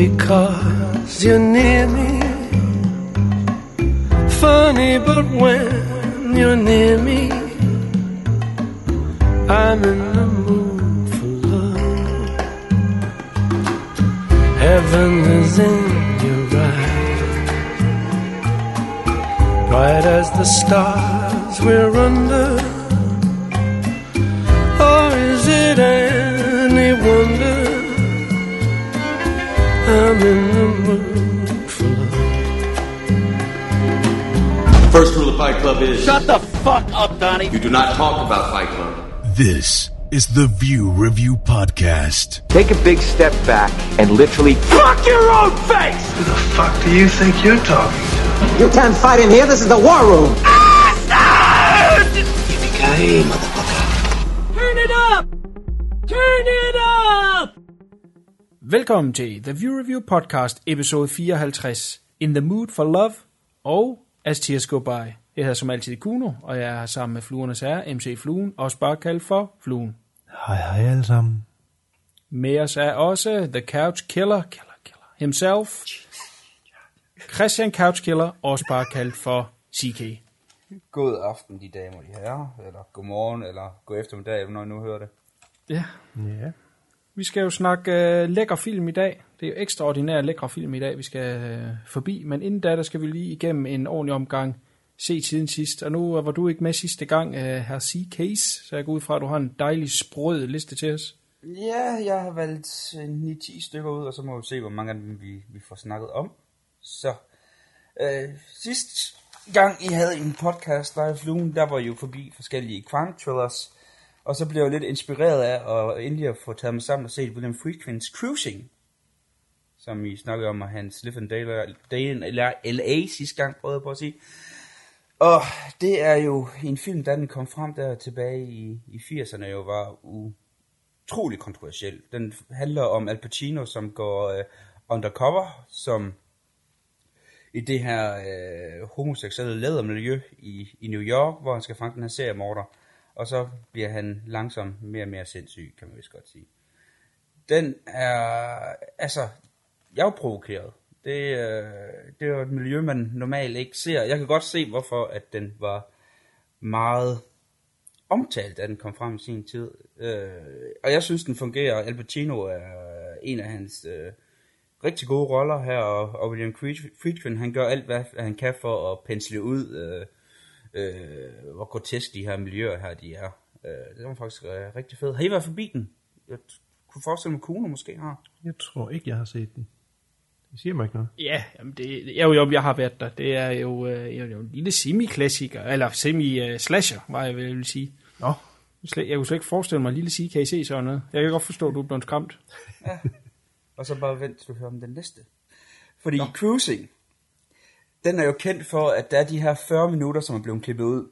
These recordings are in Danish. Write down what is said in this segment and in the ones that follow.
because you're near me. Funny, but when you're near me, I'm in the mood for love. Heaven is in your eyes, bright as the stars we're under. Or is it any wonder I'm in the mood for love? First rule of Fight Club is Shut the fuck up, Donnie. you do not talk about Fight Club. This is the View Review Podcast. Take a big step back and literally fuck your own face! Who the fuck do you think you're talking to? You can't fight in here. This is the war room. Yippee-ki-yay, motherfucker. Velkommen til The View Review Podcast, episode 54, In the Mood for Love og As Tears Go By. Jeg hedder som altid Kuno, og jeg er sammen med Fluernes Herre, MC Fluen, også bare kaldt for Fluen. Hej hej alle sammen. Med os er også The Couch Killer, killer, killer himself, Christian Couch Killer, også bare kaldt for CK. God aften, de damer og de herrer, eller god morgen, eller god eftermiddag, når I nu hører det. Ja, Ja. Vi skal jo snakke øh, lækker film i dag. Det er jo ekstraordinær lækre film i dag, vi skal øh, forbi. Men inden da, der skal vi lige igennem en ordentlig omgang se tiden sidst. Og nu øh, var du ikke med sidste gang, øh, her C-Case, så jeg går ud fra, at du har en dejlig sprød liste til os. Ja, jeg har valgt øh, 9-10 stykker ud, og så må vi se, hvor mange af dem vi, vi får snakket om. Så, øh, sidst gang I havde en podcast, der fluen, der var jo forbi forskellige crime thrillers, og så blev jeg lidt inspireret af at endelig at få taget mig sammen og set William Friedkins Cruising, som I snakkede om, og hans Live and eller LA sidste gang, prøvede jeg på at sige. Og det er jo en film, der den kom frem der tilbage i, i 80'erne, jo var utrolig kontroversiel. Den handler om Al Pacino, som går øh, undercover, som i det her øh, homoseksuelle lædermiljø i, i New York, hvor han skal fange den her seriemorder. Og så bliver han langsomt mere og mere sindssyg, kan man vist godt sige. Den er, altså, jeg er provokeret. Det, øh, det er jo et miljø, man normalt ikke ser. Jeg kan godt se, hvorfor at den var meget omtalt, da den kom frem i sin tid. Øh, og jeg synes, den fungerer. Al Pacino er en af hans øh, rigtig gode roller her, og, og William Friedkin, han gør alt, hvad han kan for at pensle ud, øh, øh, hvor grotesk de her miljøer her, de er. Øh, det var faktisk øh, rigtig fedt. Har I været forbi den? Jeg kunne forestille mig, Kuno måske har. Jeg tror ikke, jeg har set den. Det siger mig ikke noget. Ja, jamen det, jo, jo, jeg har været der. Det er jo, øh, jo, jo en lille semi-klassiker, eller semi-slasher, var jeg vel vil sige. Nå, Jeg kunne slet ikke forestille mig en lille CKC sådan noget. Jeg kan godt forstå, at du er blevet skræmt. Og så bare vent, til du hører om den næste. Fordi Nå. Cruising, den er jo kendt for, at der er de her 40 minutter, som er blevet klippet ud.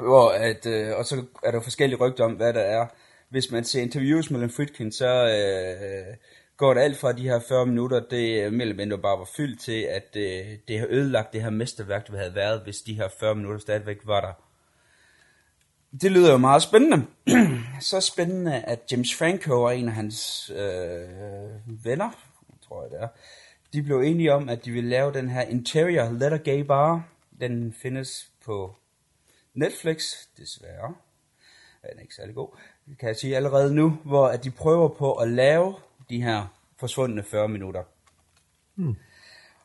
Hvor at, øh, og så er der forskellige rygter om, hvad der er. Hvis man ser interviews med Len Friedkin, så øh, går det alt fra de her 40 minutter, det øh, mellem endnu bare var fyldt til, at øh, det har ødelagt det her mesterværk, det havde været, hvis de her 40 minutter stadigvæk var der. Det lyder jo meget spændende. så spændende, at James Franco og en af hans øh, venner, tror jeg det er, de blev enige om, at de ville lave den her Interior Letter Gay Bar. Den findes på Netflix, desværre. Den er ikke særlig god, det kan jeg sige allerede nu, hvor at de prøver på at lave de her forsvundne 40 minutter.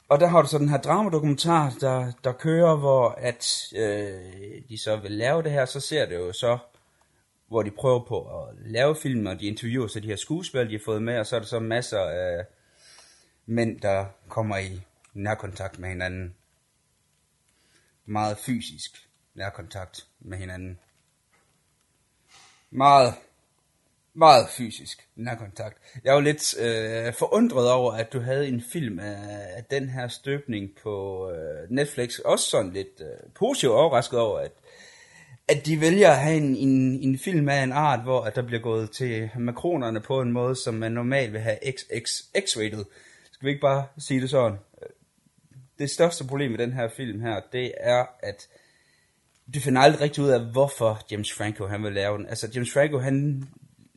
Og der har du så den her dramadokumentar, der, der kører, hvor at øh, de så vil lave det her, så ser det jo så, hvor de prøver på at lave film, og de interviewer så de her skuespillere, de har fået med, og så er der så masser af mænd, der kommer i nærkontakt med hinanden. Meget fysisk nærkontakt med hinanden. Meget, meget fysisk nærkontakt. Jeg er lidt øh, forundret over, at du havde en film af, af den her støbning på øh, Netflix. Også sådan lidt øh, positivt overrasket over, at, at de vælger at have en, en, en film af en art, hvor at der bliver gået til makronerne på en måde, som man normalt vil have XX, X-rated. Skal vi ikke bare sige det sådan? Det største problem med den her film her, det er, at du finder aldrig rigtig ud af, hvorfor James Franco han vil lave den. Altså, James Franco, han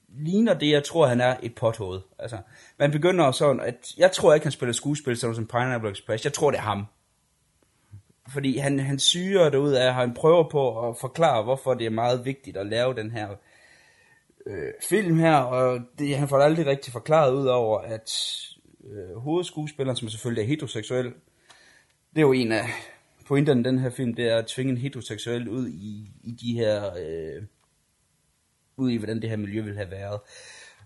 ligner det, jeg tror, han er et pothoved. Altså, man begynder sådan, at jeg tror ikke, han spiller skuespil sådan som Pineapple Express. Jeg tror, det er ham. Fordi han, han syrer det ud af, han prøver på at forklare, hvorfor det er meget vigtigt at lave den her øh, film her, og det, han får det aldrig rigtig forklaret ud over, at øh, hovedskuespilleren, som selvfølgelig er heteroseksuel, det er jo en af pointerne i den her film, det er at tvinge en heteroseksuel ud i, i de her, øh, ud i hvordan det her miljø vil have været.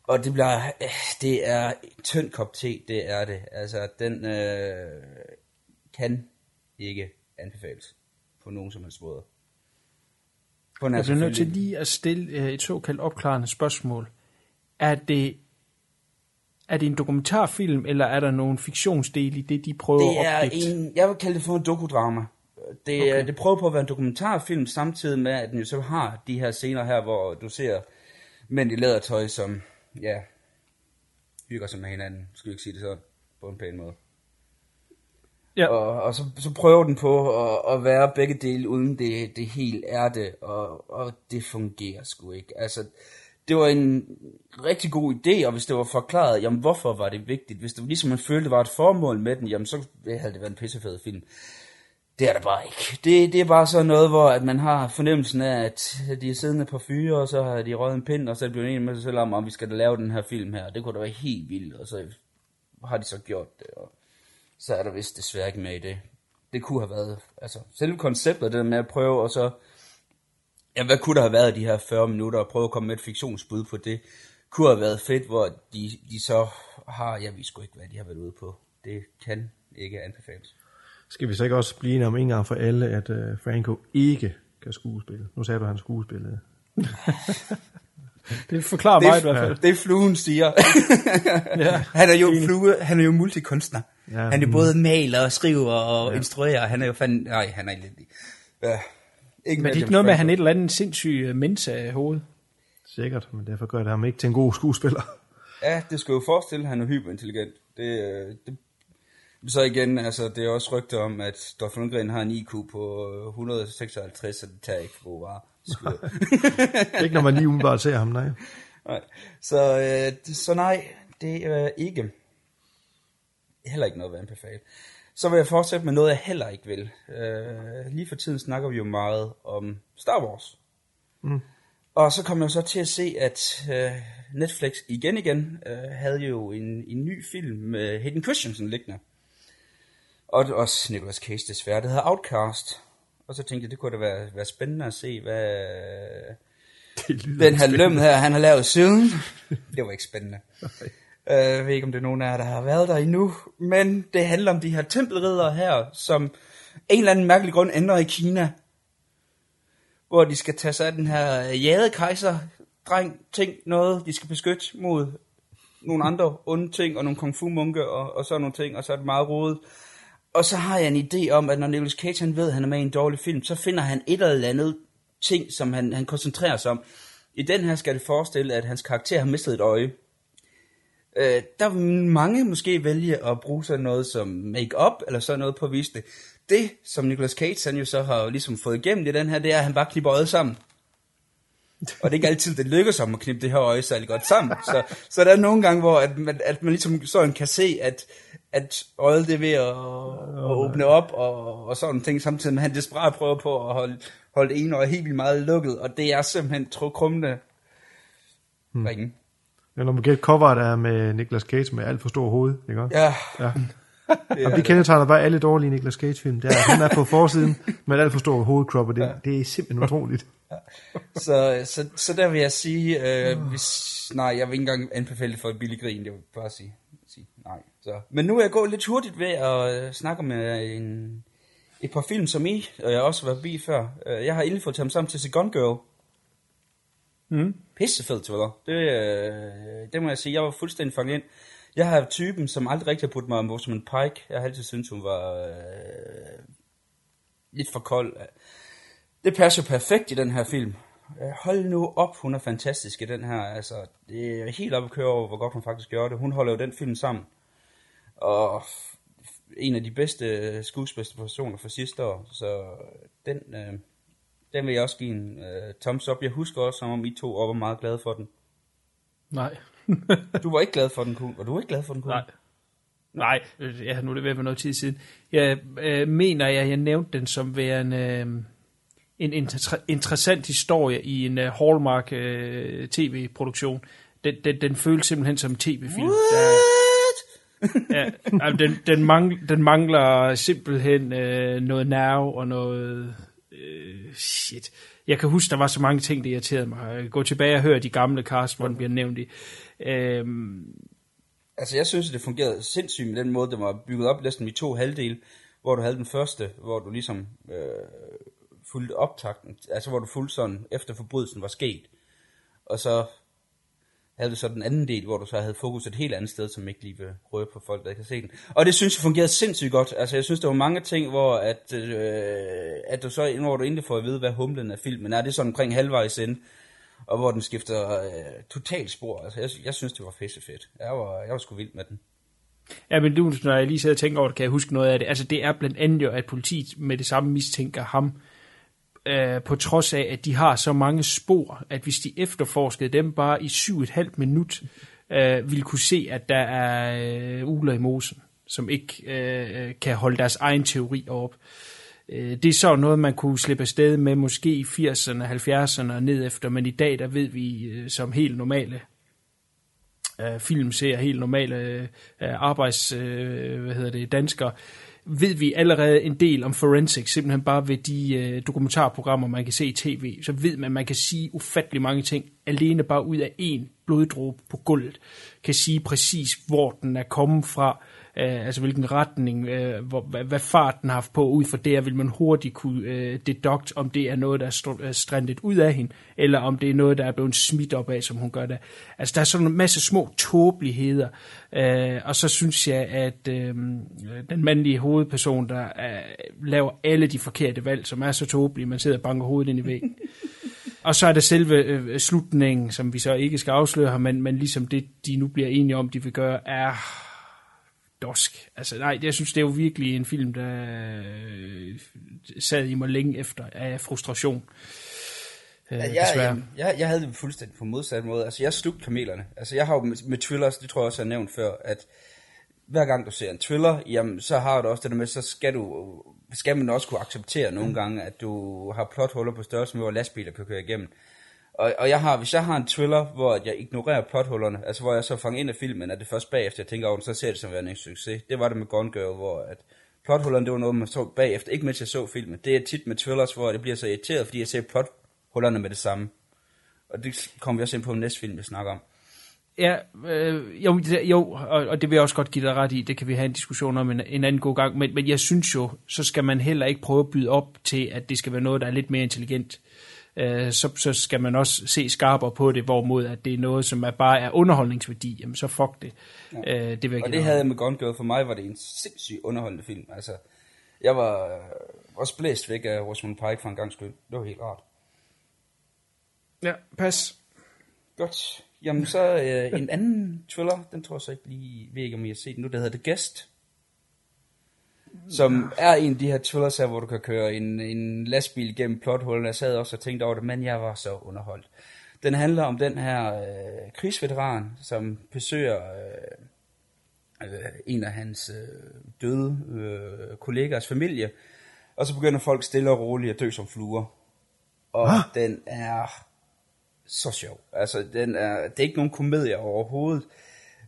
Og det bliver, øh, det er tynd kop te, det er det. Altså, den øh, kan ikke anbefales på nogen som helst måde. På Jeg bliver nødt til lige at stille øh, et såkaldt opklarende spørgsmål. Er det, er det en dokumentarfilm, eller er der nogen fiktionsdel i det, de prøver Det er at en, jeg vil kalde det for en dokudrama. Det, okay. Okay. det prøver på at være en dokumentarfilm, samtidig med, at den jo så har de her scener her, hvor du ser mænd i lædertøj, som, ja, hygger sig med hinanden. Skal vi ikke sige det sådan, på en pæn måde. Ja. Og, og så, så prøver den på at, at være begge dele, uden det, det helt er det, og, og det fungerer sgu ikke. Altså, det var en rigtig god idé, og hvis det var forklaret, jamen hvorfor var det vigtigt? Hvis det ligesom man følte, det var et formål med den, jamen så havde det været en pissefed film. Det er der bare ikke. Det, det er bare sådan noget, hvor at man har fornemmelsen af, at de er siddende på fyre, og så har de røget en pind, og så er de blevet enige med sig selv om, om vi skal da lave den her film her. Det kunne da være helt vildt, og så har de så gjort det, og så er der vist desværre ikke med i det. Det kunne have været, altså selve konceptet, det der med at prøve, og så, ja, hvad kunne der have været i de her 40 minutter, og prøve at komme med et fiktionsbud på det, kunne have været fedt, hvor de, de så har, jeg ved sgu ikke, hvad de har været ude på. Det kan ikke anbefales. Skal vi så ikke også blive enige om en gang for alle, at uh, Franco ikke kan skuespille? Nu sagde du, at han skuespillede. Det forklarer mig i hvert fald. Det er fluen siger. Ja. han er jo flue, han er jo multikunstner. Ja, han er mm. både maler og skriver og ja. instruerer. Han er jo fandme, nej, han er elendig. Ja. Ikke Men det er ikke noget med, at han er et eller andet sindssyg øh, mensa i hovedet. Sikkert, men derfor gør det ham ikke til en god skuespiller. Ja, det skal jo forestille, at han er hyperintelligent. Det, øh, det, så igen, altså, det er også rygter om, at Dolph Lundgren har en IQ på øh, 156, så det tager ikke for gode varer. Ikke når man lige umiddelbart ser ham, nej. nej. Så, øh, så nej, det er ikke heller ikke noget at anbefale. Så vil jeg fortsætte med noget, jeg heller ikke vil. Øh, lige for tiden snakker vi jo meget om Star Wars. Mm. Og så kom jeg så til at se, at øh, Netflix igen igen øh, havde jo en, en ny film med Hayden Christensen liggende. Og også Nicolas Cage desværre, det hedder Outcast. Og så tænkte jeg, det kunne da være, være spændende at se, hvad den her løm her, han har lavet siden. Det var ikke spændende. Øh, Jeg ved ikke, om det er nogen af jer, der har været der endnu. Men det handler om de her tempelridere her, som af en eller anden mærkelig grund ender i Kina. Hvor de skal tage sig af den her øh, jadekejser dreng ting noget, de skal beskytte mod nogle andre onde ting, og nogle kung fu munke, og, og sådan nogle ting, og så er det meget rodet. Og så har jeg en idé om, at når Nicolas Cage han ved, at han er med i en dårlig film, så finder han et eller andet ting, som han, han koncentrerer sig om. I den her skal det forestille, at hans karakter har mistet et øje. Øh, der vil mange måske vælge at bruge sådan noget som make-up, eller sådan noget på at vise det. Det, som Nicolas Cage han jo så har ligesom fået igennem i den her, det er, at han bare klipper øjet sammen. Og det er ikke altid, det lykkes ham at knippe det her øje særlig godt sammen. Så, så der er nogle gange, hvor at man, at man ligesom sådan kan se, at, at øjet det er ved at, at åbne op og, og sådan ting, samtidig med at han desperat prøver på at holde, holde det ene øje helt vildt meget lukket, og det er simpelthen trukrummende hmm. Men når man gætter cover, der er med Nicolas Cage med alt for stor hoved, ikke? Ja, ja. det Og det kendetegner bare alle dårlige Nicolas Cage-film. Det er, han er på forsiden med et alt for stor hovedkrop, og det, det er simpelthen utroligt. så, så, så der vil jeg sige, øh, hvis, nej, jeg vil ikke engang anbefale det for et billig grin, jeg vil bare sige, sige nej. Så. Men nu er jeg gået lidt hurtigt ved at øh, snakke med en, et par film, som I, og jeg har også været forbi før. Øh, jeg har endelig fået taget sammen til Se Gone Girl. Mm. Pissefed thriller. Det, øh, det må jeg sige, jeg var fuldstændig fanget ind. Jeg har typen, som aldrig rigtig har puttet mig om Rosamund Pike. Jeg har altid syntes, hun var øh, lidt for kold. Det passer perfekt i den her film. Øh, hold nu op, hun er fantastisk i den her. Altså, det er helt op at køre over, hvor godt hun faktisk gør det. Hun holder jo den film sammen. Og en af de bedste øh, skuespilspersoner for sidste år. Så øh, den, øh, den vil jeg også give en uh, thumbs up. Jeg husker også, som om I to var meget glade for den. Nej. Du var ikke glad for den, Kuhn. Var du ikke glad for den, Kuhn? Nej. Nej, øh, ja, nu er det ved at være noget tid siden. Jeg øh, mener, jeg, jeg nævnte den som værende øh, en inter- interessant historie i en øh, Hallmark øh, tv-produktion. Den, den, den føles simpelthen som en tv-film. Der, ja, altså, den, den, mangler, den mangler simpelthen øh, noget nerve og noget... Øh, shit. Jeg kan huske, der var så mange ting, der irriterede mig. Gå tilbage og hør de gamle cast, hvor den bliver nævnt i. Øh, Altså, jeg synes, det fungerede sindssygt med den måde, det var bygget op næsten i to halvdele, hvor du havde den første, hvor du ligesom øh, fulgte optakten, altså hvor du fulgte sådan, efter forbrydelsen var sket. Og så havde du så den anden del, hvor du så havde fokus et helt andet sted, som ikke lige vil røre på folk, der ikke har set den. Og det synes jeg fungerede sindssygt godt. Altså, jeg synes, der var mange ting, hvor at, øh, at du så, hvor du egentlig får at vide, hvad humlen af filmen er. Det er sådan omkring halvvejs ind og hvor den skifter øh, totalt spor. Altså, jeg, jeg synes, det var pisse fedt. Jeg var, jeg var sgu vild med den. Ja, men du, når jeg lige sidder og tænker over det, kan jeg huske noget af det. Altså, det er blandt andet jo, at politiet med det samme mistænker ham, øh, på trods af, at de har så mange spor, at hvis de efterforskede dem bare i syv et halvt minut, øh, ville kunne se, at der er øh, uler i mosen, som ikke øh, kan holde deres egen teori op. Øh, det er så noget, man kunne slippe afsted med måske i 80'erne, 70'erne og ned efter, men i dag, der ved vi øh, som helt normale øh, film ser helt normale øh, arbejds, øh, hvad hedder det, danskere, ved vi allerede en del om forensics, simpelthen bare ved de øh, dokumentarprogrammer, man kan se i tv, så ved man, at man kan sige ufattelig mange ting, alene bare ud af en bloddråbe på gulvet, kan sige præcis, hvor den er kommet fra, øh, altså hvilken retning, øh, hvor, hvad, hvad farten har haft på. Ud fra det vil man hurtigt kunne øh, deduct, om det er noget, der er str- strandet ud af hende, eller om det er noget, der er blevet smidt op af, som hun gør det. Altså der er sådan en masse små tåbeligheder, øh, og så synes jeg, at øh, den mandlige hovedperson, der øh, laver alle de forkerte valg, som er så tåbelige, man sidder og banker hovedet ind i væggen. Og så er det selve øh, slutningen, som vi så ikke skal afsløre men, men ligesom det, de nu bliver enige om, de vil gøre, er dosk. Altså nej, jeg synes, det er jo virkelig en film, der øh, sad i mig længe efter af frustration. Øh, Ja, jeg, jeg, jeg, jeg havde det fuldstændig på modsat måde. Altså, jeg slugte kamelerne. Altså, jeg har jo med, med thrillers, det tror jeg også, jeg har nævnt før, at hver gang du ser en thriller, jamen, så har du også det der med, så skal du, skal man også kunne acceptere nogle gange, at du har plothuller på størrelse med, hvor lastbiler kan køre igennem. Og, og jeg har, hvis jeg har en thriller, hvor jeg ignorerer plothullerne, altså hvor jeg så fanger ind af filmen, at det først bagefter, jeg tænker over den, så ser det som værende en succes. Det var det med Gone Girl, hvor at plothullerne, det var noget, man så bagefter, ikke mens jeg så filmen. Det er tit med thrillers, hvor det bliver så irriteret, fordi jeg ser plothullerne med det samme. Og det kommer vi også ind på næste film, vi snakker om. Ja, øh, jo, jo og, og det vil jeg også godt give dig ret i. Det kan vi have en diskussion om en, en anden god gang. Men, men jeg synes jo, så skal man heller ikke prøve at byde op til, at det skal være noget, der er lidt mere intelligent. Øh, så, så skal man også se skarpere på det, hvorimod at det er noget, som er bare er underholdningsværdi. Jamen så fuck det. Ja. Øh, det vil jeg Og det havde jeg med Gone Girl. For mig var det en sindssygt underholdende film. Altså, jeg var øh, også blæst væk af Rosamund Pike for en gang skyld. Det var helt rart. Ja, pas. Godt. Jamen så øh, en anden thriller, den tror jeg så ikke lige, ved ikke om I har set den nu, der hedder The Guest. Som er en af de her thrillers her, hvor du kan køre en, en lastbil gennem plothullen. Jeg sad også og tænkte over det, men jeg var så underholdt. Den handler om den her øh, krigsveteran, som besøger øh, øh, en af hans øh, døde øh, kollegers familie. Og så begynder folk stille og roligt at dø som fluer. Og ah. den er så sjov. Altså, den er, det er ikke nogen komedie overhovedet.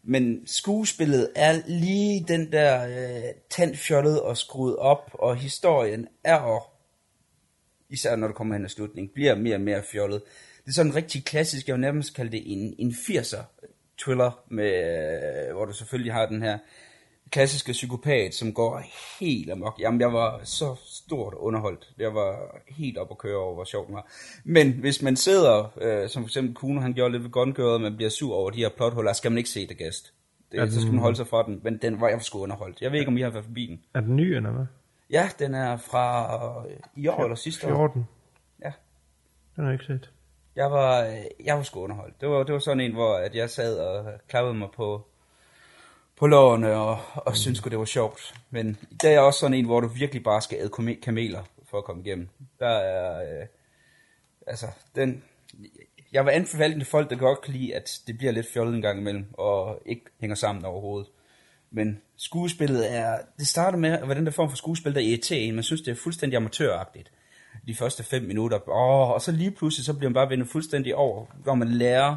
Men skuespillet er lige den der øh, tandfjollet og skruet op, og historien er og især når det kommer hen til slutningen, bliver mere og mere fjollet. Det er sådan en rigtig klassisk, jeg vil nærmest kalde det en, en 80'er thriller, med, øh, hvor du selvfølgelig har den her klassiske psykopat, som går helt amok. Jamen, jeg var så stort underholdt. Jeg var helt op at køre over, hvor sjovt den var. Men hvis man sidder, øh, som for eksempel Kuno, han gjorde lidt ved Gone Girl, og man bliver sur over de her plothuller, skal man ikke se det gæst. Det, Er så skal den- man holde sig fra den, men den var jeg sgu underholdt. Jeg ved ikke, om I har været forbi den. Er den ny, eller hvad? Ja, den er fra øh, i år eller sidste år. 14. Ja. Den har jeg ikke set. Jeg var, øh, jeg var sgu underholdt. Det var, det var sådan en, hvor at jeg sad og klappede mig på, på lårene og, og synes det var sjovt. Men i dag er også sådan en, hvor du virkelig bare skal æde kameler for at komme igennem. Der er, øh, altså, den, jeg vil anbefale til folk, der godt kan lide, at det bliver lidt fjollet en gang imellem, og ikke hænger sammen overhovedet. Men skuespillet er, det starter med at være den der form for skuespil, der irriterer en. Man synes, det er fuldstændig amatøragtigt. De første fem minutter. Åh, og så lige pludselig, så bliver man bare vendt fuldstændig over, hvor man lærer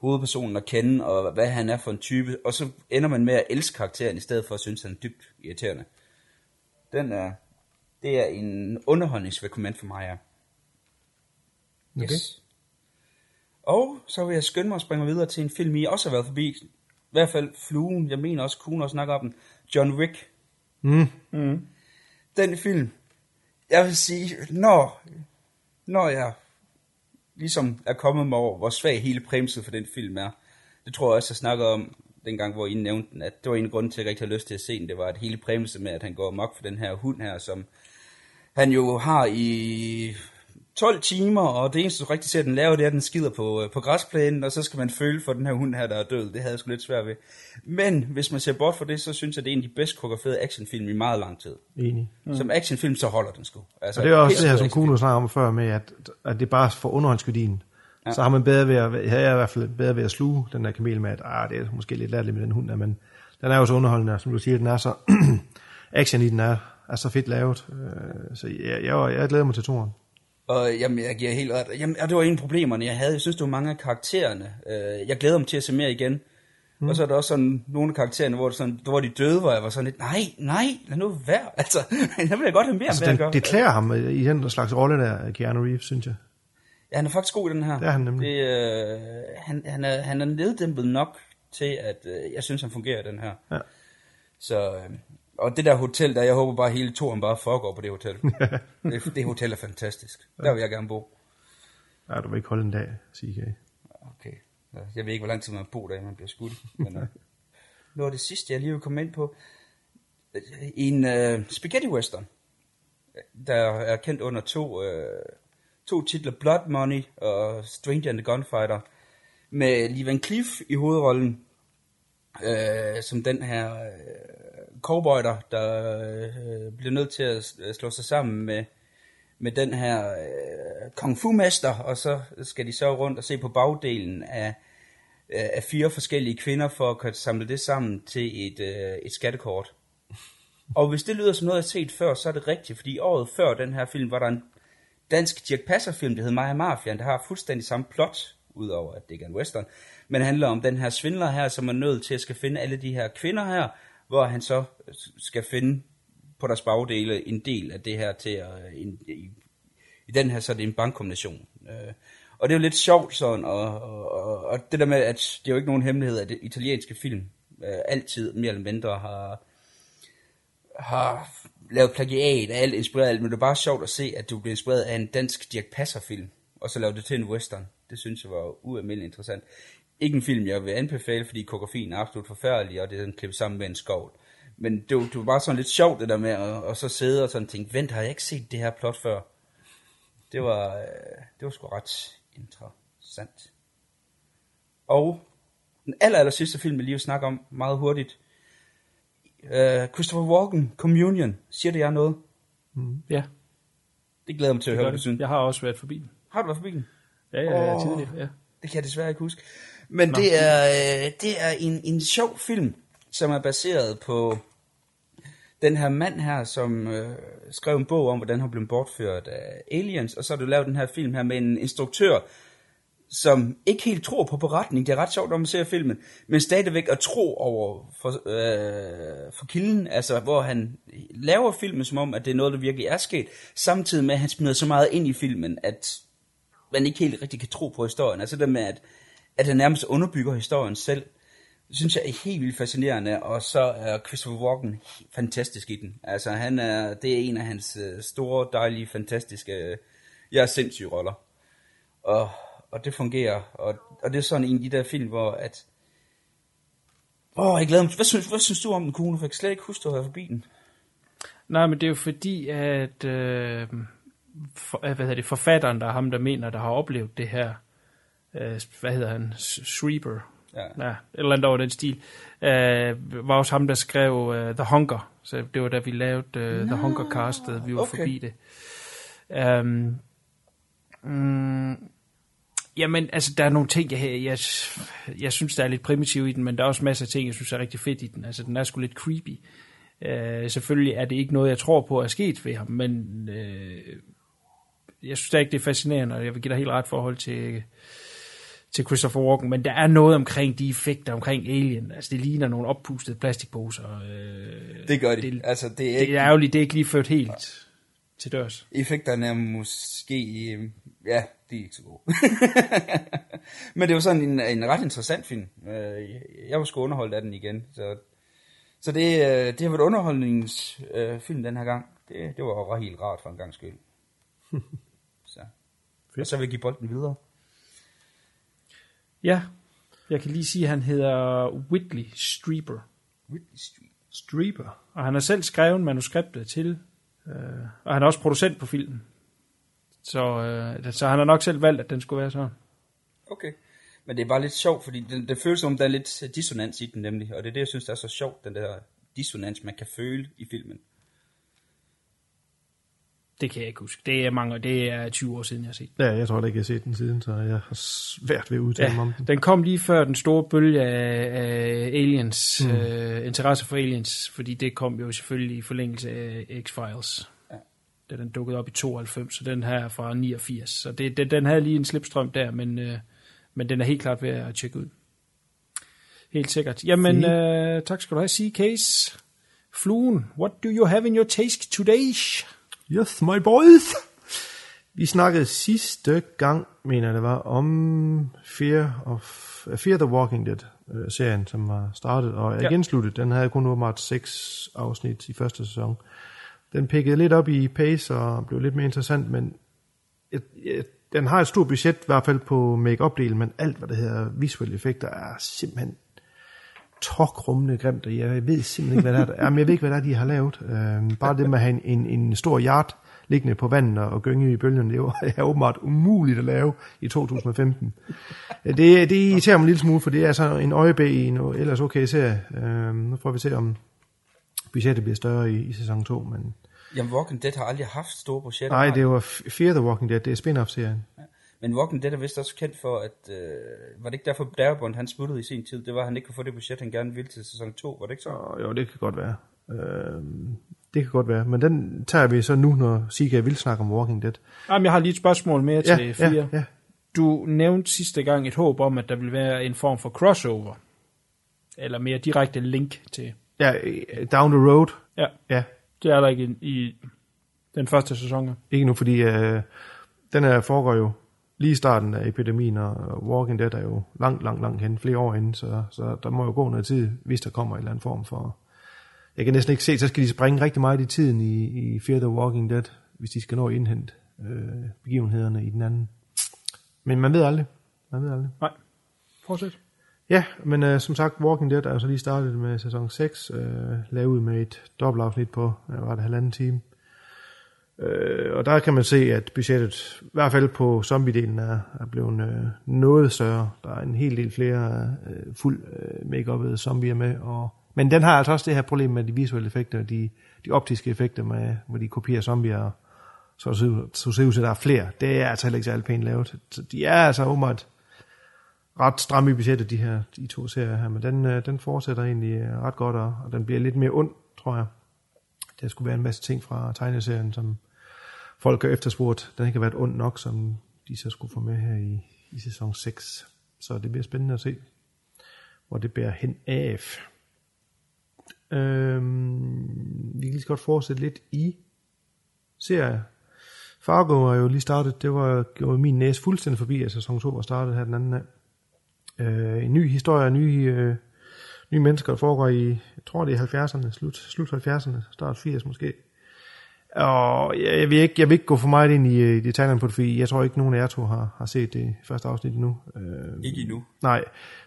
hovedpersonen at kende, og hvad han er for en type. Og så ender man med at elske karakteren, i stedet for at synes, han er dybt irriterende. Den er, det er en underholdningsrekommend for mig, ja. Okay. Yes. Og så vil jeg skynde mig at springe videre til en film, I også har været forbi. I hvert fald Fluen, jeg mener også, Kuhn også snakker om den. John Wick. Mm. Den film, jeg vil sige, når, når jeg ligesom er kommet mig over, hvor svag hele præmset for den film er, det tror jeg også, jeg snakker om dengang, hvor I nævnte den, at det var en grund til, at jeg rigtig havde lyst til at se den, det var at hele præmset med, at han går mok for den her hund her, som han jo har i 12 timer, og det eneste, du rigtig ser den lave, det er, at den skider på, øh, på græsplænen, og så skal man føle for den her hund her, der er død. Det havde jeg sgu lidt svært ved. Men hvis man ser bort fra det, så synes jeg, det er en af de bedst koreograferede actionfilm i meget lang tid. Enig. Mm. Som actionfilm, så holder den sgu. Altså, Og det er også det her, som. Kuno snakker om før med, at, at det er bare for underhåndsværdien. Ja. Så har man bedre ved at, her er jeg i hvert fald bedre ved at sluge den der kamel med, at ah, det er måske lidt lærligt med den hund der, men den er jo så underholdende, og som du siger, den er så, action i den er, er så fedt lavet. Øh, Så jeg, jeg, jeg glæder mig til toren. Og jamen, jeg giver helt ret. Jamen, og det var en af problemerne, jeg havde. Jeg synes, det var mange af karaktererne. Øh, jeg glæder mig til at se mere igen. Mm. Og så er der også sådan nogle af karaktererne, hvor, det sådan, hvor de døde, hvor jeg var sådan lidt, nej, nej, lad nu være. Altså, jeg vil godt have mere Altså, med at gøre. den, det klæder ham øh, i den slags rolle der, Keanu Reeves, synes jeg. Ja, han er faktisk god i den her. Det er han nemlig. Det, øh, han, han, er, han er neddæmpet nok til, at øh, jeg synes, han fungerer i den her. Ja. Så, øh, og det der hotel der, jeg håber bare hele turen bare foregår på det hotel. det, det hotel er fantastisk. Der vil jeg gerne bo. Ja, du vil ikke holde en dag, CK. Okay. Jeg ved ikke, hvor lang tid man bor der, man bliver skudt. Men, uh, noget af det sidste, jeg lige vil komme ind på. En uh, spaghetti western, der er kendt under to, uh, to titler, Blood Money og Stranger and the Gunfighter, med Lee Van Cleef i hovedrollen, uh, som den her uh, cowboy, der, øh, øh, bliver nødt til at øh, slå sig sammen med med den her øh, kung fu mester, og så skal de så rundt og se på bagdelen af, øh, af fire forskellige kvinder for at kunne samle det sammen til et, øh, et skattekort. Og hvis det lyder som noget, jeg har set før, så er det rigtigt, fordi året før den her film var der en dansk Dirk Passer film, der hed Maja Mafian, der har fuldstændig samme plot, udover at det ikke er en western, men handler om den her svindler her, som er nødt til at skal finde alle de her kvinder her, hvor han så øh, skal finde på deres bagdele en del af det her til at, øh, en, i, i den her så er det en bankkombination. Øh, og det er jo lidt sjovt sådan, og, og, og, det der med, at det er jo ikke nogen hemmelighed, at det italienske film øh, altid mere eller mindre har, har lavet plagiat af alt inspireret alt, men det er bare sjovt at se, at du bliver inspireret af en dansk Dirk Passer film, og så laver det til en western. Det synes jeg var ualmindeligt interessant. Ikke en film, jeg vil anbefale, fordi koreografien er absolut forfærdelig, og det er den klippet sammen med en skovl. Men det var, det var bare sådan lidt sjovt det der med at, at så sidde og sådan tænke, vent, har jeg ikke set det her plot før? Det var, øh, det var sgu ret interessant. Og den aller, aller sidste film, jeg lige vil snakke om meget hurtigt. Uh, Christopher Walken, Communion. Siger det jer noget? Ja, Det glæder jeg mig til at høre, gør hvad du det. synes. jeg har også været forbi den. Har du været forbi den? Ja, ja, ja Åh. tidligt, ja. Det kan jeg desværre ikke huske. Men det er, øh, det er en, en sjov film, som er baseret på den her mand her, som øh, skrev en bog om, hvordan han blev bortført af aliens, og så har du lavet den her film her med en instruktør, som ikke helt tror på beretning. Det er ret sjovt, når man ser filmen, men stadigvæk at tro over for, øh, for kilden, altså hvor han laver filmen som om, at det er noget, der virkelig er sket, samtidig med, at han smider så meget ind i filmen, at man ikke helt rigtig kan tro på historien. Altså det med, at, at han nærmest underbygger historien selv, det synes jeg er helt vildt fascinerende, og så er Christopher Walken fantastisk i den. Altså han er, det er en af hans øh, store, dejlige, fantastiske, øh, jeg er sindssyge roller. Og, og det fungerer, og, og det er sådan en af de der film, hvor at, Åh, jeg glæder mig. Hvad synes, hvad synes du om den, Kuno? For jeg kan slet ikke huske, at være forbi den. Nej, men det er jo fordi, at øh, for, øh, hvad hedder det, forfatteren, der er ham, der mener, der har oplevet det her, øh, hvad hedder han, Schreiber, Ja. ja, et eller andet over den stil, øh, var også ham, der skrev uh, The Hunger. Så det var da vi lavede uh, The Hunger Castet, vi var okay. forbi det. Um, Jamen, altså, der er nogle ting, jeg, jeg, jeg synes, der er lidt primitiv i den, men der er også masser af ting, jeg synes er rigtig fedt i den. Altså, den er sgu lidt creepy. Øh, selvfølgelig er det ikke noget, jeg tror på er sket ved ham, men øh, jeg synes da ikke, det er fascinerende, og jeg vil give dig helt ret forhold til, til Christopher Walken, men der er noget omkring de effekter omkring Alien. Altså, det ligner nogle oppustede plastikposer. Øh, Det gør de. Det, altså, det er det ikke, er ærgerligt, det er ikke lige ført helt til dørs. effekterne er måske, øh, ja, de er ikke så gode. Men det var sådan en, en ret interessant film. Øh, Jeg var sgu underholdt af den igen, så, så det, øh, det har været underholdningsfilm den her gang. Det, det var helt rart for en gang skyld. Så. Og så vil jeg give bolden videre. Ja, jeg kan lige sige, at han hedder Whitley Strieber. Whitley Street. Streeper. Og han har selv skrevet manuskriptet til, øh, og han er også producent på filmen. Så, øh, så han har nok selv valgt, at den skulle være sådan. Okay. Men det er bare lidt sjovt, fordi det, det føles som, der er lidt dissonans i den nemlig. Og det er det, jeg synes, der er så sjovt, den der dissonans, man kan føle i filmen. Det kan jeg ikke huske. Det er, mange, det er 20 år siden, jeg har set den. Ja, jeg tror ikke, jeg har set den siden, så jeg har svært ved at udtale mig om Ja, den. den kom lige før den store bølge af, af aliens, mm. øh, interesse for aliens, fordi det kom jo selvfølgelig i forlængelse af X-Files. Ja. Da den dukkede op i 92, så den her er fra 89. Så det, det, den havde lige en slipstrøm der, men, øh, men den er helt klart ved at tjekke ud. Helt sikkert. Jamen, øh, tak skal du have, C-Case. Fluen, what do you have in your taste today? Yes, my boys! Vi snakkede sidste gang, mener jeg det var, om Fear, of, Fear the Walking Dead-serien, som var startet og er Ja. igen sluttet. Den havde kun åbenbart seks afsnit i første sæson. Den pikkede lidt op i pace og blev lidt mere interessant, men jeg, jeg, den har et stort budget, i hvert fald på make-up-delen, men alt, hvad det hedder visuelle effekter, er simpelthen tokrummende grimt, og jeg ved simpelthen ikke, hvad det er. Jamen, jeg ved ikke, hvad det er, de har lavet. Øhm, bare det med at have en, en, en stor yard liggende på vandet og, gynge i bølgerne, det var- er åbenbart umuligt at lave i 2015. Det, det irriterer mig en lille smule, for det er så en øjebæ i en ellers okay serie. Øhm, nu får vi se, om budgettet bliver større i, i sæson 2, men Jamen, Walking Dead har aldrig haft store projekter. nej, det de? var Fear the Walking Dead, det er spin-off-serien. Men Walking Dead er vist også kendt for, at... Øh, var det ikke derfor, Darabont han smuttede i sin tid? Det var, at han ikke kunne få det budget, han gerne ville til sæson 2. Var det ikke så? Og jo, det kan godt være. Øhm, det kan godt være, men den tager vi så nu, når Sika vil snakke om Walking Dead. Jamen, jeg har lige et spørgsmål mere Ja, til fire. ja, ja. Du nævnte sidste gang et håb om, at der vil være en form for crossover. Eller mere direkte link til. Ja, øh, Down the Road. Ja, Ja, det er der ikke i, den første sæson. ikke nu, fordi øh, den her foregår jo lige i starten af epidemien, og Walking Dead er jo langt, langt, langt hen, flere år inden, så, så der må jo gå noget tid, hvis der kommer en eller anden form for... Jeg kan næsten ikke se, så skal de springe rigtig meget i tiden i, i Fear the Walking Dead, hvis de skal nå at indhente øh, begivenhederne i den anden. Men man ved aldrig. Man ved aldrig. Nej, fortsæt. Ja, men øh, som sagt, Walking Dead er jo så lige startet med sæson 6, øh, lavet med et dobbeltafsnit på, hvad var det, halvanden time. Øh, og der kan man se, at budgettet, i hvert fald på zombie-delen, er, er blevet øh, noget større. Der er en hel del flere øh, fuld øh, make-up'ede zombier med. Og, men den har altså også det her problem med de visuelle effekter, de, de optiske effekter, med, hvor de kopierer zombier, så så, så ser ud til, at der er flere. Det er altså heller ikke særlig pænt lavet. Så de er altså åbenbart ret stramme i budgettet, de her de to serier her, men den, øh, den fortsætter egentlig øh, ret godt, og, og den bliver lidt mere ond, tror jeg. Der skulle være en masse ting fra tegneserien, som folk har efterspurgt. Den ikke har været ond nok, som de så skulle få med her i, i sæson 6. Så det bliver spændende at se, hvor det bærer hen af. Øhm, vi kan lige så godt fortsætte lidt i serier. Fargo var jo lige startet. Det var jo min næse fuldstændig forbi, at sæson 2 var startet her den anden af. Øh, en ny historie, nye, øh, nye mennesker, der foregår i, jeg tror det er 70'erne, slut, slut 70'erne, start 80 måske. Og jeg, vil ikke, jeg vil ikke gå for meget ind i, øh, i detaljerne på det, fordi jeg tror ikke, nogen af jer to har, har set det første afsnit endnu. Øh, Ikke endnu. Nej,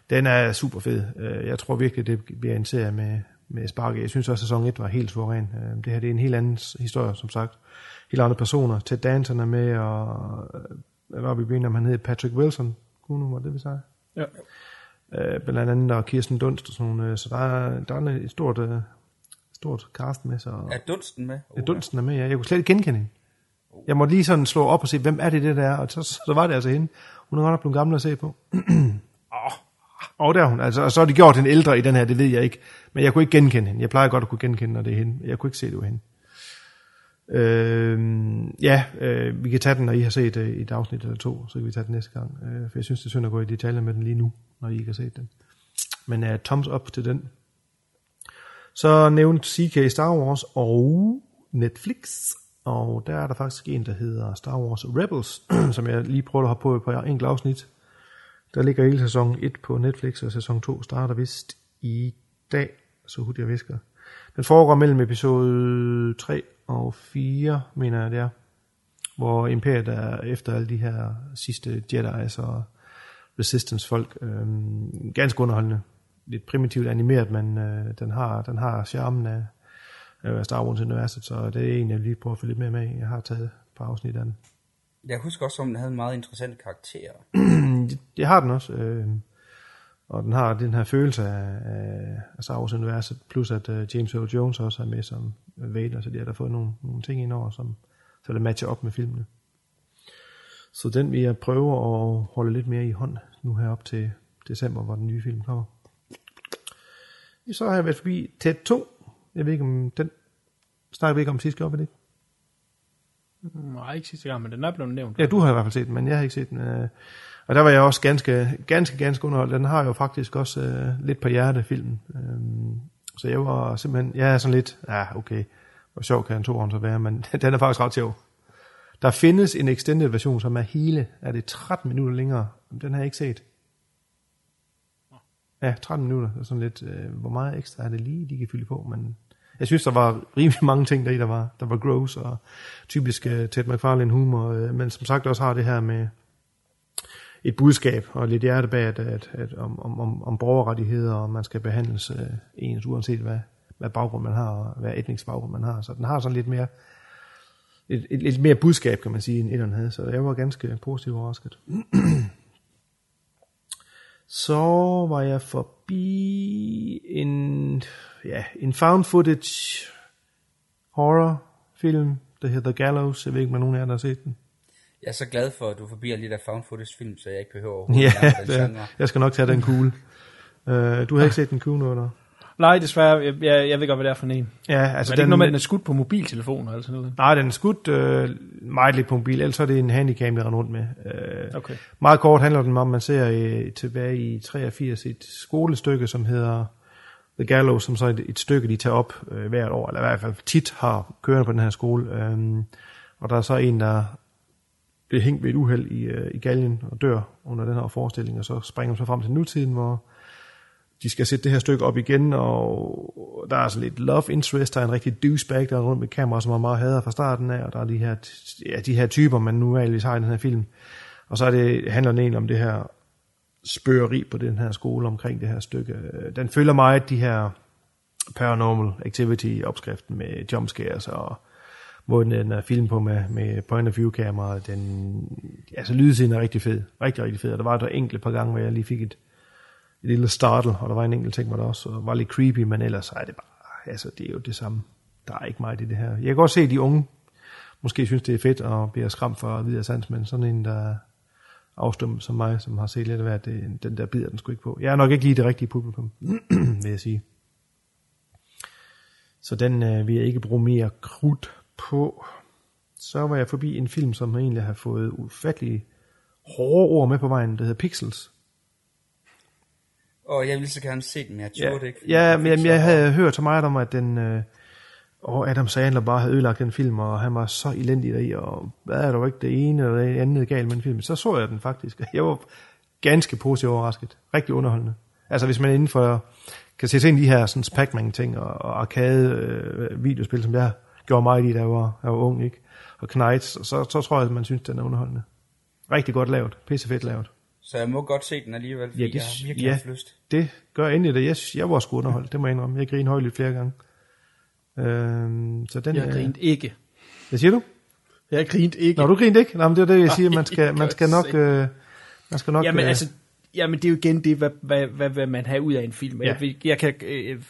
den er super fed. Øh, Jeg tror virkelig, det bliver en serie med, med spark. Jeg synes også, at sæson 1 var helt suveræn. Øh, Det her det er en helt anden historie, som sagt. Helt andre personer. Ted Danson er med, og øh, hvad var vi begyndt om, han hed Patrick Wilson. Kunne var det, vi sagde? Ja. Øh, blandt andet og Kirsten Dunst og sådan noget. Så der er, der er et stort, øh, stort cast med. Så, Er Dunsten med? ja, Dunsten er med, ja. Jeg kunne slet ikke genkende hende. Jeg måtte lige sådan slå op og se, hvem er det, det der er, og så, så var det altså hende. Hun er godt nok blevet gammel at se på. Og der er hun. Altså, og så har de gjort hende ældre i den her, det ved jeg ikke. Men jeg kunne ikke genkende hende. Jeg plejer godt at kunne genkende, når det er hende. Jeg kunne ikke se, det var hende. Øh, ja, øh, vi kan tage den, når I har set øh, et afsnit eller to, så kan vi tage den næste gang. Øh, for jeg synes, det er synd at gå i detaljer med den lige nu, når I ikke har set den. Men uh, thumbs up til den. Så nævnte CK Star Wars og Netflix. Og der er der faktisk en, der hedder Star Wars Rebels, som jeg lige prøver at hoppe på et par enkelt afsnit. Der ligger hele sæson 1 på Netflix, og sæson 2 starter vist i dag, så hurtigt jeg visker. Den foregår mellem episode 3 og 4, mener jeg det er. Hvor Imperiet er efter alle de her sidste Jedi's og Resistance-folk. Øhm, ganske underholdende. Lidt primitivt animeret, men øh, den har, den har charmen af, af Star Wars-universet, så det er en, jeg lige prøver at følge lidt mere med. Jeg har taget et par afsnit af den. Jeg husker også, at den havde en meget interessant karakter. det har den også. Øh, og den har den her følelse af, af Star Wars universet, plus at uh, James Earl Jones også er med som Vader, så de har der fået nogle, nogle ting ind over, som, så det matcher op med filmene. Så den vil jeg prøve at holde lidt mere i hånd nu her op til december, hvor den nye film kommer. Så har jeg været forbi Ted 2. Jeg ved ikke om den snakker vi ikke om sidste gang, ikke? Nej, ikke sidste gang, men den er blevet nævnt. Ja, du har i hvert fald set den, men jeg har ikke set den. Øh. Og der var jeg også ganske, ganske, ganske underholdt. Den har jo faktisk også uh, lidt på hjerte, filmen. Um, så jeg var simpelthen, jeg er sådan lidt, ja, okay, hvor sjov kan en to så være, men den er faktisk ret sjov. Der findes en extended version, som er hele, er det 13 minutter længere. Den har jeg ikke set. Ja, 13 minutter. Det er sådan lidt, øh, hvor meget ekstra er det lige, de kan fylde på, men jeg synes, der var rimelig mange ting deri, der var, der var gross og typisk øh, Ted McFarlane humor, øh, men som sagt også har det her med et budskab og lidt hjerte bag, at, at, at om, om, om borgerrettigheder, og man skal behandles øh, ens, uanset hvad, hvad baggrund man har, og hvad etnisk baggrund man har. Så den har sådan lidt mere, et, et, et mere budskab, kan man sige, end den havde. Så jeg var ganske positivt overrasket. Så var jeg forbi en, ja, en found footage horror film, der hedder Gallows. Jeg ved ikke, om nogen af jer der har set den. Jeg er så glad for, at du forbi lige der found footage film, så jeg ikke behøver Ja, det, jeg skal nok tage den cool. Uh, du har ikke set den cool nu, eller? Nej, desværre. Jeg, jeg, jeg ved godt, hvad det er for en. Ja, altså Men det er ikke noget at den er skudt på mobiltelefoner eller sådan noget? Nej, den er skudt øh, meget lidt på mobil, ellers er det en handicam, der render rundt med. Øh, Okay. Meget kort handler den om, man ser øh, tilbage i 83 et skolestykke, som hedder The Gallows, som så er et, et stykke, de tager op øh, hvert år, eller i hvert fald tit har kørende på den her skole. Øh, og der er så en, der bliver hængt ved et uheld i, øh, i galgen og dør under den her forestilling, og så springer de så frem til nutiden, hvor de skal sætte det her stykke op igen, og der er sådan lidt love interest, der er en rigtig douchebag, der er rundt med kamera, som er meget hader fra starten af, og der er de her, ja, de her typer, man nu normalt har i den her film. Og så er det, handler den egentlig om det her spørgeri på den her skole omkring det her stykke. Den følger meget de her paranormal activity opskriften med jumpscares og måden den er film på med, med point of view kamera. Den, altså lydsiden er rigtig fed. Rigtig, rigtig fed. Og der var et enkelt par gange, hvor jeg lige fik et, et lille startle, og der var en enkelt ting, hvor der også var lidt creepy, men ellers er det bare, altså det er jo det samme. Der er ikke meget i det her. Jeg kan godt se, at de unge måske synes, det er fedt at blive skræmt for videre sans, men sådan en, der afstumpet som mig, som har set lidt af hvert, det, den der bider den sgu ikke på. Jeg er nok ikke lige det rigtige publikum, vil jeg sige. Så den øh, vil jeg ikke bruge mere krudt på. Så var jeg forbi en film, som egentlig har fået ufattelig hårde ord med på vejen, der hedder Pixels. Og jeg ville så gerne se den, men jeg Ja, turde ikke. fordi ja jeg men jeg, jeg meget- havde hørt så meget om, at den... Øh, og Adam Sandler bare havde ødelagt den film, og han var så elendig deri, og hvad er der ikke det ene eller det andet galt med den film. Så så jeg den faktisk. Jeg var ganske positivt overrasket. Rigtig underholdende. Altså hvis man inden for kan se ind i de her sådan Pac-Man ting og, og arcade øh, videospil, som jeg gjorde meget i, da jeg var, jeg var ung, ikke? Og Knights, så, så tror jeg, at man synes, den er underholdende. Rigtig godt lavet. Pisse fedt lavet. Så jeg må godt se den alligevel, fordi Ja, det- jeg har virkelig ja. haft lyst. Det gør endelig det. Jeg, synes- jeg var sgu underholdt, det må jeg indrømme. Jeg griner højt flere gange. Øhm, så den, Jeg øh, grinte ikke. Hvad siger du? Jeg grinte ikke. Nå, du grinte ikke? Nå, men det er det, jeg siger. Man skal, man skal nok... Øh, man skal nok Jamen øh, altså, jamen det er jo igen det, hvad, hvad, hvad, hvad man har ud af en film. Ja. Jeg, jeg kan, øh,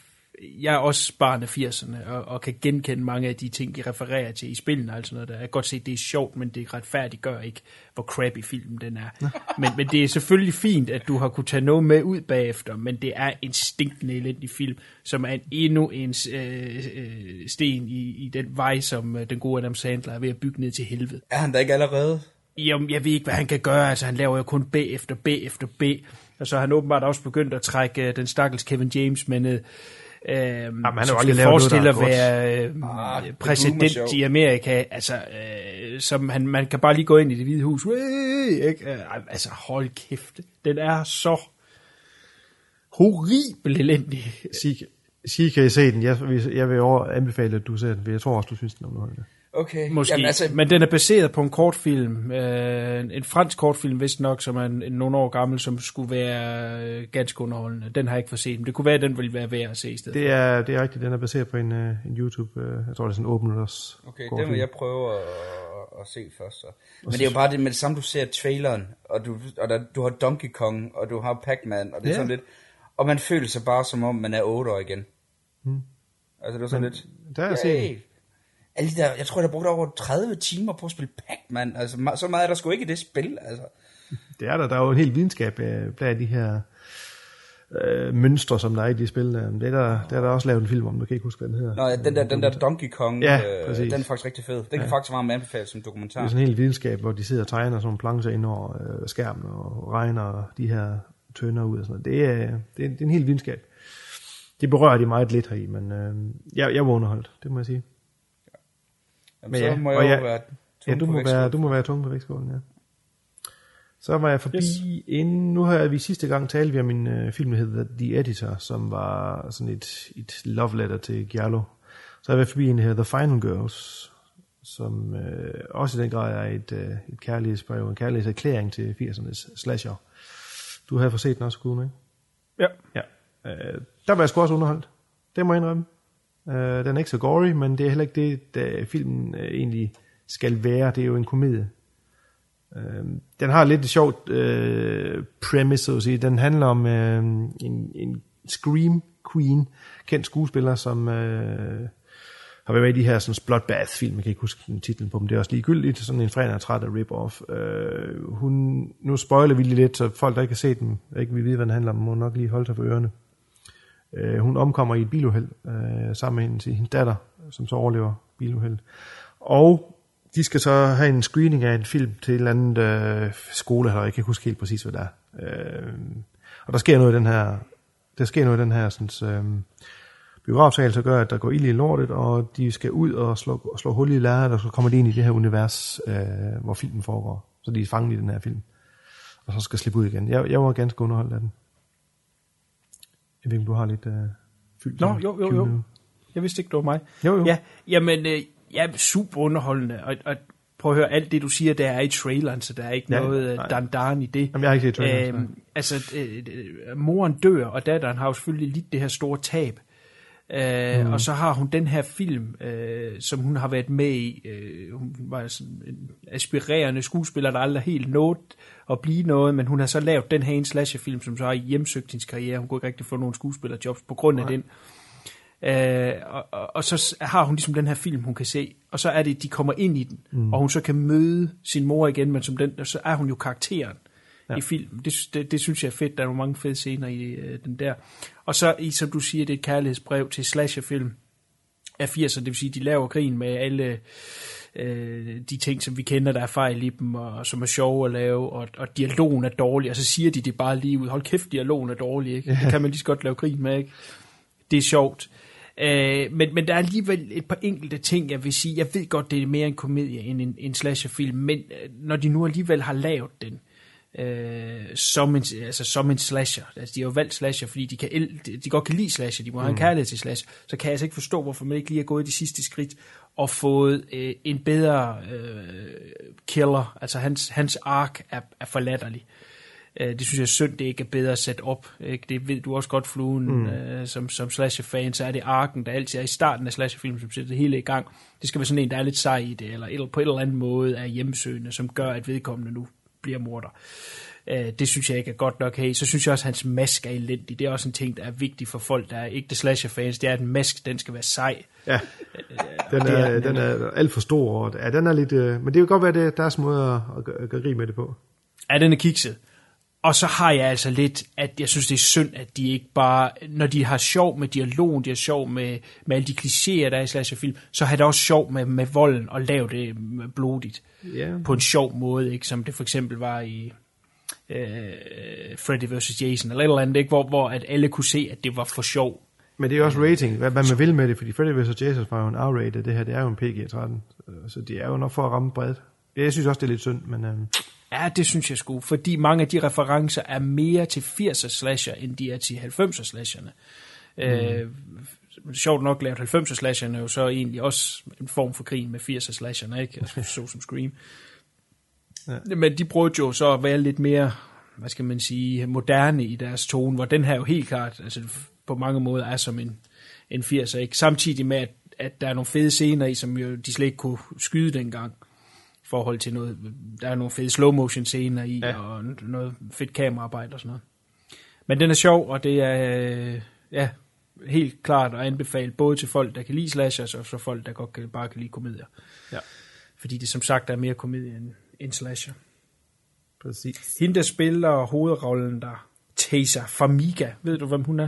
jeg er også barn af 80'erne, og, og kan genkende mange af de ting, de refererer til i spillene. Altså noget, der. Jeg kan godt se, at det er sjovt, men det retfærdiggør ikke, hvor crappy filmen den er. men, men det er selvfølgelig fint, at du har kunne tage noget med ud bagefter, men det er en stinkende elendig film, som er en, endnu en øh, øh, sten i, i den vej, som øh, den gode Adam Sandler er ved at bygge ned til helvede. Er han da ikke allerede? Jamen, jeg ved ikke, hvad han kan gøre. Altså, han laver jo kun B efter B efter B. Og så har han åbenbart også begyndt at trække uh, den stakkels Kevin James med ned. Øhm, Jamen, han har aldrig skal lavet noget, forestille der at er være øh, Ah, præsident i Amerika. Altså, øh, som han, man kan bare lige gå ind i det hvide hus. Wey, ikke? Øh, altså, hold kæft. Den er så horribel elendig. Sig, sig, kan I se den? Jeg, vil- jeg vil over anbefale, at du ser den, for jeg tror også, du synes, den er underholdende. Okay. Måske, Jamen, altså, men den er baseret på en kortfilm, øh, en fransk kortfilm, vist nok, som er en, en nogle år gammel, som skulle være øh, ganske underholdende. Den har jeg ikke fået set, men det kunne være, at den ville være værd at se i stedet. Det er, det er rigtigt, den er baseret på en, uh, en YouTube, uh, jeg tror det er sådan en 8 minutters Okay, den kortfilm. vil jeg prøve at, at se først. Så. Men det er jo bare det med det samme, du ser traileren, og du, og der, du har Donkey Kong, og du har Pac-Man, og det er Ja. sådan lidt... Og man føler sig bare som om, man er 8 år igen. Hmm. Altså det er sådan Men lidt... der er set den. Alle de der, jeg tror, jeg har brugt over 30 timer på at spille Pac-Man. Altså, så meget er der sgu ikke i det spil, altså. Det er der, der er jo en hel videnskab uh, blandt de her uh, mønstre, som der er i de spil. der. Det er der, der er der også lavet en film om, du kan ikke huske, hvad den hedder. Nå, ja, den der, den der Donkey Kong, Ja, øh, den er faktisk rigtig fed. Den kan faktisk varmt anbefales som dokumentar. Det er sådan en hel videnskab, hvor de sidder og tegner sådan nogle plancher ind over øh, skærmen og regner de her tønder ud og sådan noget. Det er, det er, det er en hel videnskab. Det berører de meget lidt heri, men øh, jeg, jeg var underholdt, det må jeg sige. Jamen, Men så ja, må og jeg jo jeg- være Ja, du på må, være, du må være tung på vægtskålen, ja. Så var jeg forbi, yes. inden, nu har vi sidste gang talt vi om en øh, film, der hedder The Editor, som var sådan et, et love letter til Giallo. Så har jeg været forbi en, der hedder The Final Girls, som øh, også i den grad er et, øh, et kærlighedsbrev, en kærlighedserklæring til 80'ernes slasher. Du havde fået set den også, Kuhn, ikke? Ja. Ja. Øh, der var jeg sgu også underholdt. Det må jeg indrømme. Øh, den er ikke så gory, men det er heller ikke det, der filmen øh, egentlig skal være. Det er jo en komedie. Øh, den har lidt et sjovt øh, premise, så at sige. Den handler om øh, en, en scream queen, kendt skuespiller, som øh, har været med i de her sådan Bloodbath-film. Jeg kan ikke huske titlen på dem. Det er også ligegyldigt. Sådan en fredag er træt af rip-off. Øh, hun, nu spoiler vi lige lidt, så folk, der ikke har set den, ikke vil vide, hvad den handler om, må nok lige holde sig for ørerne. Øh, hun omkommer i et biluheld øh, sammen med hendes, hendes datter, som så overlever biluheld. Og de skal så have en screening af en film til et eller andet øh, skole, eller jeg kan ikke huske helt præcis, hvad det er. Øh, og der sker noget i den her, der sker noget i den her sådan, øh, biografsal, så gør, at der går ild i lortet, og de skal ud og slå, slå hul i lærret, og så kommer de ind i det her univers, øh, hvor filmen foregår. Så de er fanget i den her film. Og så skal slippe ud igen. Jeg, jeg var ganske underholdt af den. Jeg ved ikke, du har lidt øh, fyldt. Nå, jo, jo, jo. Jeg vidste ikke, det var mig. Jo, jo. Ja, jamen, øh, ja, super underholdende. Og, og prøv at høre, alt det, du siger, der er i traileren, så der er ikke Ja, noget nej. øh, dan i det. Jamen, jeg har ikke set traileren, Øhm, altså, øh, øh, moren dør, og datteren har jo selvfølgelig lidt det her store tab. Øh, mm. Og så har hun den her film, øh, som hun har været med i. Øh, hun var sådan en aspirerende skuespiller, der aldrig helt nået at blive noget, men hun har så lavet den her en slasherfilm, som så har hjemsøgt hendes karriere. Hun kunne ikke rigtig få nogen skuespillerjobs på grund af den. Øh, og, og, og så har hun ligesom den her film, hun kan se, og så er det, de kommer ind i den, mm. og hun så kan møde sin mor igen, men som den, og så er hun jo karakteren ja. i filmen. Det, det, det synes jeg er fedt, der er nogle mange fede scener i øh, den der. Og så, i, som du siger, det er et kærlighedsbrev til slasherfilm af 80'erne, det vil sige, de laver grin med alle øh, de ting, som vi kender, der er fejl i dem, og som er sjove at lave, og, og dialogen er dårlig, og så siger de det bare lige ud, hold kæft, dialogen er dårlig, ikke? det kan man lige så godt lave grin med, ikke? det er sjovt. Øh, men, men der er alligevel et par enkelte ting, jeg vil sige. Jeg ved godt, det er mere en komedie end en, en slasherfilm, men øh, når de nu alligevel har lavet den øh, som, en, altså, som en slasher, altså de har jo valgt slasher, fordi de, kan, de, de godt kan lide slasher, de må have en kærlighed til slasher, så kan jeg altså ikke forstå, hvorfor man ikke lige har gået de sidste skridt og fået øh, en bedre øh, killer. Altså hans, hans ark er, er for latterlig. Øh, det synes jeg er synd, det ikke er bedre sat op. Ikke? Det ved du også godt, Fluen, mm. øh, som, som slasher-fan, så er det arken, der altid er i starten af slasher-filmen, som sætter det hele i gang. Det skal være sådan en, der er lidt sej i det, eller, eller på en eller anden måde er hjemmesøgende, som gør, at vedkommende nu bliver morder. Øh, det synes jeg ikke er godt nok. Hey, så synes jeg også, at hans mask er elendig. Det er også en ting, der er vigtig for folk, der er ikke det slasher-fans. Det er, at en mask, den skal være sej. Ja, den det er er, den den er alt for stor. Og, ja, den er lidt, øh, men det kan godt være, det er deres måde at, at, at gøre grin med det på. Ja, den er kikset. Og så har jeg altså lidt, at jeg synes, det er synd, at de ikke bare, når de har sjov med dialogen, de har sjov med, med alle de klichéer, der er i slasherfilm, så har det også sjov med, med volden og lave det blodigt. Ja. På en sjov måde, ikke? som det for eksempel var i øh, Freddy vs. Jason, eller et eller andet, ikke? Hvor, hvor at alle kunne se, at det var for sjov. Men det er jo også rating, hvad, hvad man vil med det, fordi Freddy vs. Jason var jo en R-rated, det her det er jo en PG-13, øh, så det er jo nok for at ramme bredt. Jeg synes også, det er lidt synd, men øh, Ja, det synes jeg sgu, fordi mange af de referencer er mere til 80'er slasher, end de er til 90'er slasherne. Mm. Øh, sjovt nok lavet 90'er slasherne jo så egentlig også en form for grin med 80'er slasherne, ikke? Altså, så som Scream. Ja. Men de prøvede jo så at være lidt mere, hvad skal man sige, moderne i deres tone, hvor den her jo helt klart, altså på mange måder er som en, en 80'er, ikke? Samtidig med, at, at der er nogle fede scener i, som jo de slet ikke kunne skyde dengang forhold til noget, der er nogle fede slow motion scener i, ja. og noget fedt kameraarbejde og sådan noget. Men den er sjov, og det er øh, ja, helt klart at anbefale både til folk, der kan lide slashers, og så folk, der godt kan, bare kan lide komedier. Ja. Fordi det som sagt er mere komedie end, end slasher. præcis. Hende, der spiller hovedrollen der, Taysa Famiga, ved du, hvem hun er?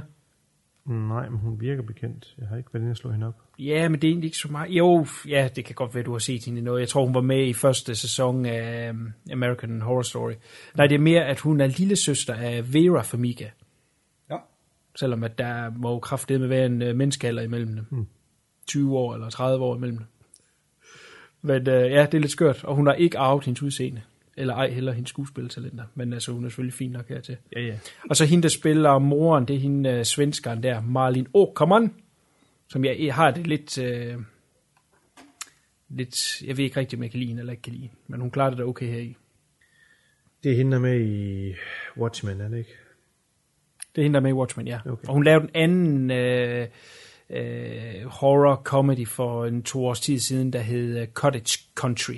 Nej, men hun virker bekendt. Jeg har ikke været inde og slå hende op. Ja, men det er egentlig ikke så meget. Jo, ja, det kan godt være, du har set hende i noget. Jeg tror, hun var med i første sæson af um, American Horror Story. Nej, det er mere, at hun er lille søster af Vera Farmiga. Ja. Selvom at der må kraftedeme med være en uh, menneskealder imellem dem. Hmm. 20 år eller 30 år imellem dem. Men uh, ja, det er lidt skørt. Og hun har ikke arvet hendes udseende. Eller ej heller hendes skuespiltalenter. Men altså, hun er selvfølgelig fin nok hertil. Ja, ja. Og så hende, der spiller moren, det er hende uh, svenskeren der, Marlin Åkerman, som jeg, jeg har det lidt, uh, lidt, jeg ved ikke rigtig, om jeg kan lide hende eller ikke kan lide men hun klarer det da okay her i. Det er hende, der er med i Watchmen, er det ikke? Det er hende, der er med i Watchmen, ja. Okay. Og hun lavede en anden uh, uh, horror comedy for en to års tid siden, der hed uh, Cottage Country.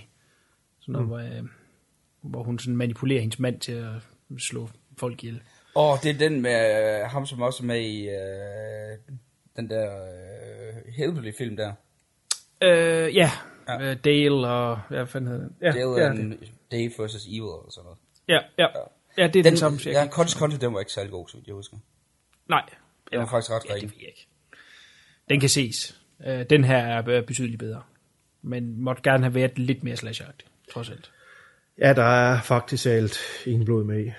Sådan noget, mm. hvor, uh, hvor hun sådan manipulerer hendes mand til at slå folk ihjel. Åh, oh, det er den med øh, ham, som også er med i øh, den der øh, Hellbilly-film der. Øh, ja, Ja. ja. Dale og, hvad fanden hedder den? Ja, Dale ja, and det. Dave vs. Evil eller sådan noget. Ja, ja. Ja, det er den, den samme serie. Ja, Cottage Country, den var ikke særlig god, så jeg husker. Nej. Den var faktisk ret ja, rigtig. det ved jeg ikke. Den kan ses. Øh, Den her er øh, betydeligt bedre. Men måtte gerne have været lidt mere slashagtig, trods alt. Ja, der er faktisk alt ingen blod med i.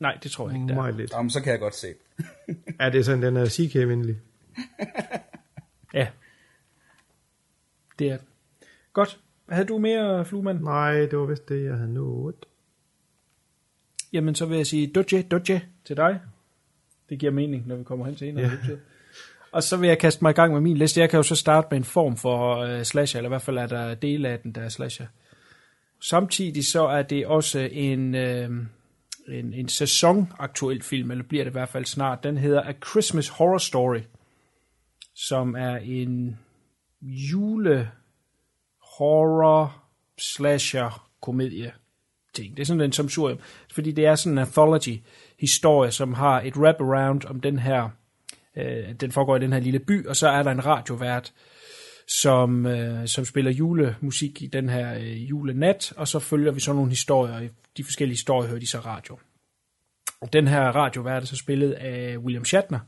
Nej, det tror jeg ikke, der. er. Meget lidt. Jamen, så kan jeg godt se. Er det sådan, den er CK-venlig? Ja. Det er den. Godt. Havde du mere, Flugman? Nej, det var vist det, jeg havde nået. Jamen, så vil jeg sige doje, doje til dig. Det giver mening, når vi kommer hen til en. Ja. Ja. Og så vil jeg kaste mig i gang med min liste. Jeg kan jo så starte med en form for uh, slasher, eller i hvert fald er der dele af den, der er slasher. Samtidig så er det også en, øh, en, en sæsonaktuel film, eller bliver det i hvert fald snart. Den hedder A Christmas Horror Story, som er en jule horror slasher komedie ting. Det er sådan en samsurium, fordi det er sådan en anthology historie, som har et wraparound om den her, øh, den foregår i den her lille by, og så er der en radiovært, som, øh, som spiller julemusik i den her øh, julenat, og så følger vi så nogle historier, i de forskellige historier hører de så radio. Og den her radiovært er så spillet af William Shatner,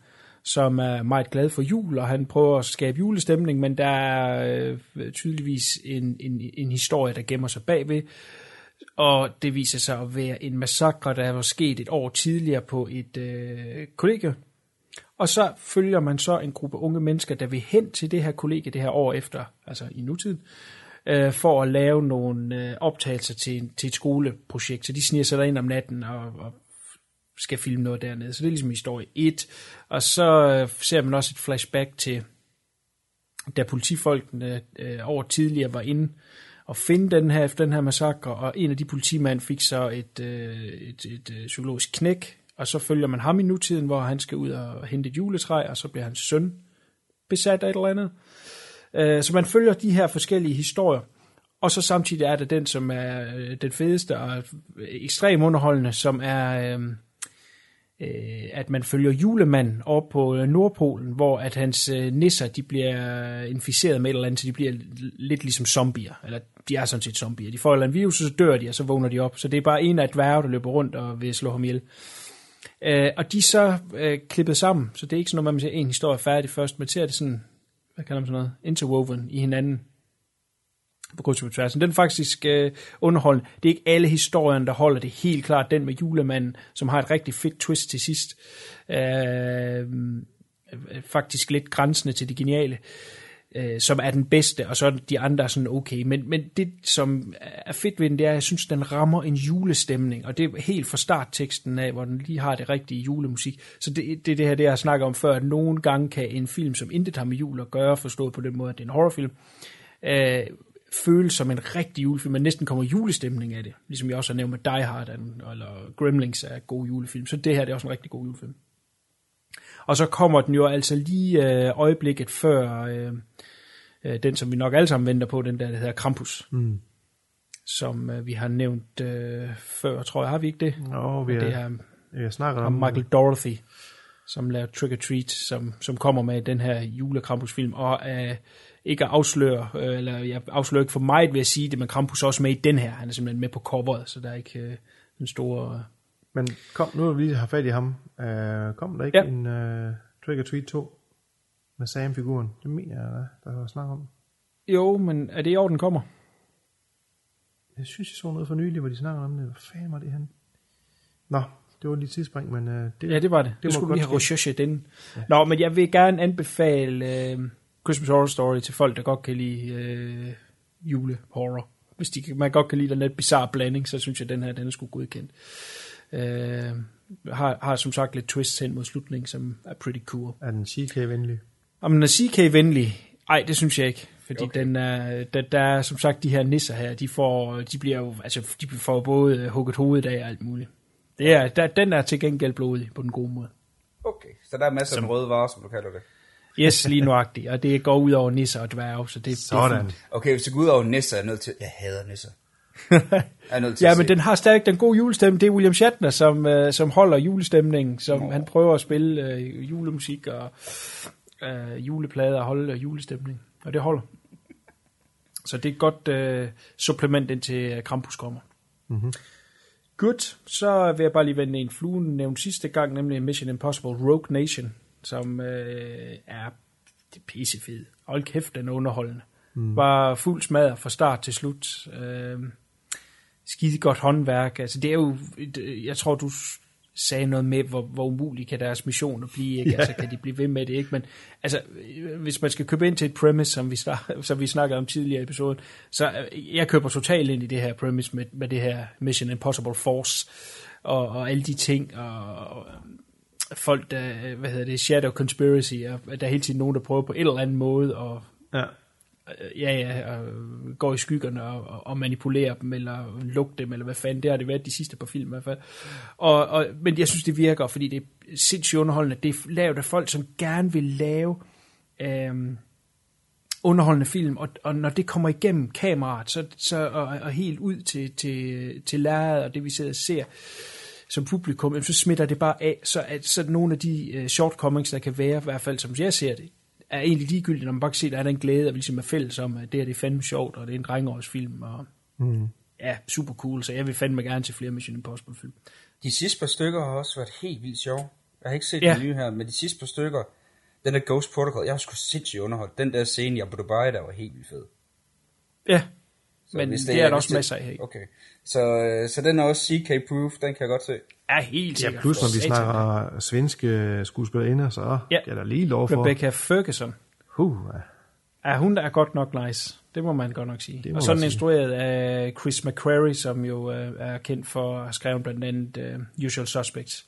som er meget glad for jul, og han prøver at skabe julestemning, men der er øh, tydeligvis en, en, en historie, der gemmer sig bagved, og det viser sig at være en massakre, der var sket et år tidligere på et øh, kollegium og så følger man så en gruppe unge mennesker, der vil hen til det her kollegie det her år efter, altså i nutiden, øh, for at lave nogle øh, optagelser til, til et skoleprojekt. Så de sniger sig derind om natten og, og skal filme noget dernede. Så det er ligesom historie 1. Og så øh, ser man også et flashback til, da politifolkene øh, over tidligere var inde og finde den her, efter den her massakre, og en af de politimænd fik så et, øh, et, et, øh, et psykologisk knæk, og så følger man ham i nutiden, hvor han skal ud og hente et juletræ, og så bliver hans søn besat af et eller andet. Øh, så man følger de her forskellige historier, og så samtidig er der den, som er øh, den fedeste og øh, ekstrem underholdende, som er, at man følger julemanden op på Nordpolen, hvor at hans nisser, de bliver inficeret med et eller andet, så de bliver lidt ligesom zombier, eller de er sådan set zombier. De får et eller andet virus, og så dør de, og så vågner de op. Så det er bare en af et dværge, der løber rundt og vil slå ham ihjel. Øh, Øh, og de er så øh, klippet sammen, så det er ikke sådan noget, man ser en historie færdig først, men ser det sådan, hvad kalder man sådan noget, interwoven i hinanden på kryds og tværs. Den er faktisk øh, underholdende. Det er ikke alle historierne, der holder det helt klart. Den med julemanden, som har et rigtig fedt twist til sidst. Øh, øh faktisk lidt grænsende til det geniale øh, som er den bedste, og så er de andre sådan okay. Men, men det, som er fedt ved den, det er, at jeg synes, den rammer en julestemning, og det er helt fra startteksten af, hvor den lige har det rigtige julemusik. Så det, det, det her, det jeg snakker om før, at nogle gange kan en film, som intet har med jul at gøre, forstået på den måde, at det er en horrorfilm, øh, føles som en rigtig julefilm, men næsten kommer julestemning af det. Ligesom jeg også har nævnt med Die Hard eller Gremlings er god julefilm. Så det her det er også en rigtig god julefilm. Og så kommer den jo altså lige øh, øjeblikket før øh, øh, den, som vi nok alle sammen venter på, den der, der hedder Krampus. Mm. Som øh, vi har nævnt øh, før, tror jeg. Har vi ikke det? Nå, vi det er, er jeg snakker om om... Michael Dorothy, som laver Trick or Treat, som, som kommer med den her julekrampusfilm, og øh, ikke at afsløre, øh, eller jeg afslører ikke for meget ved at sige det, men Krampus er også med i den her. Han er simpelthen med på coveret, så der er ikke øh, en stor... Øh, Men kom, nu vi har fat i ham. Uh, kom der ikke Ja. en uh, Trick or Treat 2 med Sam-figuren? Det mener jeg, der, var snak om. jo, men er det i år, den kommer? Jeg synes, jeg så noget for nylig, hvor de snakker om det. Hvad fanden var det han? Nå, det var lige tidsspring, men uh, det, Ja, det var det. Det, det skulle vi have ske. recherchet den. Ja. Nå, men jeg vil gerne anbefale øh, Christmas Horror Story til folk, der godt kan lide øh, julehorror. Hvis de, man godt kan lide den lidt bizarre blanding, så synes jeg, at den her den er sgu godkendt. Øh, har, har som sagt lidt twists hen mod slutningen, som er pretty cool. Er den CK-venlig? Om den er CK-venlig? Ej, det synes jeg ikke. Fordi okay. den er, der, der er som sagt de her nisser her, de, får, de bliver jo, altså de får både hugget hovedet af og alt muligt. Det er, der, den er til gengæld blodig på den gode måde. Okay, så der er masser af røde varer, som du kalder det. Yes, lige nuagtigt. Og det går ud over nisser og dværge, så det, det er Sådan. fint. Okay, hvis det går ud over nisser, er jeg nødt til... Jeg hader nisser. Er nødt til ja, at men se. den har stadig den gode julestemning. Det er William Shatner, som, øh, som holder julestemningen, som Nå. han prøver at spille øh, julemusik og øh, juleplader og holde øh, julestemning. Og det holder. Så det er et godt øh, supplement indtil øh, Krampus kommer. Mhm. Godt, så vil jeg bare lige vende en flue nævnt sidste gang, nemlig Mission Impossible Rogue Nation, som øh, er det pissefed. Hold kæft, den er underholdende. Mm. Var fuld smadret fra start til slut. Øh, skide godt håndværk. Altså, det er jo, et- jeg tror, du sagde noget med, hvor, hvor umuligt kan deres missioner blive, ikke? Altså, kan de blive ved med det, ikke? Men altså, hvis man skal købe ind til et premise, som vi, snak, som vi snakkede om tidligere i episoden, så øh, jeg køber totalt ind i det her premise med, med det her Mission Impossible Force, og, og alle de ting, og, og folk, der, hvad hedder det, Shadow Conspiracy, og der er hele tiden nogen, der prøver på en eller anden måde at Ja. Øh, ja, ja, og øh, går i skyggerne og, og- manipulerer dem, eller lukker dem, eller hvad fanden, det har det været de sidste par film i hvert fald. Og, og, men jeg synes, det virker, fordi det er sindssygt underholdende. Det er lavet af folk, som gerne vil lave øhm, underholdende film, og, og når det kommer igennem kameraet, så, så, og, og helt ud til, til, til lærredet, og det vi sidder og ser, som publikum, så smitter det bare af, så, at, så nogle af de uh, shortcomings, der kan være, i hvert fald som jeg ser det, er egentlig ligegyldigt, når man bare kan se, at der er den glæde, at vi ligesom er fælles om, at det her det er fandme sjovt, og det er en drengeårsfilm, og Mm. ja, super cool, så jeg vil fandme gerne til flere Mission Impossible film. De sidste par stykker har også været helt vildt sjove. Jeg har ikke set Ja. den nye her, men de sidste par stykker, den der Ghost Protocol, jeg har sgu sindssygt underholdt. Den der scene i Abu Dhabi, der var helt vildt fed. Ja, Så men hvis det, det er der også masser af her. Okay, så, øh, så den er også CK-proof, den kan jeg godt se. Ja, helt Ja, sikkert. plus når vi snakker svenske skuespillerinder, så Ja. ja. er der lige lov for. Rebecca Ferguson. Huh, ja. Ja, hun er godt nok nice. Det må man godt nok sige. Og så man den sige. instrueret af Chris McQuarrie, som jo øh, er kendt for at have skrevet blandt andet uh, Usual Suspects.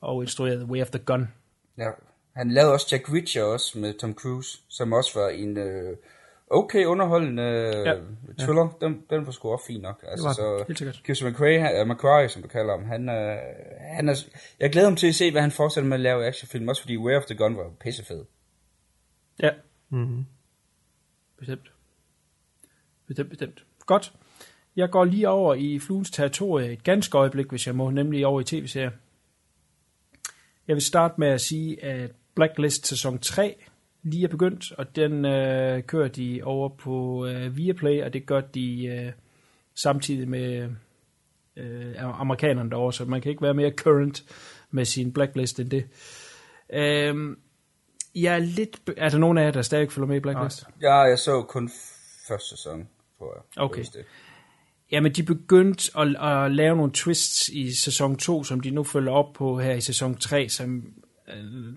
Og instrueret Way of the Gun. Ja. Han lavede også Jack Reacher også med Tom Cruise, som også var en øh, okay underholdende Ja. ja. thriller. Den, den var sgu også fin nok. Altså, var så helt sikkert. Chris McQuarrie, uh, McQuarrie, som du kalder ham, han, øh, han er, jeg glæder mig til at se, hvad han fortsætter med at lave actionfilm, også fordi Way of the Gun var pissefed. Ja, Mm-hmm. bestemt. Bestemt, bestemt. Godt. Jeg går lige over i Fluens territorie et ganske øjeblik, hvis jeg må, nemlig over i tv-serier. Jeg vil starte med at sige, at Blacklist sæson 3 lige er begyndt, og den øh, kører de over på øh, Viaplay, og det gør de øh, samtidig med øh, amerikanerne derovre, så man kan ikke være mere current med sin Blacklist end det. Øh, jeg er lidt... Er der nogen af jer, der stadig følger med i Blacklist? Ja, jeg så kun første sæson, tror jeg. Okay. Det. Jamen, de begyndte at, at lave nogle twists i sæson 2, som de nu følger op på her i sæson 3, som øh,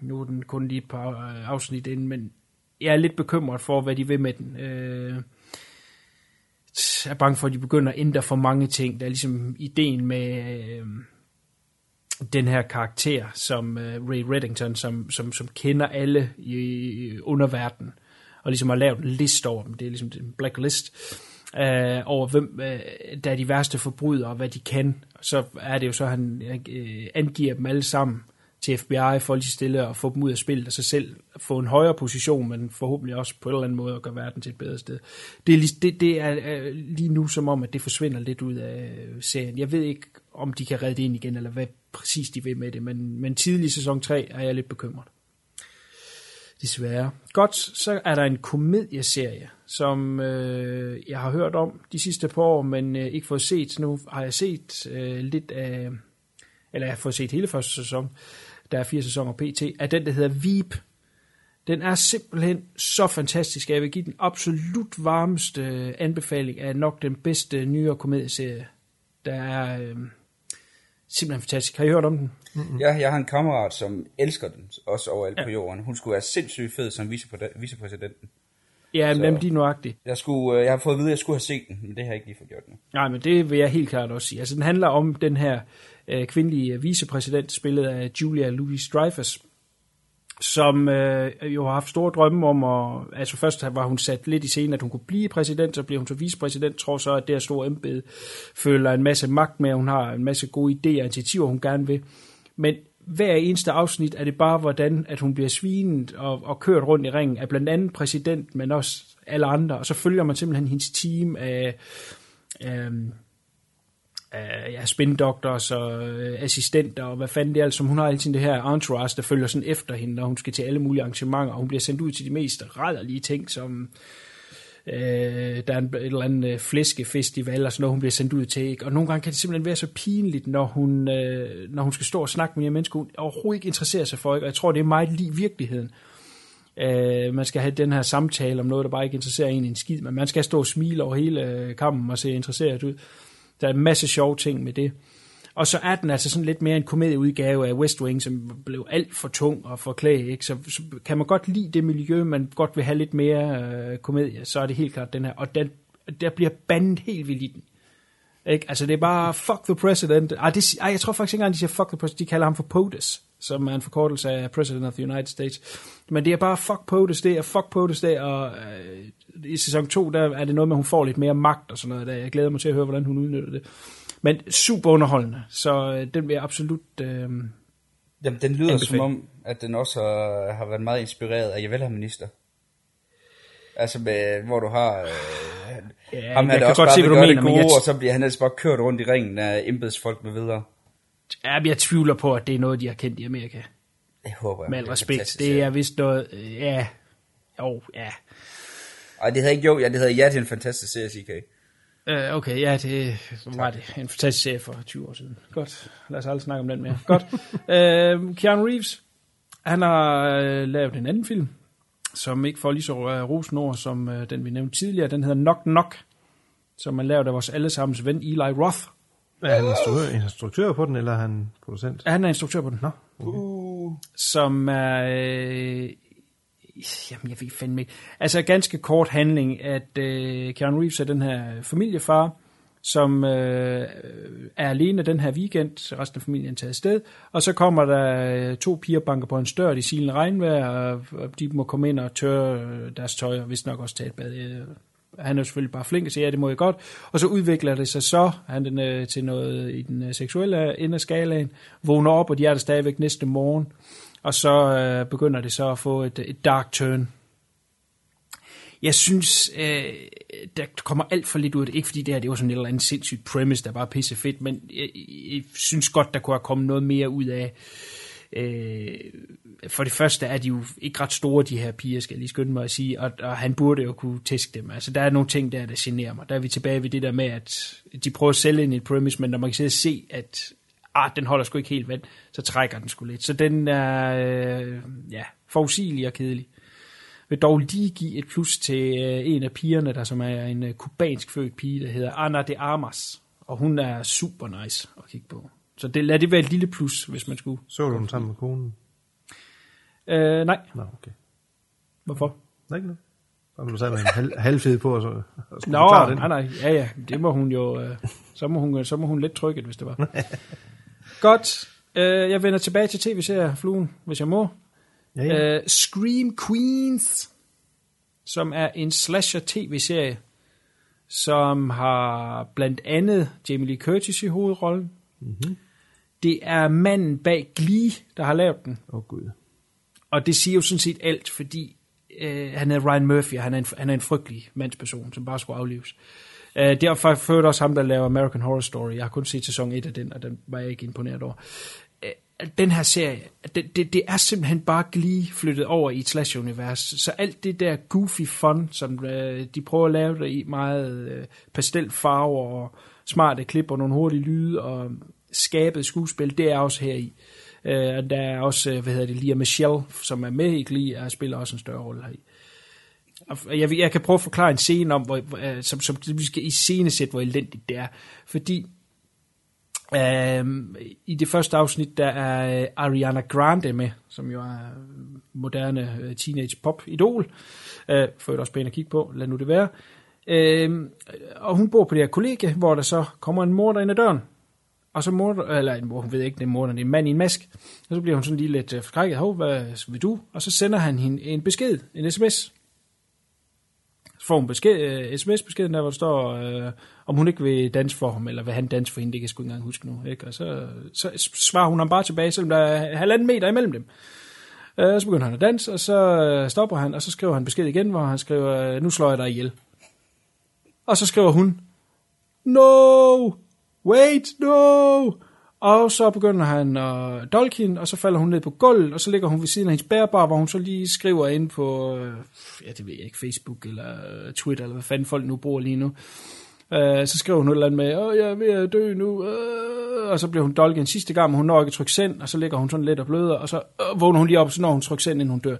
nu er den kun lige et par øh, afsnit ind, men jeg er lidt bekymret for, hvad de vil med den. Øh, jeg er bange for, at de begynder at ændre for mange ting. Der er ligesom ideen med øh, den her karakter, som øh, Ray Reddington, som, som, som kender alle i, i underverdenen, og ligesom har lavet en liste over dem. Det er ligesom en blacklist øh, over, hvem øh, der er de værste forbrydere, og hvad de kan. Så er det jo så, at han øh, angiver dem alle sammen til FBI for lige stille at få dem ud af spillet og sig selv få en højere position, men forhåbentlig også på en eller anden måde at gøre verden til et bedre sted. Det er, lige, det, det er lige nu som om, at det forsvinder lidt ud af øh, serien. Jeg ved ikke, om de kan redde det ind igen, eller hvad præcis de vil med det, men, men tidlig i sæson 3 er jeg lidt bekymret. Desværre. Godt, så er der en komedieserie, som øh, jeg har hørt om de sidste par år, men øh, ikke fået set. Nu har jeg set øh, lidt af, eller jeg har fået set hele første sæson, der er fire sæsoner pt, af den, der hedder Veep. Den er simpelthen så fantastisk, jeg vil give den absolut varmeste øh, anbefaling af nok den bedste nyere komedieserie, der er øh, simpelthen fantastisk. Har I hørt om den? Mm. Ja, jeg har en kammerat, som elsker den, også overalt ja. på jorden. Hun skulle være sindssygt fed som vicepræ- vicepræsidenten. Ja, Så- men de er nøjagtige. Jeg, skulle, øh, jeg har fået at vide, at jeg skulle have set den, men det har jeg ikke lige fået gjort nu. Nej, men det vil jeg helt klart også sige. Altså, den handler om den her øh, kvindelige vicepræsident, spillet af Julia Louis-Dreyfus, som øh, jo har haft store drømme om at... Altså først var hun sat lidt i scenen, at hun kunne blive præsident, så bliver hun så vicepræsident, tror så, at det her store embede føler en masse magt med, at hun har en masse gode idéer og initiativer, hun gerne vil. Men hver eneste afsnit er det bare, hvordan at hun bliver svinet og, og kørt rundt i ringen af blandt andet præsident, men også alle andre. Og så følger man simpelthen hendes team af... af, af ja, spindoctors og øh, assistenter og hvad fanden det er, altså, hun har altid det her entourage, der følger sådan efter hende, når hun skal til alle mulige arrangementer, og hun bliver sendt ud til de mest rædderlige ting, som øh, der er en, et eller andet øh, flæskefestival og sådan noget, hun bliver sendt ud til, ikke? og nogle gange kan det simpelthen være så pinligt, når hun, øh, når hun skal stå og snakke med de her mennesker, hun overhovedet ikke interesserer sig for, ikke? og jeg tror, det er meget lige virkeligheden. Øh, man skal have den her samtale om noget, der bare ikke interesserer en en skid, men man skal stå og smile over hele øh, kampen og se interesseret ud. Der er en masse sjove ting med det. Og så er den altså sådan lidt mere en komedieudgave af West Wing, som blev alt for tung og for klæg, ikke? Så, så kan man godt lide det miljø, man godt vil have lidt mere øh, komedie, så er det helt klart den her. Og den, der bliver bandet helt vildt i den. Ikke? Altså det er bare, fuck the president. Ej, det, ej, jeg tror faktisk ikke engang, de siger fuck the president, de kalder ham for POTUS, som er en forkortelse af President of the United States. Men det er bare fuck POTUS det, og fuck POTUS det, og øh, i sæson 2, der er det noget med, at hun får lidt mere magt og sådan noget. Der. Jeg glæder mig til at høre, hvordan hun udnytter det. Men super underholdende, så øh, den vil jeg absolut... Øh, Jamen, den lyder Anbefale. som om, at den også har, har været meget inspireret af Javel, minister. Altså, med, hvor du har... Øh, Ja, ham jeg kan også godt se, hvad du mener, det men gode, jeg- og så bliver han ellers bare kørt rundt i ringen af embedsfolk med videre. ja, jeg tvivler på, at det er noget, de har kendt i Amerika. Jeg håber, jeg. Med det er respekt. Det er vist noget... Øh, ja, jo, ja. Ej, det hedder ikke jo, ja, det hedder ja, er en fantastisk serie, CK. Øh, okay, ja, det var det. En fantastisk serie for 20 år siden. Godt. Lad os aldrig snakke om den mere. Godt. øh, Keanu Reeves, han har øh, lavet en anden film, som ikke får lige så øh, rosen ord som øh, den, vi nævnte tidligere. Den hedder Knock Knock, som er lavet af vores allesammens ven Eli Roth. Er han instruktør, instruktør på den, eller er han producent? Han er instruktør på den. Nå, okay. som er... Øh, jamen, jeg ved fandme ikke. Altså, ganske kort handling, at øh, Keanu Reeves er den her familiefar, som øh, er alene den her weekend, resten af familien tager afsted, og så kommer der øh, to piger banker på en stør i silen regnvejr, og, og de må komme ind og tørre øh, deres tøj, og vist nok også tage et bad. Øh, Han er jo selvfølgelig bare flink og siger, ja, det må jeg godt. Og så udvikler det sig så han den, øh, til noget i den øh, seksuelle ende af skalaen, vågner op, og de er der stadigvæk næste morgen, og så øh, begynder det så at få et, et dark turn. jeg synes, øh, der kommer alt for lidt ud af det. Ikke fordi det her det var sådan en eller anden sindssygt premise, der var pisse fedt, men jeg, jeg synes godt, der kunne have kommet noget mere ud af. Øh, for det første er de jo ikke ret store, de her piger, skal jeg lige skynde mig at sige, og, og han burde jo kunne tæske dem. Altså, der er nogle ting der, der generer mig. Der er vi tilbage ved det der med, at de prøver at sælge ind i et premise, men når man kan se, at ah, den holder sgu ikke helt vand, så trækker den sgu lidt. Så den er, øh, ja, forudsigelig og kedelig vil dog lige give et plus til øh, en af pigerne, der som er en øh, kubansk født pige, der hedder Ana de Armas. Og hun er super nice at kigge på. Så det, lad det være et lille plus, hvis man skulle. Så du den sammen med konen? Øh, nej. Nå, okay. Hvorfor? Nej, ikke noget. Du sat en halv, halvfed på, og så og Nå, nej, nej, ja, ja, det må hun jo, øh, så, må hun, så må hun lidt trykke, hvis det var. Godt, øh, jeg vender tilbage til tv-serier, Fluen, hvis jeg må. Ja, ja. Uh, Scream Queens, som er en slasher tv-serie, som har blandt andet Jamie Lee Curtis i hovedrollen. Mm-hmm. Det er manden bag Glee, der har lavet den. Åh, oh, Gud. Og det siger jo sådan set alt, fordi øh, han er Ryan Murphy, og han er, en, han er en frygtelig mandsperson, som bare skulle aflives. Øh, Øh, det er faktisk også ham, der laver American Horror Story. Jeg har kun set sæson 1 af den, og den var jeg ikke imponeret over. Uh, den her serie, det, det, det er simpelthen bare lige flyttet over i et slash-univers. Så alt det der goofy fun, som uh, de prøver at lave der i meget uh, pastelfarver og smarte klip og nogle hurtige lyde og skabet skuespil, det er også her i. Uh, der er også, hvad hedder det, Lia Michelle, som er med i Glee, og spiller også en større rolle her i. Jeg, jeg kan prøve at forklare en scene om, hvor, hvor, øh, som, som vi skal i scenesæt, hvor elendigt det er. Fordi Øhm, I det første afsnit, der er øh, Ariana Grande med, som jo er øh, moderne teenage pop idol. Øh, for også pænt at kigge på, lad nu det være. Øhm, og hun bor på det her kollega, hvor der så kommer en morder ind ad døren. Og så morder, eller en mor, hun ved ikke, det er morder, det er en mand i en mask. Og så bliver hun sådan lige lidt forskrækket, hov, hvad vil du? Og så sender han hende en besked, en sms. Får en besked, øh, sms-besked, der, hvor der står, øh, om hun ikke vil danse for ham, eller vil han danse for hende, det kan jeg sgu ikke engang huske nu. Ikke? Og så, så svarer hun ham bare tilbage, selvom der er halvanden meter imellem dem. Øh, så begynder han at danse, og så øh, stopper han, og så skriver han besked igen, hvor han skriver, øh, nu slår jeg dig ihjel. Og så skriver hun, no, wait, no. Og så begynder han at dolke hende, og så falder hun ned på gulvet, og så ligger hun ved siden af hendes bærbar, hvor hun så lige skriver ind på, øh, ja det ved jeg ikke, Facebook eller øh, Twitter, eller hvad fanden folk nu bruger lige nu. Uh, så skriver hun noget eller andet med, åh, jeg er ved at dø nu, øh, og så bliver hun dolket en sidste gang, men hun når ikke at trykke send, og så ligger hun sådan lidt og bløder, og så vågner hun lige op, og så når hun trykker send, inden hun dør.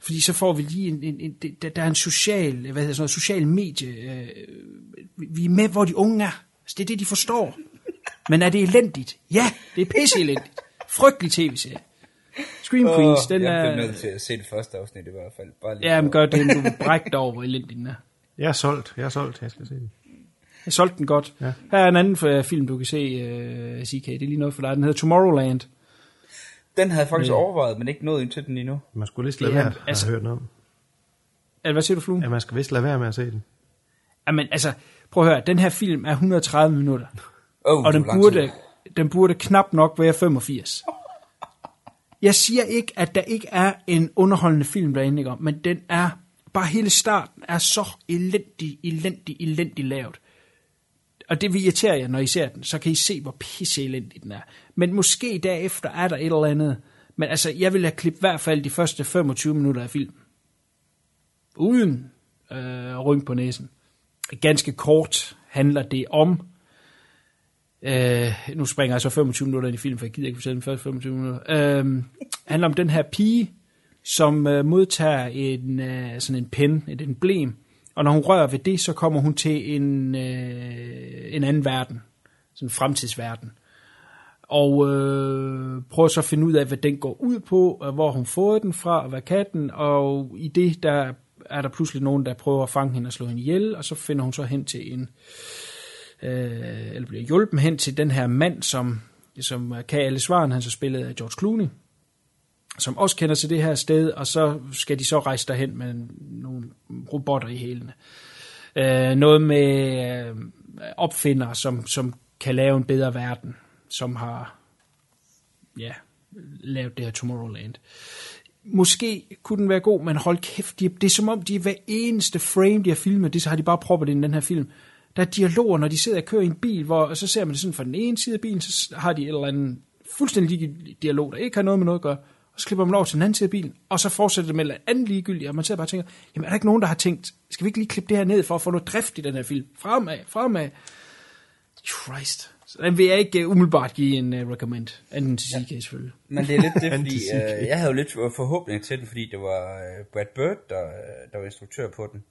Fordi så får vi lige en, en, en der, der er en social, hvad hedder sådan noget, social medie, vi er med, hvor de unge er. Altså, det er det, de forstår. Men er det elendigt? Ja, det er pisse elendigt. Frygtelig tv-serie. Scream Queens, den jeg er... bliver nødt til at se det første afsnit i hvert fald. Bare lige Ja, men gør det, du dig over, hvor elendig den er. Jeg er solgt, jeg er solgt, jeg skal se den. Jeg solgte den godt. Ja. Her er en anden øh, film, du kan se, uh, CK. Det er lige noget for dig. Den hedder Tomorrowland. Den havde jeg faktisk overvejet, men ikke nået ind til den endnu. Man skulle vist lade Det være, at altså- hørt noget om. Altså, hvad siger du, Flue? Ja, man skal vist lade være med at se den. Jamen, altså, prøv at høre. Den her film er 130 minutter. Oh, og den burde, den burde knap nok være 85. Jeg siger ikke, at der ikke er en underholdende film derinde, ikke? men den er, bare hele starten er så elendig, elendig, elendig lavet. Og det vil irritere jer, når I ser den, så kan I se, hvor pisse elendig den er. Men måske derefter er der et eller andet. Men altså, jeg vil have klippet i hvert fald de første 25 minutter af filmen. Uden øh, ryng på næsen. Ganske kort handler det om, Øh, nu springer jeg så 25 minutter ind i filmen, for jeg gider ikke fortælle den første 25 minutter. Øh, handler om den her pige, som øh, modtager en, øh, sådan en pen, et emblem, og når hun rører ved det, så kommer hun til en, øh, en anden verden, sådan en fremtidsverden. Og øh, prøver så at finde ud af, hvad den går ud på, og hvor hun får den fra, og hvad kan den, og i det, der er der pludselig nogen, der prøver at fange hende og slå hende ihjel, og så finder hun så hen til en, øh, øh, eller bliver hjulpet hen til den her mand, som, som kan alle svaren, han så spillet af George Clooney, som også kender til det her sted, og så skal de så rejse derhen med nogle robotter i hælene. Øh, noget med øh, opfindere, som, som kan lave en bedre verden, som har ja, lavet det her Tomorrowland. måske kunne den være god, men hold kæft, de, det er som om, de hver eneste frame, de har filmet, det så har de bare proppet ind i den her film. Der er dialoger, når de sidder og kører i en bil, hvor og så ser man det sådan fra den ene side af bilen, så har de et eller andet fuldstændig ligegyldig dialog, der ikke har noget med noget at gøre. Og så klipper man over til den anden side af bilen, og så fortsætter det med et andet ligegyldigt, og man sidder bare og tænker, jamen er der ikke nogen, der har tænkt, skal vi ikke lige klippe det her ned for at få noget drift i den her film? Fremad, fremad. Christ. Så den vil jeg ikke uh, umiddelbart give en uh, recommend, anden til CK selvfølgelig. Men det er lidt det, fordi øh, jeg havde jo lidt forhåbning til den, fordi det var øh, Brad Bird, der, der var instruktør på den.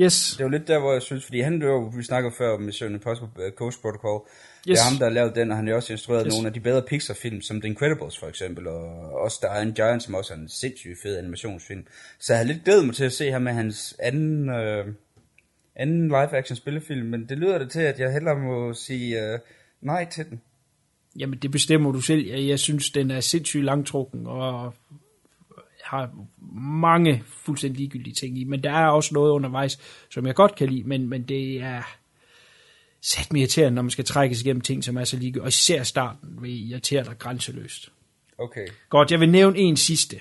Yes, Det var lidt der, hvor jeg synes, fordi han, var, vi snakkede før om Mission Impossible uh, Ghost Protocol. Yes. Det er ham, der har lavet den, og han har også instrueret Yes. nogle af de bedre Pixar-film, som The Incredibles for eksempel, og også The Iron Giant, som også er en sindssygt fed animationsfilm. Så jeg havde lidt glædet mig til at se ham med hans anden, øh, anden live-action spillefilm, men det lyder det til, at jeg hellere må sige øh, nej til den. Jamen, det bestemmer du selv. Jeg, jeg synes, den er sindssygt langtrukken, og har mange fuldstændig ligegyldige ting i. Men der er også noget undervejs, som jeg godt kan lide, men, men det er sat mig irriterende, når man skal trækkes igennem ting, som er så ligegyldige. Og især starten vil irritere dig grænseløst. Okay. Godt, jeg vil nævne en sidste,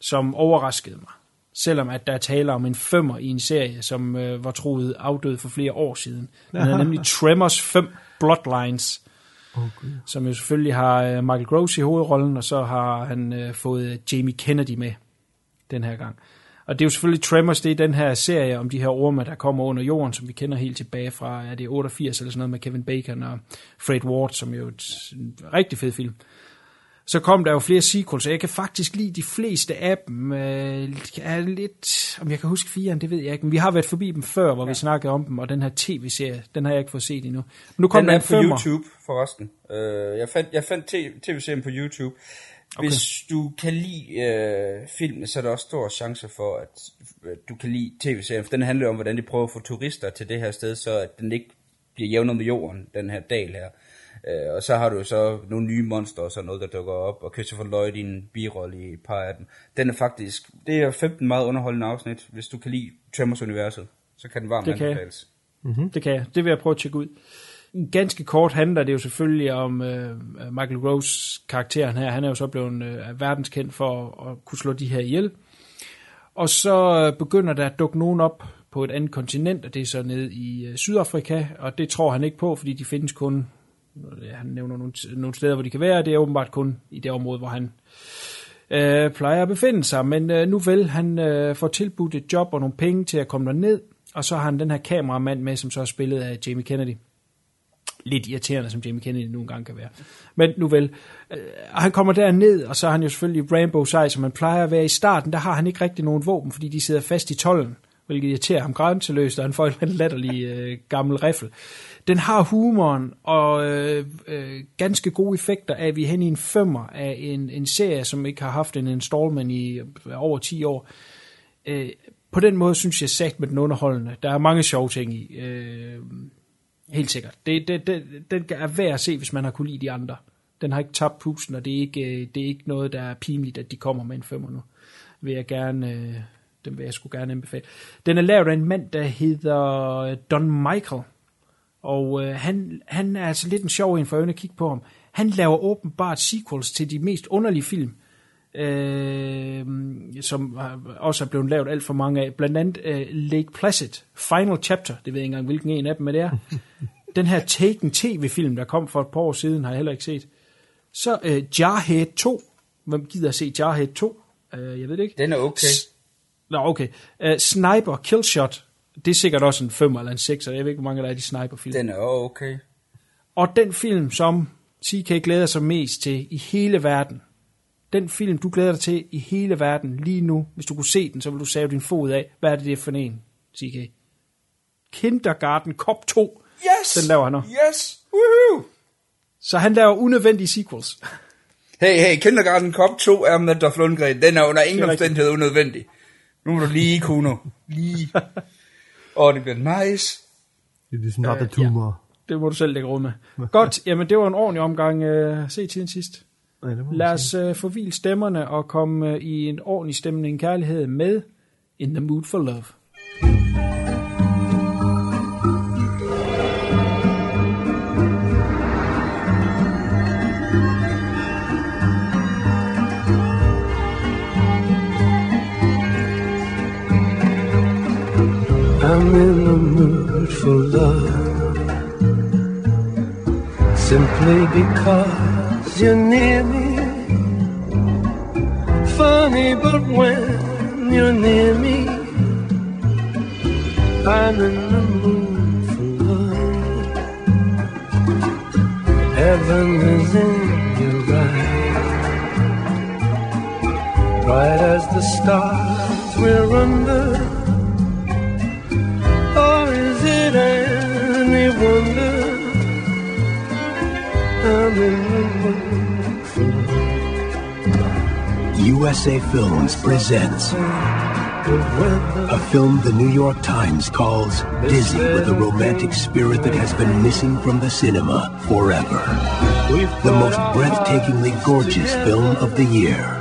som overraskede mig. Selvom at der er tale om en femmer i en serie, som øh, var troet afdød for flere år siden. Den er nemlig Tremors 5 Bloodlines. Oh, som jo selvfølgelig har øh, Michael Gross i hovedrollen, og så har han øh, fået øh, Jamie Kennedy med den her gang. Og det er jo selvfølgelig Tremors, det er den her serie om de her orme, der kommer under jorden, som vi kender helt tilbage fra, er det 88 eller sådan noget med Kevin Bacon og Fred Ward, som jo er et, en rigtig fed film. Så kom der jo flere sequels, og jeg kan faktisk lide de fleste af dem. Øh, er lidt, om jeg kan huske firen, det ved jeg ikke, men vi har været forbi dem før, hvor ja. vi snakkede om dem, og den her tv-serie, den har jeg ikke fået set endnu. Men nu kom Den der er på femmer. YouTube, forresten. Uh, jeg fandt, jeg fandt tv-serien på YouTube. Hvis okay. du kan lide uh, filmen, så er der også stor chance for, at øh, du kan lide tv-serien. For den handler om, hvordan de prøver at få turister til det her sted, så at den ikke bliver jævnet med jorden, den her dal her. Uh, og så har du så nogle nye monster og sådan noget, der dukker op. Og Christopher Lloyd i en birolle i et par af dem. Den er faktisk, det er 15 meget underholdende afsnit. Hvis du kan lide Tremors-universet, så kan den varmt Det kan anbefales. Mm-hmm. Det kan jeg. Det vil jeg prøve at tjekke ud. Ganske kort handler det jo selvfølgelig om øh, Michael Rose karakteren her. Han er jo så blevet øh, verdenskendt for at, at kunne slå de her ihjel. Og så øh, begynder der at dukke nogen op på et andet kontinent, og det er så nede i øh, Sydafrika, og det tror han ikke på, fordi de findes kun, han nævner nogle, nogle steder, hvor de kan være, det er åbenbart kun i det område, hvor han øh, plejer at befinde sig. Men øh, nu vel, han øh, får tilbudt et job og nogle penge til at komme derned, og så har han den her kameramand med, som så er spillet af Jamie Kennedy. Lidt irriterende, som Jamie Kennedy nogle gange kan være. Men nu vel, øh, han kommer derned, og så er han jo selvfølgelig Rambo sej, som han plejer at være i starten. Der har han ikke rigtig nogen våben, fordi de sidder fast i tollen, hvilket irriterer ham grænseløst, og han får en latterlig øh, gammel riffel. Den har humoren og øh, øh, ganske gode effekter af, at vi er hen i en femmer af en, en serie, som ikke har haft en installment i øh, over 10 år. Øh, på den måde synes jeg sagt med den underholdende. Der er mange sjove ting i. Øh, helt sikkert. Det, det, det, den er værd at se, hvis man har kunne lide de andre. Den har ikke tabt pusten, og det er ikke, øh, det er ikke noget, der er pinligt, at de kommer med en femmer nu. Vil jeg gerne, øh, den vil jeg sgu gerne anbefale. Den er lavet af en mand, der hedder øh, Don Michael. Og øh, han, han er altså lidt en sjov en for øjnene at kigge på ham. Han laver åbenbart sequels til de mest underlige film, øh, som også er blevet lavet alt for mange af. Blandt andet øh, Lake Placid, Final Chapter, det ved jeg ikke engang, hvilken en af dem er det er. Den her Taken TV-film, der kom for et par år siden, har jeg heller ikke set. Så øh, Jarhead 2. Hvem gider at se Jarhead 2? Øh, jeg ved det ikke. Den er okay. Nå, okay. Uh, Sniper, Killshot. Det er sikkert også en 5 eller en 6, jeg ved ikke, hvor mange der er i de sniper-film. Den er okay. Og den film, som TK glæder sig mest til i hele verden, den film, du glæder dig til i hele verden lige nu, hvis du kunne se den, så vil du save din fod af. Hvad er det, det er for en, TK? Kindergarten Cop 2. Yes! Den laver han også. Yes! Woohoo! Så han laver unødvendige sequels. Hey, hey, Kindergarten Cop 2 er med Dolph Lundgren. Den er under ingen omstændighed unødvendig. Nu må du lige, Kuno. Lige. Åh, det bliver nice. It is not a tumor. Det må du selv lægge råd med. Godt, jamen det var en ordentlig omgang. Uh, se sidst. Nej, det må man Lad os uh, forvile stemmerne og komme uh, i en ordentlig stemning kærlighed med In the Mood for Love. I'm in the mood for love. Simply because you're near me. Funny, but when you're near me, I'm in the mood for love. Heaven is in your eyes, bright as the stars we're under. Wonder I'm in? USA Films presents a film the New York Times calls dizzy with a romantic spirit that has been missing from the cinema forever. The most breathtakingly gorgeous film of the year.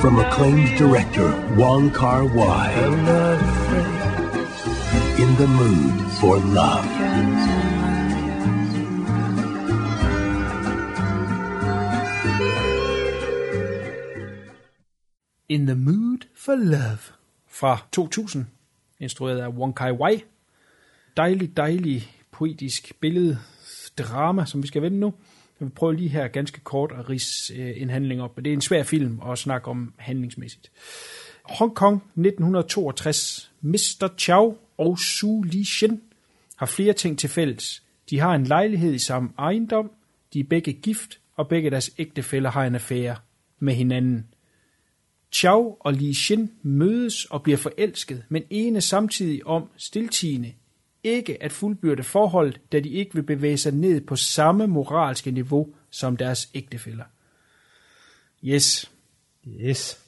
From acclaimed director Wong Kar In the Mood for Love. In the Mood for Love fra 2000, instrueret af Wong Kai Wai. Dejlig, dejlig poetisk billede, drama, som vi skal vende nu. Jeg vil prøve lige her ganske kort at rise øh, en handling op, men det er en svær film at snakke om handlingsmæssigt. Hong Kong 1962. Mr. Chow og Su Li Shen har flere ting til fælles. De har en lejlighed i samme ejendom, de er begge gift, og begge deres ægtefæller har en affære med hinanden. Chao og Li Xin mødes og bliver forelsket, men ene samtidig om stiltigende ikke at fuldbyrde forholdet, da de ikke vil bevæge sig ned på samme moralske niveau som deres ægtefæller. Yes. Yes.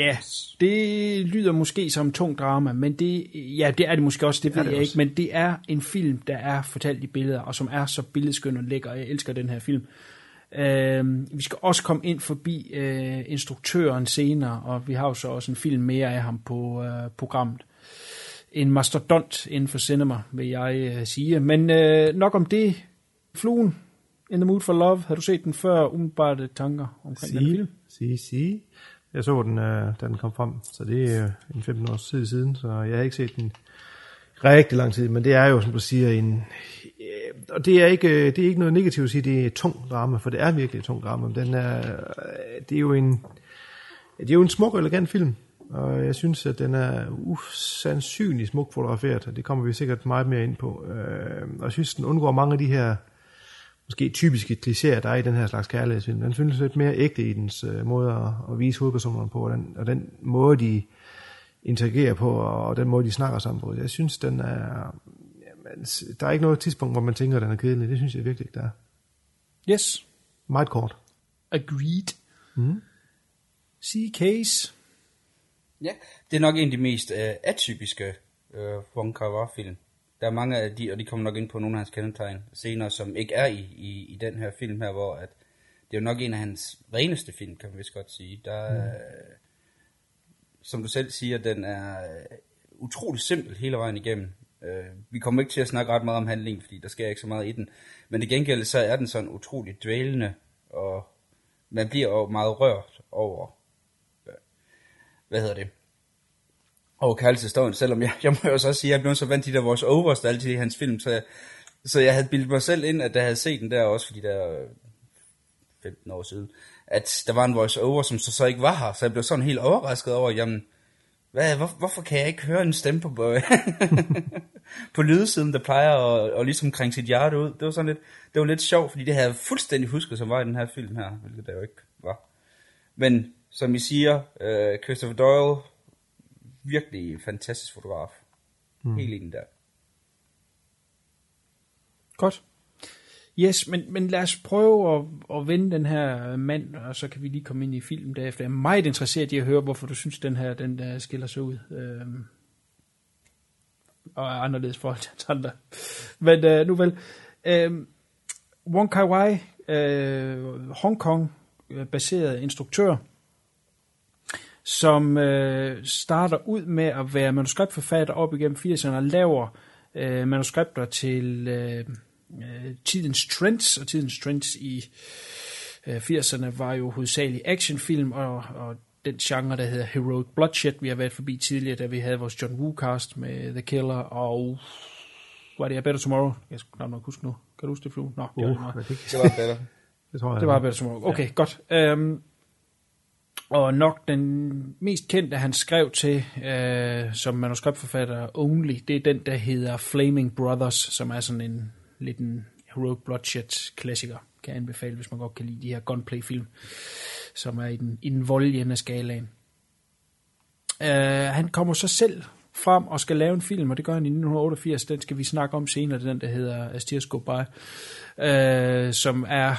Ja, det lyder måske som tung drama, men det, ja, det er det måske også, det ved det jeg også. ikke, men det er en film, der er fortalt i billeder, og som er så billedskøn og lækker, og jeg elsker den her film. Øh, vi skal også komme ind forbi øh, instruktøren senere, og vi har jo så også en film mere af ham på øh, programmet. En mastodont inden for cinema, vil jeg øh, sige. Men øh, nok om det. Fluen, In the Mood for Love, har du set den før? Umiddelbare tanker omkring den film? Sige, sige. Jeg så den, øh, da den kom frem, så det er øh, en 15 års tid siden, så jeg har ikke set den rigtig lang tid, men det er jo, som du siger, en... Øh, og det er, ikke, øh, det er ikke noget negativt at sige, det er et tung drama, for det er virkelig et tung drama. men Den er, øh, det er jo en... Det er jo en smuk og elegant film, og jeg synes, at den er usandsynlig smuk fotograferet, og det kommer vi sikkert meget mere ind på. Øh, og jeg synes, den undgår mange af de her måske typiske klichéer, der er i den her slags kærlighedsfilm. Den føles lidt mere ægte i dens øh, måde at, at vise hovedpersonerne på, og den, og den måde, de interagerer på, og den måde, de snakker sammen på. Jeg synes, den er... Jamen, der er ikke noget tidspunkt, hvor man tænker, at den er kedelig. Det synes jeg virkelig ikke, der er. Yes, Meget kort. agreed. Mm. See case. Ja, det er nok en af de mest øh, atypiske øh, Wong Kar film. Der er mange af de, og de kommer nok ind på nogle af hans kendetegn senere, som ikke er i, i, i den her film her, hvor at det er jo nok en af hans reneste film, kan man vist godt sige. Der er, mm. som du selv siger, den er øh, utrolig simpel hele vejen igennem. Øh, vi kommer ikke til at snakke ret meget om handlingen, fordi der sker ikke så meget i den. Men i gengæld så er den sådan utrolig dvælende, og man bliver jo meget rørt over, øh, hvad hedder det, over kærlighedshistorien, selvom jeg, jeg må jo så også sige, at jeg blev så vant til de der vores overs, der altid i hans film, så jeg, så jeg havde bildet mig selv ind, at jeg havde set den der også, fordi der øh, 15 år siden, at der var en voice over, som så, så ikke var her, så jeg blev sådan helt overrasket over, jamen, hvad, hvor, hvorfor kan jeg ikke høre en stemme på, på lydsiden, der plejer at, og ligesom kringe sit hjerte ud. Det var sådan lidt, det var lidt sjovt, fordi det havde jeg fuldstændig husket, som var i den her film her, hvilket der jo ikke var. Men som I siger, øh, Christopher Doyle, virkelig fantastisk fotograf. Mm. Helt enig der. Godt. Yes, men, men lad os prøve at, at vende den her mand, og så kan vi lige komme ind i filmen derefter. Jeg er meget interesseret i at høre, hvorfor du synes, den her den der skiller sig ud. Øhm, og er anderledes forhold til andre. Men øh, nu vel. Øhm, Wong Kai Wai, øh, Hong Kong øh, baseret instruktør, som øh, starter ud med at være manuskriptforfatter op igennem 80'erne og laver øh, manuskripter til øh, øh, tidens trends, og tidens trends i øh, 80'erne var jo hovedsageligt actionfilm, og, og den genre, der hedder Heroic Bloodshed, vi har været forbi tidligere, da vi havde vores John Woo-cast med The Killer, og var det A Better Tomorrow? Jeg skal knap nok huske nu. Kan du huske det, Flue? Nå, det var Uh, det meget. det, Det var bedre. det tror jeg. Det var A Better Tomorrow. Okay, ja. godt. Um, og nok den mest kendte, han skrev til øh, som manuskriptforfatter only, det er den, der hedder Flaming Brothers, som er sådan en lidt en Heroic Bloodshed klassiker. Kan jeg anbefale, hvis man godt kan lide de her gunplay-film, som er i den, i den voldelige skalaen. Øh, han kommer så selv frem og skal lave en film, og det gør han i 1988. Den skal vi snakke om senere, det er den, der hedder As Tears Go By, øh, som er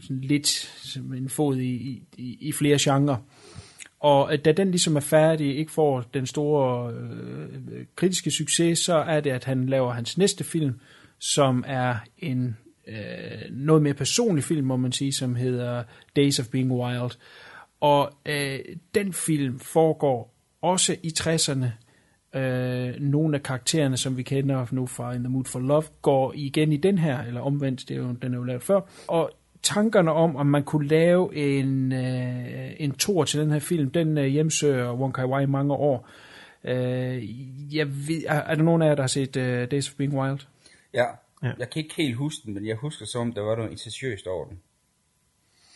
sådan lidt som en fod i, i, i flere genrer. Og da den ligesom er færdig, ikke får den store øh, kritiske succes, så er det, at han laver hans næste film, som er en øh, noget mere personlig film, må man sige, som hedder Days of Being Wild. Og øh, den film foregår også i 60'erne. Øh, nogle af karaktererne, som vi kender nu fra In the Mood for Love, går igen i den her, eller omvendt, det er jo, den er jo lavet før. Og tankerne om, om man kunne lave en, øh, en tor til den her film, den øh, hjemsøger Wong Kar Wai i mange år. Øh, jeg ved, er, er der nogen af jer, der har set øh, Days of Being Wild? Ja. Ja. Jeg kan ikke helt huske den, men jeg husker som, om der var noget incestiøst over den.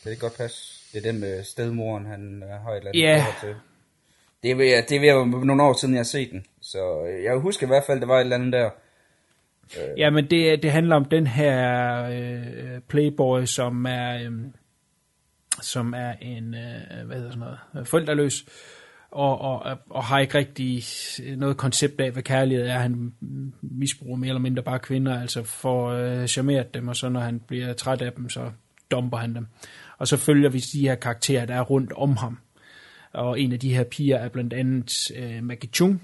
Kan det godt passe? Det er den med stedmoren, han øh, har et eller andet Ja. forhold til. Det er, ved, det er ved at være nogle år siden, jeg har set den. Så øh, jeg husker i hvert fald, der var et eller andet der. Øh. Ja, men det, det handler om den her øh, playboy, som er, øh, som er en, øh, hvad hedder sådan noget, øh, forældreløs, og, og, og har ikke rigtig øh, noget koncept af, hvad kærlighed er. Han misbruger mere eller mindre bare kvinder, altså får øh, charmeret dem, og så når han bliver træt af dem, så dumper han dem. Og så følger vi de her karakterer, der er rundt om ham. Og en af de her piger er blandt andet øh, Maggie Chung,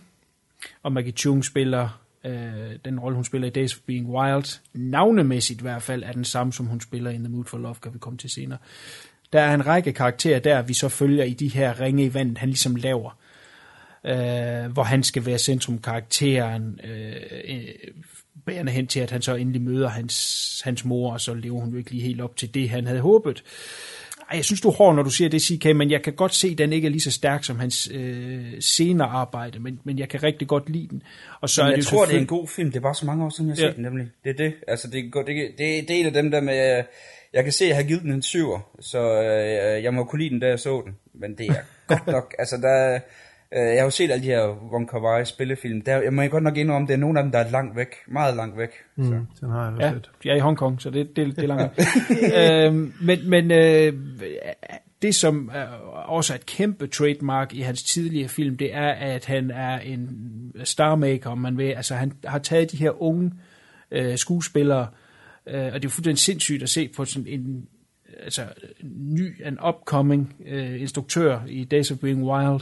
og Maggie Chung spiller øh, den rolle, hun spiller i Days of Being Wild, navnemæssigt i hvert fald, er den samme, som hun spiller i the Mood for Love, kan vi komme til senere. Der er en række karakterer der, vi så følger i de her ringe i vandet, han ligesom laver, øh, hvor han skal være centrumkarakteren, øh, øh, bærende hen til, at han så endelig møder hans, hans mor, og så lever hun jo ikke lige helt op til det, han havde håbet. Ej, jeg synes, du er hård, når du siger det, CK, men jeg kan godt se, at den ikke er lige så stærk som hans øh, senere arbejde, men, men jeg kan rigtig godt lide den. Og så Men er jeg det jo tror, det er en god film. Det er bare så mange år siden, jeg har Ja. set den nemlig. Det er det. Altså, det, er det, det, det er en af dem der med... øh, Jeg kan se, at jeg har givet den en syver, så øh, jeg må kunne lide den, da jeg så den. Men det er godt nok... Altså, der, jeg har jo set alle de her Wong Kar Wai spillefilm. Der, jeg må godt nok indrømme, det er nogle af dem, der er langt væk. Meget langt væk. Så. Mm, den har jeg Ja, set. de er i Hongkong, så det, det, det er langt. øhm, men men øh, det, som er også er et kæmpe trademark i hans tidligere film, det er, at han er en starmaker, om man vil. Altså, han har taget de her unge øh, skuespillere, øh, og det er fuldstændig sindssygt at se på sådan en altså, ny, en upcoming øh, instruktør i Days of Being Wild,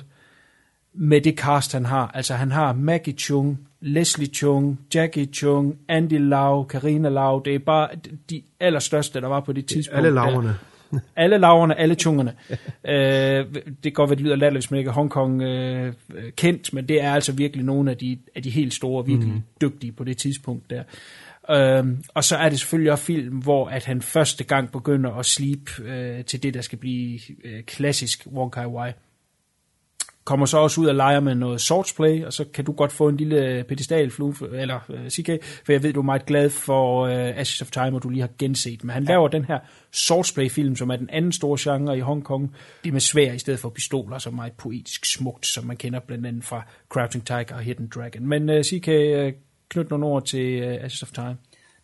med det cast, han har. Altså, han har Maggie Chung, Leslie Chung, Jackie Chung, Andy Lau, Karina Lau. Det er bare de allerstørste, der var på det tidspunkt. Alle der. laverne. Alle laverne, alle tungerne. øh, det kan godt være, det lyder latterligt, men ikke er Hongkong øh, kendt, men det er altså virkelig nogle af de, af de helt store, virkelig mm. dygtige på det tidspunkt der. Øhm, og så er det selvfølgelig også film, hvor at han første gang begynder at slibe øh, til det, der skal blive øh, klassisk Wong Kar Wai kommer så også ud og leger med noget swordsplay, og så kan du godt få en lille pedestal flue, eller uh, CK, for jeg ved, du er meget glad for uh, Ashes of Time, og du lige har genset, men han ja. laver den her swordsplay-film, som er den anden store genre i Hongkong, det med svær i stedet for pistoler, som er meget poetisk smukt, som man kender blandt andet fra Crouching Tiger og Hidden Dragon. Men uh, CK, uh, knyt nogle ord til uh, Ashes of Time.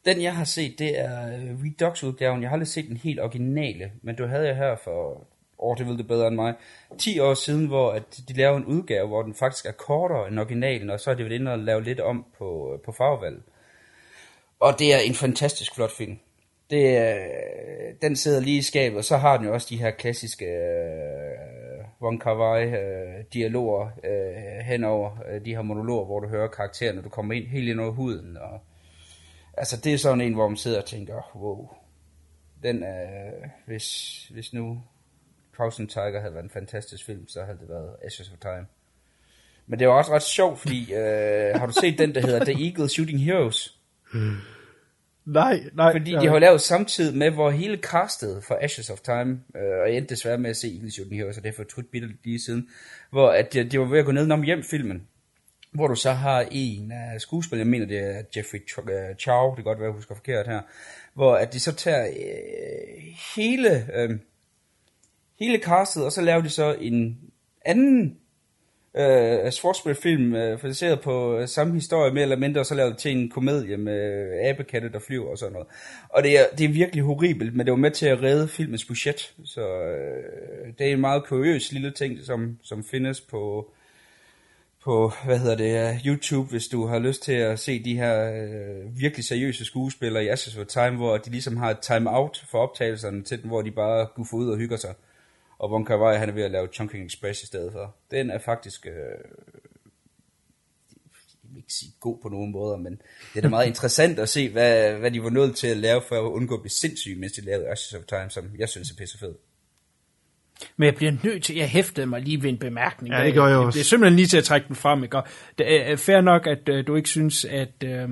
Den, jeg har set, det er øh, Redux-udgaven. Jeg har aldrig set den helt originale, men du havde jeg her for år, det ved det bedre end mig, 10 år siden, hvor at de lavede en udgave, hvor den faktisk er kortere end originalen, og så er det vel inde og lave lidt om på, øh, på farvevalg. Og det er en fantastisk flot film. Det, øh, den sidder lige i skabet, og så har den jo også de her klassiske øh, Wong Kar Wai øh, dialoger øh, henover øh, de her monologer, hvor du hører karaktererne, du kommer ind helt ind over huden. Og, altså det er sådan en, hvor man sidder og tænker, wow, den er, hvis, hvis nu Crouching Tiger havde været en fantastisk film, så havde det været Ashes of Time. Men det var også ret sjovt, fordi øh, har du set den, der hedder The Eagle Shooting Heroes? Nej, nej. Fordi nej. de har lavet samtidig med, hvor hele castet for Ashes of Time, øh, og jeg endte desværre med at se Eagles Shooting Heroes, så det er for trudt bitte lige siden, hvor at de, de var ved at gå ned om hjem filmen, hvor du så har en af skuespillerne, jeg mener det er Jeffrey øh, Chow, det kan godt være, jeg husker forkert her, hvor at de så tager øh, hele, øh, hele castet, og så laver de så en anden øh, sportsspilfilm, øh, baseret på øh, samme historie, mere eller mindre, og så lavet til en komedie med øh, abekatte, der flyver og sådan noget. Og det er, det er virkelig horribelt, men det var med til at redde filmens budget, så øh, det er en meget kuriøs lille ting, som, som findes på, på, hvad hedder det, øh, YouTube, hvis du har lyst til at se de her øh, virkelig seriøse skuespillere i Ashes Time, hvor de ligesom har et time-out for optagelserne til den, hvor de bare guffer ud og hygger sig. Og Wong Kar Wai, han er ved at lave Chunking Express i stedet for. Den er faktisk, øh, jeg vil ikke sige god på nogen måder, men det er da meget interessant at se, hvad, hvad de var nødt til at lave for at undgå at blive sindssyge, mens de lavede Ashes of Time, som jeg synes er pisse fed. Men jeg bliver nødt til, jeg hæftede mig lige ved en bemærkning. Ja, det gør jeg også. Det er simpelthen lige til at trække den frem, ikke? Det er fair nok, at uh, du ikke synes, at, uh,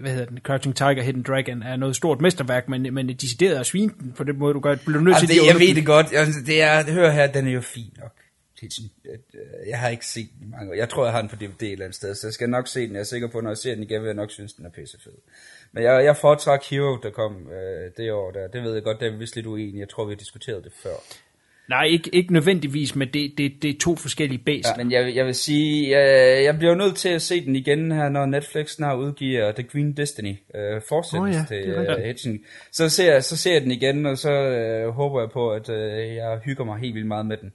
hvad hedder den, Crouching Tiger, Hidden Dragon er noget stort mesterværk, men, men decideret at svine den på den måde, du gør, bliver du nødt Altså, til det, jeg ved det godt. Jeg, det er, hører her, den er jo fin nok. Øh, Jeg har ikke set den mange år. Jeg tror, jeg har den på DVD et eller andet sted, så jeg skal nok se den. Jeg er sikker på, når jeg ser den igen, vil jeg nok synes, den er pissefed. Men jeg, jeg foretrækker Hero, der kom øh, det år der. Det ved jeg godt, der er vi vist lidt uenige. Jeg tror, vi har diskuteret det før. Nej, ikke, ikke nødvendigvis, men det, det, det er to forskellige bæs. Ja, men jeg, vil- jeg vil sige, jeg, jeg bliver nødt til at se den igen her, når Netflix snart udgiver The Green Destiny øh, fortsættes Åh oh, ja, til uh, Hitching. Så ser, jeg- så ser jeg den igen, og så øh, håber jeg på, at øh, jeg hygger mig helt vildt meget med den.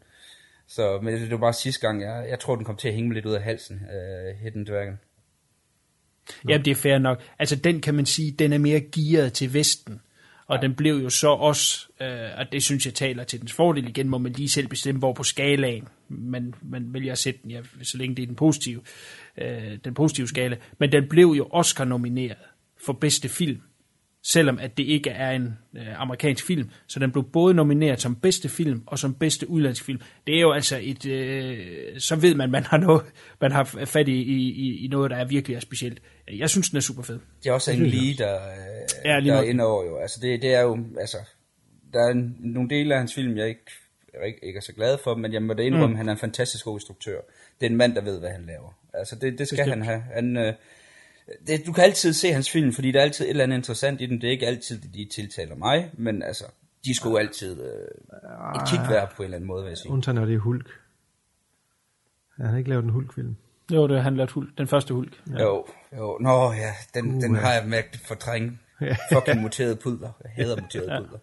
Så, men det var bare sidste gang, jeg, jeg tror, den kom til at hænge mig lidt ud af halsen, uh, Hidden Dragon. Jamen, det er fair nok. Altså, den kan man sige, den er mere gearet til Vesten. Og den blev jo så også, øh, og det synes jeg taler til dens fordel igen, må man lige selv bestemme, hvor på skalaen man, man vælger at sætte den, ja, så længe det er den positive, øh, den positive skala. Men den blev jo Oscar-nomineret for bedste film, selvom at det ikke er en øh, amerikansk film. Så den blev både nomineret som bedste film og som bedste udlandsk film. Det er jo altså et, øh, så ved man, man har noget, man har fat i, i, i noget, der er virkelig er specielt. Jeg synes, den er super fed. Det er også en lige, der, øh, Ja, lige der er inde over jo. Altså, det, det er jo, altså, der er en, nogle dele af hans film, jeg ikke, jeg ikke, ikke er så glad for, men jeg må da indrømme, Mm. mm. han er en fantastisk god instruktør. Det er en mand, der ved, hvad han laver. Altså, det, det skal Bestemt. han have. Han, øh, det, du kan altid se hans film, fordi der er altid et eller andet interessant i dem. Det er ikke altid, de tiltaler mig, men altså, de skulle jo altid øh, et kig værd på en eller anden måde, vil jeg sige. Undtagen når det er Hulk. Ja, han har ikke lavet en Hulk-film. Jo, det han lavede hulk, den første hulk. Ja. Jo, jo, nå ja, den, uh, den har jeg mærket fortrænge. Ja. Fucking muterede pudler. Jeg hader muterede Ja. pudler.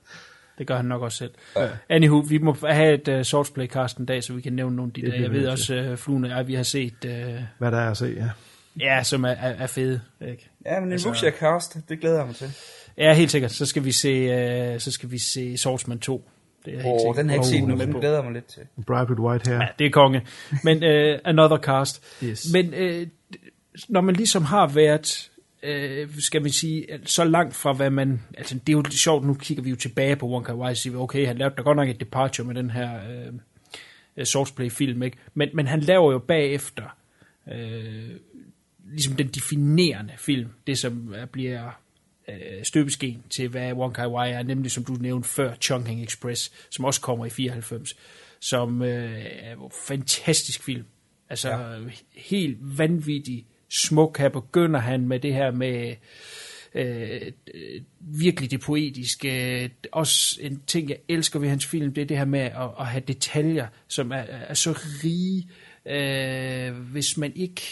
Det gør han nok også selv. Ja. Anywho, vi må have et uh, Swordsplay cast en dag, så vi kan nævne nogle af de Det der. Jeg ved også, uh, Fluen og jeg, vi har set, uh, Hvad der er at se, ja. Ja, som er, er, er fede. Ikke? Ja, men en Altså- altså, cast, det glæder jeg mig til. Ja, helt sikkert. Så skal vi se, uh, så skal vi se Swordsman 2. Det er Åh, helt oh, sikker den har jeg ikke set nu, men den glæder jeg mig lidt til. With White Hair. Ja, det er konge. Men uh, another cast. Yes. Men uh, når man ligesom har været, uh, skal man sige, så langt fra hvad man, altså det er jo sjovt, nu kigger vi jo tilbage på Wong Kar Wai og siger, okay, han lavede da godt nok et departure med den her uh, Sourceplay-film, ikke? Men, men han laver jo bagefter uh, ligesom den definerende film, det som er- bliver øh, støbeskeen til, hvad Wong Kar Wai er, nemlig som du nævnte før, Chungking Express, som også kommer i 94, som øh, er jo fantastisk film. Altså ja. helt vanvittig smuk. Her begynder han med det her med øh, øh, virkelig det poetiske. Også en ting, jeg elsker ved hans film, det er det her med at, at have detaljer, som er, er så rige, øh, hvis man ikke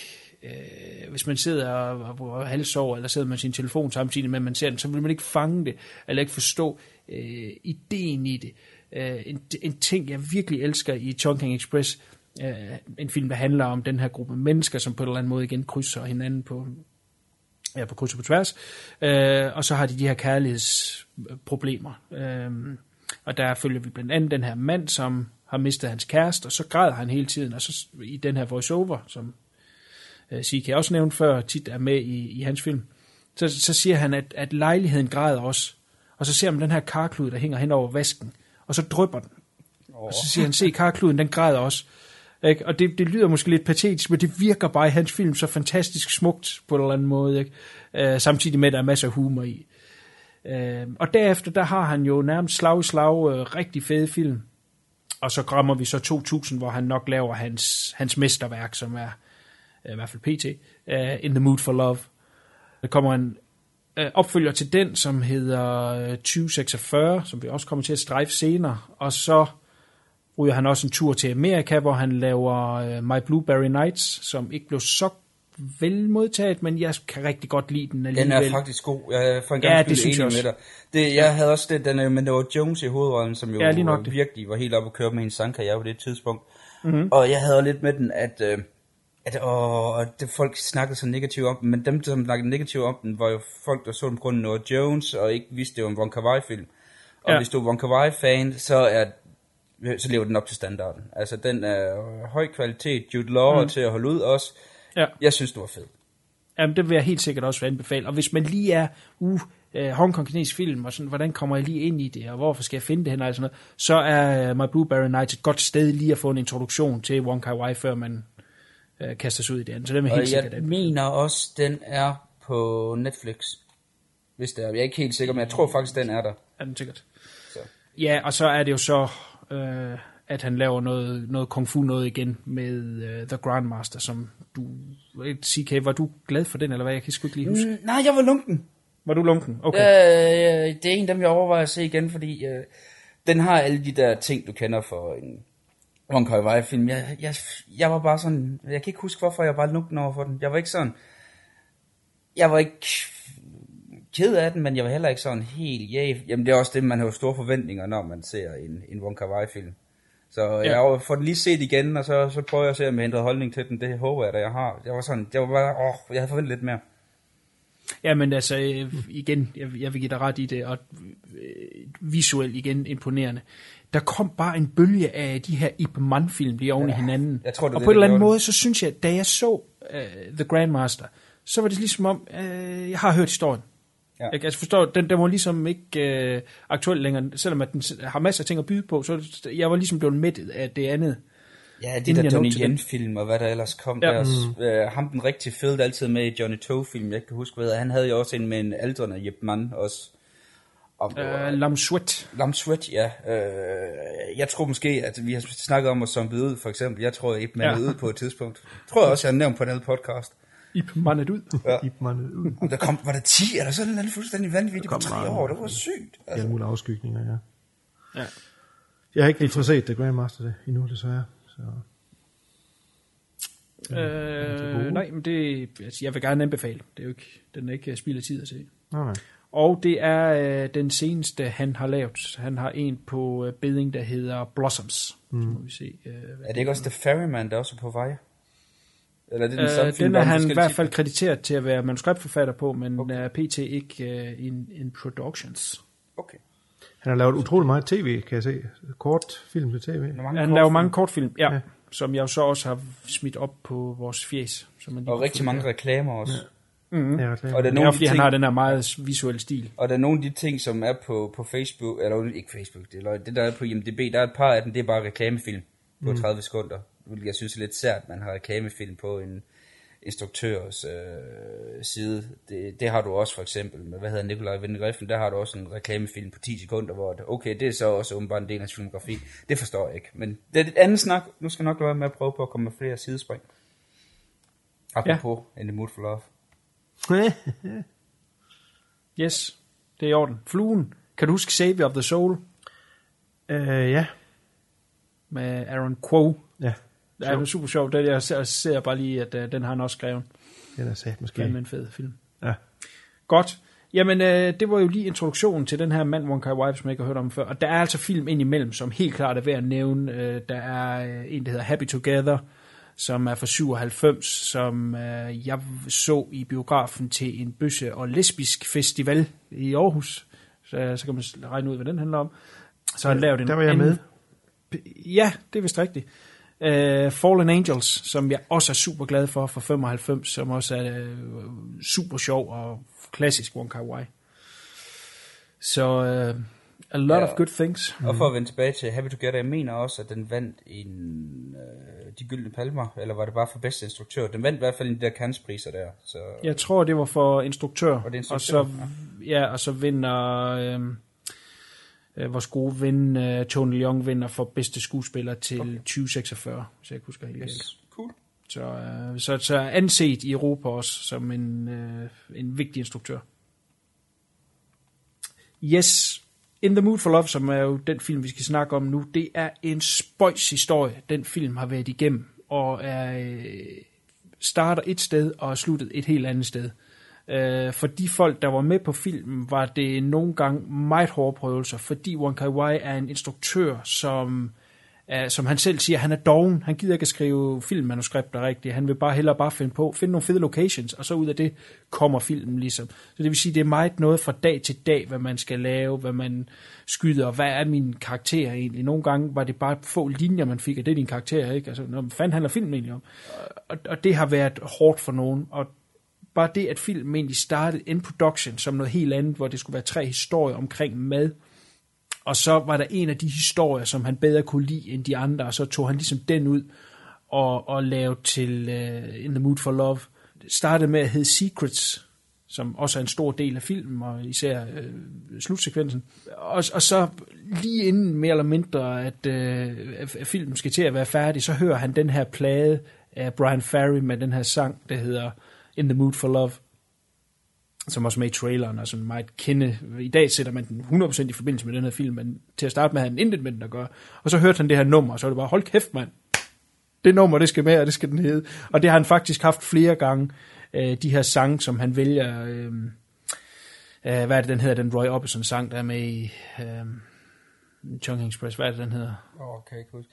øh, hvis man sidder og, og, og halvsover, eller sidder med sin telefon samtidig med, at man ser den, så vil man ikke fange det, eller ikke forstå øh, ideen i det. Øh, en, en ting, jeg virkelig elsker i Chongqing Express, øh, en film, der handler om den her gruppe mennesker, som på en eller anden måde igen krydser hinanden på, ja, på kryds og på tværs, øh, og så har de de her kærlighedsproblemer. Øh, og der følger vi blandt andet den her mand, som har mistet hans kæreste, og så græder han hele tiden, og så i den her voiceover, som øh, CK også nævnte før, tit er med i, i hans film, så, så siger han, at, at lejligheden græder også, og så ser man den her karklud, der hænger hen over vasken, og så drypper den. Oh. Og så siger han, se karkluden, den græder også. Ikke? Og det, det lyder måske lidt patetisk, men det virker bare i hans film så fantastisk smukt på en eller anden måde. Ikke? Øh, samtidig med, at der er masser af humor i. Øh, og derefter, der har han jo nærmest slag i slag øh, rigtig fede film. Og så kommer vi så 2000, hvor han nok laver hans, hans mesterværk, som er i hvert fald PT, uh, In the Mood for Love. Der kommer en øh, opfølger til den, som hedder øh, 2046, som vi også kommer til at strejfe senere. Og så ryger han også en tur til Amerika, hvor han laver øh, My Blueberry Nights, som ikke blev så vel modtaget, men jeg kan rigtig godt lide den alligevel. Den er faktisk god. Jeg er for en gang Ja, det synes jeg enig med også. dig. Det, jeg havde også det, den er jo med Noah Jones i hovedrollen, som jo Ja, lige nok det. virkelig var helt oppe at køre med hendes sangkarriere på det tidspunkt. Mhm. Mm-hmm. Og jeg havde også lidt med den, at, øh, at åh, det, folk snakkede så negativt om den, men dem, som snakkede negativt om den, var jo folk, der så på grund Noah Jones, og ikke vidste, det var en Wong Kar-wai-film. Og Ja. hvis du er Wong Kar-wai-fan, så er så lever den op til standarden. Altså, den er høj kvalitet. Jude Law mm. til at holde ud også. Ja. Jeg synes, det var fedt. Jamen, det vil jeg helt sikkert også anbefale. Og hvis man lige er, uh, uh Hongkong-kinesisk film, og sådan, hvordan kommer jeg lige ind i det, og hvorfor skal jeg finde det hen, og sådan noget, så er uh, My Blueberry Nights et godt sted lige at få en introduktion til Wong Kar Wai, før man kaster sig ud i andet. Så det vil jeg helt Og sikkert jeg anbefale. mener også, den er på Netflix. Hvis det er. Jeg er ikke helt sikker, men jeg tror faktisk, den er der. Er den sikkert. Så. Ja, og så er det jo så, uh, at han laver noget, noget kung fu noget igen med uh, The Grandmaster, som du... CK, var du glad for den, eller hvad? Jeg kan sgu ikke lige huske. Mm, nej, jeg var lunken. Var du lunken? Okay. Øh, det er en af dem, jeg overvejer at se igen, fordi øh, den har alle de der ting, du kender for en Wong Kar Wai film. Jeg, jeg, jeg var bare sådan, jeg kan ikke huske, hvorfor jeg var lunken over for den. Jeg var ikke sådan, jeg var ikke ked af den, men jeg var heller ikke sådan helt, ja, jamen det er også det, man har jo store forventninger, når man ser en, en Wong Kar Wai film. Så Ja. jeg får den lige set igen, og så, så prøver jeg at se, om jeg har ændret holdning til den. Det håber jeg, at jeg har. Jeg var sådan, jeg var bare, åh, jeg havde forventet lidt mere. Ja, men altså, øh, igen, jeg, jeg vil give dig ret i det, og øh, visuelt igen imponerende. Der kom bare en bølge af de her Ip Man-film lige oven i hinanden. jeg tror, det er og det, på en eller anden måde, så synes jeg, da jeg så uh, The Grandmaster, så var det ligesom om, uh, jeg har hørt historien. Ja. Jeg altså forstår, den, den var ligesom ikke uh, aktuel længere, selvom at den har masser af ting at byde på, så jeg var ligesom blevet mættet af det andet. Ja, det der Donnie. Yen-film, og hvad der ellers kom Ja. ja. der. Øh, ham den rigtig fede, altid med i Johnny Toe-film, jeg ikke kan huske, hvad han havde jo også en med en aldrende Jep Mann også. Om det var- Uh, Lam Sweat. Lam Sweat, ja. Øh, jeg tror måske, at vi har snakket om at zombie ud, for eksempel. Jeg tror, at Ip Man Ja. er ude på et tidspunkt. Jeg tror jeg også, jeg har nævnt på en anden podcast. Ip Man ud. Ja. Ip man ud. Og der kom, var der 10 eller sådan en eller anden fuldstændig vanvittigt på kom tre år. Det var sygt. Alle Altså, mulige afskygninger, ja. Ja. Jeg har ikke lige fået set The Grandmaster det endnu, desværre. Så. Øh, nej, men det, altså, jeg vil gerne anbefale. Det er jo ikke, den er ikke spild af tid at se. Nej, nej. Og det er øh, den seneste, han har lavet. Han har en på øh, beding, der hedder Blossoms. Mm. Så må vi se. Øh, er det ikke også The Ferryman, der også er på vej? Eller er det den Øh, samme film? den er han i hvert fald krediteret til at være manuskriptforfatter på, men okay. er pt. ikke uh, in, in productions. Okay. Han har lavet utrolig meget tv, kan jeg se. Kort film til tv. Han kortfilm. laver mange kortfilm, ja, Ja. ja, som jeg så også har smidt op på vores fjes. Som man Og rigtig mange reklamer også. Mhm. Ja, reklame. Og der er nogle de fordi, han ting, har den her meget visuelle stil. Og der er nogle af de ting, som er på, på Facebook, eller ikke Facebook, det, eller det der er på IMDb, der er et par af dem, det er bare reklamefilm på mm. 30 sekunder. Hvilket jeg synes er lidt sært, at man har reklamefilm på en instruktørs øh, side. Det, det, har du også for eksempel med, hvad hedder Nikolaj Vindegriffen, der har du også en reklamefilm på 10 sekunder, hvor det, okay, det er så også åbenbart en del af hans filmografi. Det forstår jeg ikke. Men det er et andet snak. Nu skal jeg nok være med at prøve på at komme med flere sidespring. Apropos ja. In the Mood for Love. Yes, det er i orden. Fluen. Kan du huske Savior of the Soul øh, ja. med Aaron Quo? Ja. Det er super sjovt. Det, jeg ser, ser bare lige, at uh, den har han også skrevet. Den er sat måske. Fandme en fed film. Ja. Godt. Jamen, øh, det var jo lige introduktionen til den her mand, Wong Kar Wai, som jeg ikke har hørt om før. Og der er altså film ind imellem, som helt klart er værd at nævne. Øh, der er øh, en, der hedder Happy Together, som er fra 97, som øh, jeg så i biografen til en bøsse- og lesbisk festival i Aarhus. Så, så kan man regne ud, hvad den handler om. Så han lavet en Der var jeg med. Ja, det er vist rigtigt. Uh, Fallen Angels, som jeg også er super glad for, fra 95, som også er uh, super sjov og klassisk Wong Kar Wai. Så uh, a lot Ja, of good things. Og for at vende tilbage til Happy Together, jeg mener også, at den vandt en øh, de gyldne palmer, eller var det bare for bedste instruktør? Den vandt i hvert fald en de der Cannes-priser der. Så... Jeg tror, det var for instruktør. Og det instruktør, og så, ja. og så vinder øh, øh, vores gode ven øh, Tony Leung vinder for bedste skuespiller til okay. 2046, hvis jeg husker helt Yes. galt. Cool. Så, øh, så, så anset i Europa også som en, øh, en vigtig instruktør. Yes, In the Mood for Love, som er jo den film, vi skal snakke om nu, det er en spøjs historie, den film har været igennem, og er, øh, starter et sted og er sluttet et helt andet sted. Øh, for de folk, der var med på filmen, var det nogle gange meget hårde prøvelser, fordi Wong Kar Wai er en instruktør, som Uh, som han selv siger, han er doven. Han gider ikke at skrive filmmanuskripter rigtigt. Han vil bare hellere bare finde på, finde nogle fede locations, og så ud af det kommer filmen ligesom. Så det vil sige, det er meget noget fra dag til dag, hvad man skal lave, hvad man skyder, og hvad er min karakter egentlig. Nogle gange var det bare få linjer, man fik, og det er din karakter, ikke? Altså, hvad fanden handler filmen egentlig om? Og, og det har været hårdt for nogen, og bare det, at filmen egentlig startede in production som noget helt andet, hvor det skulle være tre historier omkring mad, og så var der en af de historier, som han bedre kunne lide end de andre, og så tog han ligesom den ud og, og lavede til uh, In the Mood for Love. Det startede med at hedde Secrets, som også er en stor del af filmen, og især uh, slutsekvensen. Og, og så lige inden mere eller mindre, at, uh, at filmen skal til at være færdig, så hører han den her plade af Brian Ferry med den her sang, der hedder In the Mood for Love som også med i traileren, og sådan meget kende. I dag sætter man den 100% i forbindelse med den her film, men til at starte med havde han intet med den at gøre. Og så hørte han det her nummer, og så var det bare, hold kæft mand, det nummer, det skal med, og det skal den hedde. Og det har han faktisk haft flere gange, øh, de her sange, som han vælger, øh, øh, hvad er det, den hedder, den Roy Orbison sang, der er med i øh, Chungking Express, hvad er det, den hedder? Okay, cool.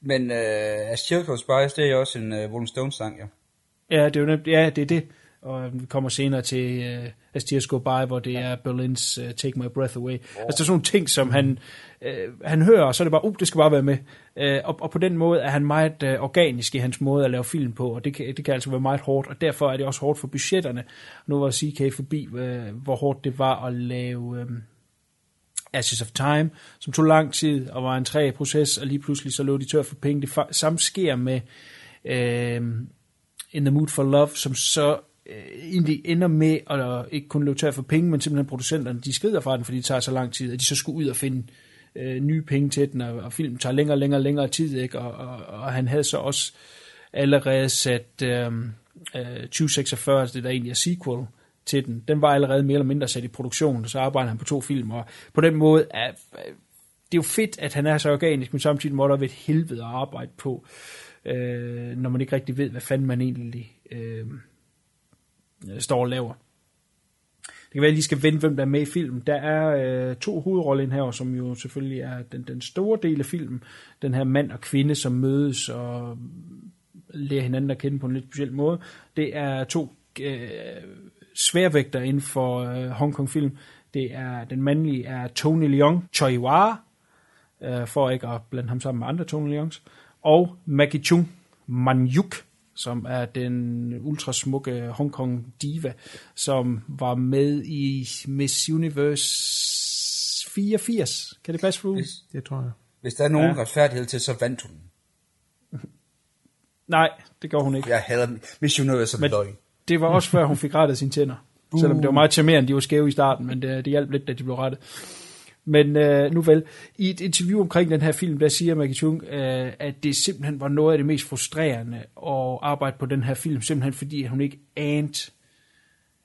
Men øh, As Chilcoe Spice, det er jo også en øh, Rolling Stones sang, ja. Ja, det er jo nemt, ja, det er det. Og vi kommer senere til uh, As Tears Go By, hvor det ja. er Berlins uh, Take My Breath Away. Oh. Altså, det er sådan nogle ting, som han, uh, han hører, og så er det bare, uh, det skal bare være med. Uh, og, og på den måde er han meget uh, organisk i hans måde at lave film på, og det kan, det kan altså være meget hårdt, og derfor er det også hårdt for budgetterne. Nu var CK forbi, uh, hvor hårdt det var at lave... Um, Ashes of Time, som tog lang tid og var en træ proces, og lige pludselig så lå de tør for penge. Det samme sker med uh, In the Mood for Love, som så øh, Øh, egentlig ender med at øh, ikke kun løbe tør for penge, men simpelthen producenterne, de skrider fra den, fordi det tager så lang tid, at de så skulle ud og finde øh, nye penge til den, og, og filmen tager længere og længere længere tid, ikke? Og, og, og han havde så også allerede sat øh, øh, 2046, altså det der egentlig er sequel til den, den var allerede mere eller mindre sat i produktion, og så arbejder han på to film, og på den måde er, øh, det er jo fedt, at han er så organisk, men samtidig må der være et helvede at arbejde på, øh, når man ikke rigtig ved, hvad fanden man egentlig øh, Øh, står og laver. Det kan være, at jeg lige skal vente, hvem der er med i filmen. Der er øh, to hovedroller her, som jo selvfølgelig er den, den store del af filmen. Den her mand og kvinde, som mødes og lærer hinanden at kende på en lidt speciel måde. Det er to øh, sværvægter inden for øh, Hongkong-film. Det er, den mandlige er Tony Leung Choi Wah, øh, for ikke at blande ham sammen med andre Tony Leungs, og Maggie Chung Manyuk, som er den ultrasmukke Hongkong diva, som var med i Miss Universe 84. Kan det passe? Hvis, Det tror jeg. hvis der er nogen Ja. retfærdighed til, så vandt hun. Nej, det gjorde hun ikke. Jeg hader Miss Universe som Men- løgn. Det var også før, hun fik rettet sine tænder. Selvom det var meget charmerende, de var skæve i starten, men det, det hjalp lidt, da de blev rettet. Men øh, nu vel, i et interview omkring den her film, der siger Maggie Chung, øh, at det simpelthen var noget af det mest frustrerende at arbejde på den her film, simpelthen fordi hun ikke anede,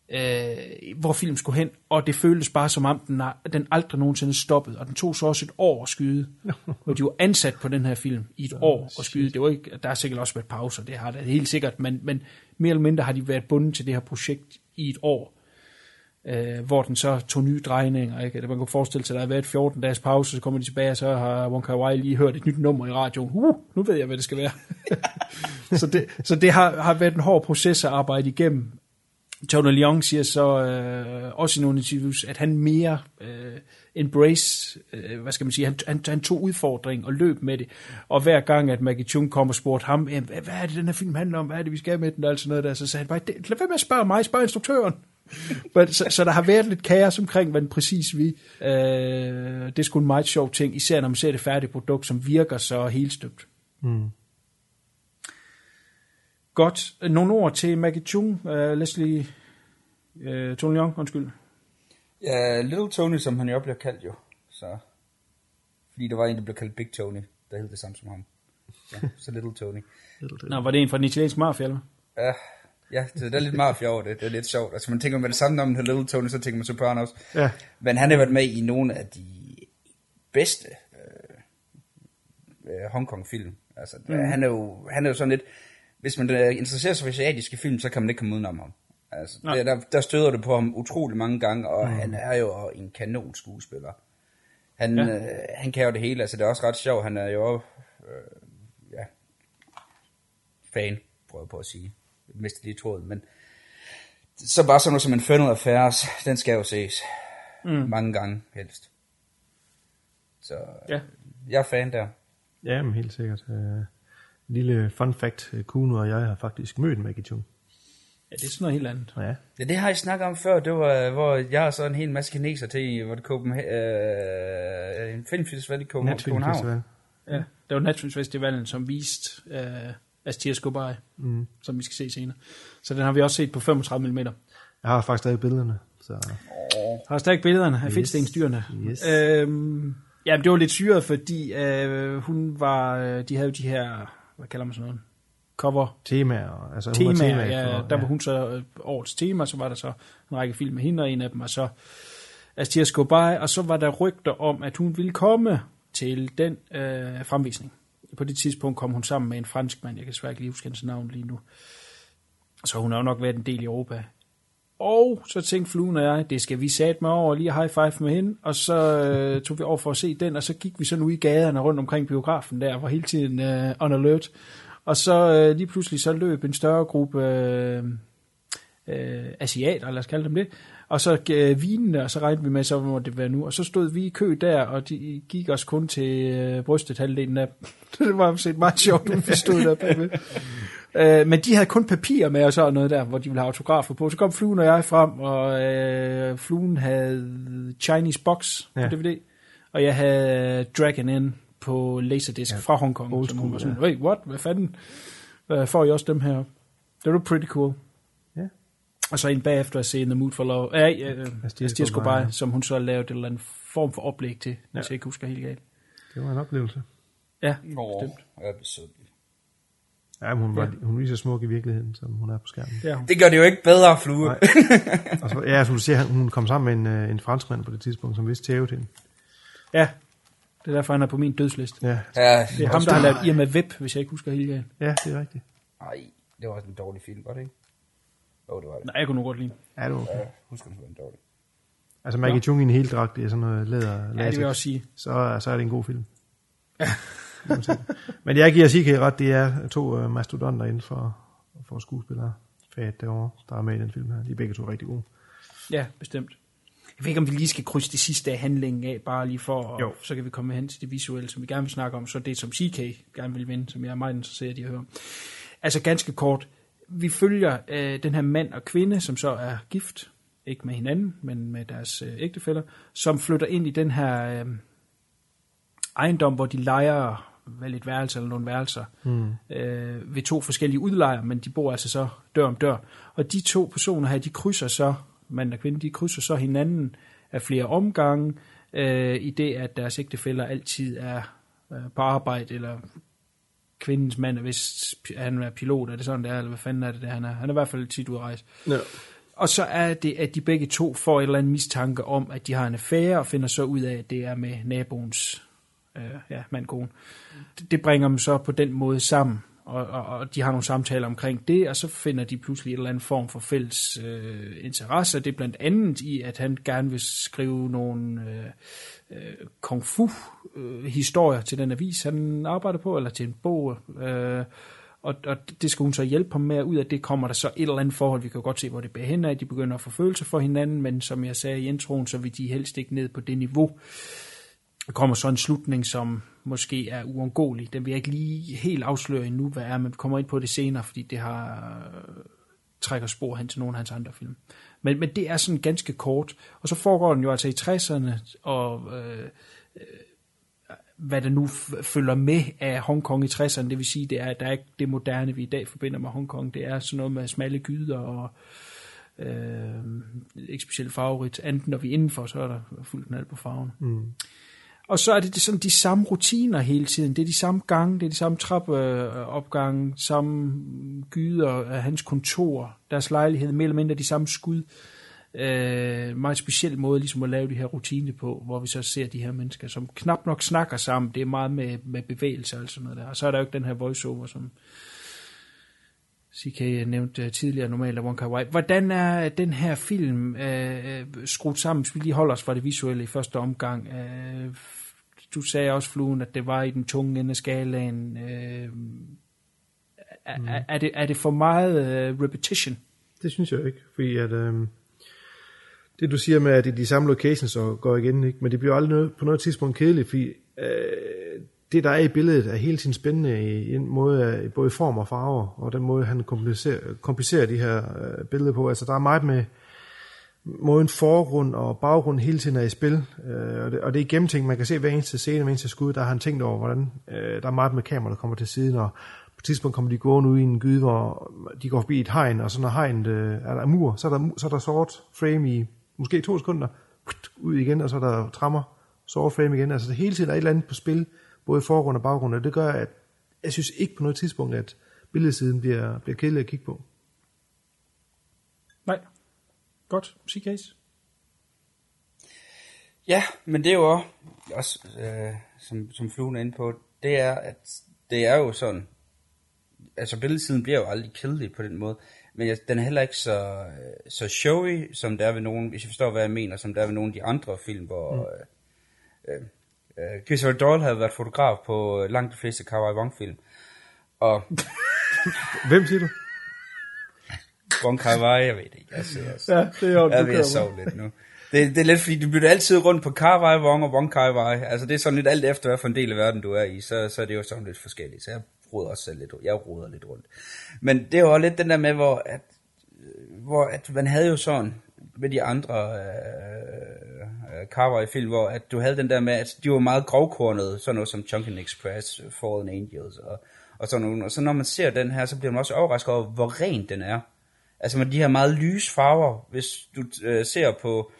øh, hvor film skulle hen, og det føltes bare som om, den, er- den aldrig nogensinde stoppede, og den tog så også et år at skyde, hvor de var ansat på den her film i et år at skyde. Det var ikke, der har sikkert også været pauser, det har der helt sikkert, men, men mere eller mindre har de været bundet til det her projekt i et år, øh, hvor den så tog nye drejninger. Ikke? Man kunne forestille sig, at der har været 14 dages pause, så kommer de tilbage, og så har Wong Kar Wai lige hørt et nyt nummer i radioen. Uh, nu ved jeg, hvad det skal være. så det, så det har, har været en hård proces at arbejde igennem. Tony Leung siger så øh, også i nogle interviews, at han mere øh, embrace, øh, hvad skal man sige, han, han, han tog udfordring og løb med det. Og hver gang, at Maggie Chung kom og spurgte ham, "Jamen, hvad er det, den her film handler om, hvad er det, vi skal med den, og alt sådan noget der, så sagde han bare, "Det- lad være med at spørge mig, spørg instruktøren. Men, så, så der har været lidt kaos omkring, hvad den præcis vi. Øh, det er sgu en meget sjov ting, især når man ser det færdige produkt, som virker så helt støbt. Mm. Godt. Nogle ord til Maggie Chung, uh, Leslie uh, Tony Young, undskyld. Ja, Little Tony, som han jo bliver kaldt jo. Så, fordi der var en, der blev kaldt Big Tony, der hed det samme som ham. Ja, så Little Tony. Nå, var det en fra den italienske mafia, eller? Ja, ja det, det er lidt mafia over det. Det er lidt sjovt. Altså man tænker med det samme, når man Little Tony, så tænker man Sopranos. Ja. Men han har været med i nogle af de bedste øh, øh, Hongkong-film. Altså, mm. han, er jo, han er jo sådan lidt... Hvis man øh, interesserer sig for asiatiske film, så kan man ikke komme udenom ham. Altså, Nej. der, der, der støder det på ham utrolig mange gange, og mm. han er jo en kanon skuespiller. Han, ja. øh, han kan jo det hele, altså det er også ret sjovt, han er jo øh, ja, fan, prøver jeg på at sige. Mistede lige tråden, men så bare sådan noget som Infernal Affairs, den skal jo ses mm. mange gange helst. Så Ja. jeg er fan der. Ja, men helt sikkert. Uh, lille fun fact. øh, Kuno og jeg har faktisk mødt Maggie Chung. Ja, det er sådan noget helt andet. Ja, Ja, det har jeg snakket om før, det var, hvor jeg og så en hel masse kineser til, i- hvor det Copenhagen, øh, en filmfestival i København. Netflix København. Festival. Ja, det var Netflix Festivalen, som viste uh, Astia Scobai, mm. som vi skal se senere. Så den har vi også set på 35 mm. Jeg har faktisk stadig billederne. Så Har stadig billederne af yes. fedtstenstyrene. Yes. Øhm, ja, det var lidt syret, fordi øh, hun var, øh, de havde jo de her, hvad kalder man sådan noget, cover temaer. Altså, hun var temaer, temaet ja, for- der var hun så øh, årets tema, så var der så en række film med hende, og en af dem var så Astia Scobai, og så var der rygter om, at hun ville komme til den øh, fremvisning. På det tidspunkt kom hun sammen med en fransk mand, jeg kan svært ikke lige huske hans navn lige nu. Så hun har jo nok været en del i Europa. Og så tænkte Fluen og jeg, det skal vi sat mig over, lige high five med hende, og så øh, tog vi over for at se den, og så gik vi sådan ud i gaderne rundt omkring biografen der, var hele tiden øh, on alert. Og så øh, lige pludselig så løb en større gruppe øh, øh, asiater, lad os kalde dem det, og så øh, vinene, og så regnede vi med, så må det være nu. Og så stod vi i kø der, og de gik os kun til øh, brystet halvdelen af det var set meget sjovt, ud, vi stod der bagved. Øh, men de havde kun papir med og sådan noget der, hvor de ville have autografer på. Så kom Fluen og jeg frem, og øh, Fluen havde Chinese Box på Ja. DVD, og jeg havde Dragon In på Laserdisc ja. fra Hongkong. Old som hun school, var sådan, ja. wait, what? Hvad fanden? Øh, får I også dem her? Det var pretty cool. Ja. Og så en bagefter at se In the Mood for Love. Ja, ja, Astia Scobai, Scobai, ja. som hun så lavede en eller anden form for oplæg til, ja. Ja. hvis jeg ikke husker helt galt. det var en oplevelse. Ja, Nå, bestemt. jeg sød. Ja, men hun, var, Ja. hun er lige så smuk i virkeligheden, som hun er på skærmen. Det hun. Det gør det jo ikke bedre, Flue. Nej. Og så, ja, som du siger, hun kom sammen med en, øh, en franskmand på det tidspunkt, som vidste tæve til hende. Ja, det er derfor, han er på min dødsliste. Ja, Ja, Det er ham, der har lavet Irma Web, hvis jeg ikke husker helt galt. ja, det er rigtigt. Nej, det var også en dårlig film, var det ikke? Oh, det var det. Nej, jeg kunne nu godt lide. Ja, det okay. Ja, husker den, det var en dårlig. Altså Maggie Chung i en helt dragt, det er sådan noget læder, Ja, det vil jeg også sige. så, så er det en god film. Men jeg giver CK ret, det er to uh, mastodonter inden for, for skuespillere. Fat derovre, der er med i den film her. De er begge to rigtig gode. Ja, bestemt. Jeg ved ikke, om vi lige skal krydse det sidste af handlingen af, bare lige for, og Jo. så kan vi komme hen til det visuelle, som vi gerne vil snakke om, så det som CK gerne vil vinde, som jeg er meget interesseret i at høre. Altså ganske kort, vi følger øh, den her mand og kvinde, som så er gift, ikke med hinanden, men med deres øh, ægtefæller, som flytter ind i den her øh, ejendom, hvor de leger vel et værelse eller nogle værelser mm. øh, ved to forskellige udlejere, men de bor altså så dør om dør. Og de to personer her, de krydser så, mand og kvinde, de krydser så hinanden af flere omgange, øh, i det at deres ægtefæller altid er øh, på arbejde, eller kvindens mand er vist, han er pilot, er det sådan det er, eller hvad fanden er det, der han er? Han er i hvert fald tit ude at rejse. Ja. Og så er det, at de begge to får et eller andet mistanke om, at de har en affære, og finder så ud af, at det er med naboens øh, ja, mand kone. Det, det bringer dem så på den måde sammen, og, og, og de har nogle samtaler omkring det, og så finder de pludselig en eller anden form for fælles øh, interesse. Det er blandt andet i, at han gerne vil skrive nogle øh, øh, kung fu øh, historier til den avis, han arbejder på, eller til en bog. Øh, og, og det skal hun så hjælpe ham med, at ud af det kommer der så et eller andet forhold, vi kan jo godt se, hvor det bærer hen af, de begynder at få følelser for hinanden, men som jeg sagde i introen, så vil de helst ikke ned på det niveau. Der kommer så en slutning, som måske er uundgåelig. Den vil jeg ikke lige helt afsløre endnu, hvad er, men vi kommer ind på det senere, fordi det har øh, trækker spor hen til nogle af hans andre film. Men, men det er sådan ganske kort, og så foregår den jo altså i 60'erne, og øh, øh, hvad der nu følger med af Hongkong i 60'erne. Det vil sige, det er, der er ikke det moderne, vi i dag forbinder med Hongkong. Det er sådan noget med smalle gyder og øh, ikke specielt farverigt. Enten når vi er indenfor, så er der fuldt knald på farven. Mm. Og så er det, sådan de samme rutiner hele tiden. Det er de samme gange, det er de samme trappeopgange, samme gyder af hans kontor, deres lejlighed, mere eller mindre de samme skud. Øh, meget speciel måde ligesom at lave de her rutiner på, hvor vi så ser de her mennesker, som knap nok snakker sammen. Det er meget med, med bevægelse og sådan noget der. Og så er der jo ikke den her voiceover, som CK nævnte tidligere normalt af Wong Kar Wai. Hvordan er den her film øh, skruet sammen, hvis vi lige holder os fra det visuelle i første omgang? Øh, du sagde også, Fluen, at det var i den tunge ende af skalaen. Øh, er, mm. er, er, det, er det for meget øh, repetition? Det synes jeg ikke, fordi at, øh, det du siger med, at det er de samme locations og går igen, ikke? men det bliver aldrig noget, på noget tidspunkt kedeligt, fordi øh, det, der er i billedet, er hele tiden spændende i en måde, både i form og farver, og den måde, han komplicerer, komplicerer de her øh, billeder på. Altså, der er meget med måden forgrund og baggrund hele tiden er i spil, øh, og, det, og det er gennemtænkt. Man kan se hver eneste scene, hver eneste skud, der har han tænkt over, hvordan øh, der er meget med kamera, der kommer til siden, og på et tidspunkt kommer de gående ud i en gyde, hvor de går forbi et hegn, og så når hegnet øh, er der mur, så er der, så er der sort frame i måske to sekunder, ud igen, og så er der trammer, sort frame igen. Altså det hele tiden er et eller andet på spil, både i forgrund og baggrund, og det gør, at jeg synes ikke på noget tidspunkt, at billedsiden bliver, bliver kedelig at kigge på. Nej. Godt. Sig case. Ja, men det er jo også, også øh, som, som fluen er inde på, det er, at det er jo sådan, altså billedsiden bliver jo aldrig kedelig på den måde, men jeg, den er heller ikke så, så showy, som der er ved nogen, hvis jeg forstår, hvad jeg mener, som der er ved nogle af de andre film, hvor mm. øh, øh, Christopher Doyle havde været fotograf på langt de fleste Kawai Wong-film. Og... Hvem siger du? Wong Kar Wai, jeg ved det ikke. Jeg, jeg, ja, det er jo, jeg ved at sove lidt nu. Det, det er lidt fordi, du bytter altid rundt på Kar Wai Wong og Wong Kar Wai. Altså det er sådan lidt alt efter, hvad for en del af verden du er i, så, så er det jo sådan lidt forskelligt. Så jeg roder også selv lidt, jeg roder lidt rundt. Men det er også lidt den der med, hvor at, hvor at man havde jo sådan med de andre øh, øh Carver film, hvor at du havde den der med, at de var meget grovkornede, sådan noget som Chunkin Express, Fallen Angels og, og sådan noget. Og så når man ser den her, så bliver man også overrasket over, hvor ren den er. Altså med de her meget lyse farver, hvis du øh, ser på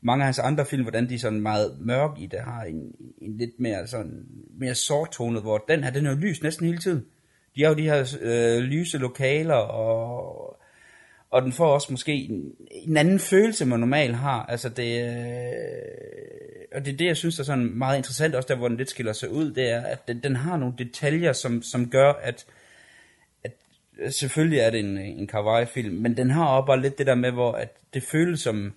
mange af hans andre film, hvordan de er sådan meget mørke i det, har en, en lidt mere sådan mere sorttonet, hvor den her, den er jo lys næsten hele tiden. De har jo de her øh, lyse lokaler, og, og den får også måske en, en anden følelse, man normalt har. Altså det, øh, og det er det, jeg synes er sådan meget interessant, også der, hvor den lidt skiller sig ud, det er, at den, den har nogle detaljer, som, som gør, at at selvfølgelig er det en, en kawaii-film, men den har også bare lidt det der med, hvor at det føles som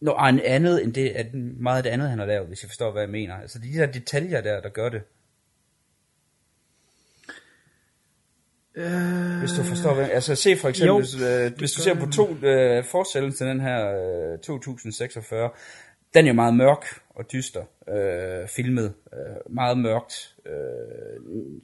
noget andet, end det, at meget af det andet, han har lavet, hvis jeg forstår, hvad jeg mener. Altså de der detaljer der, der gør det. Øh, hvis du forstår, hvad Altså se for eksempel, jo, hvis, øh, hvis du ser på to øh, forestillelser til den her øh, 2046, den er jo meget mørk og dyster øh, filmet. Øh, meget mørkt. Øh,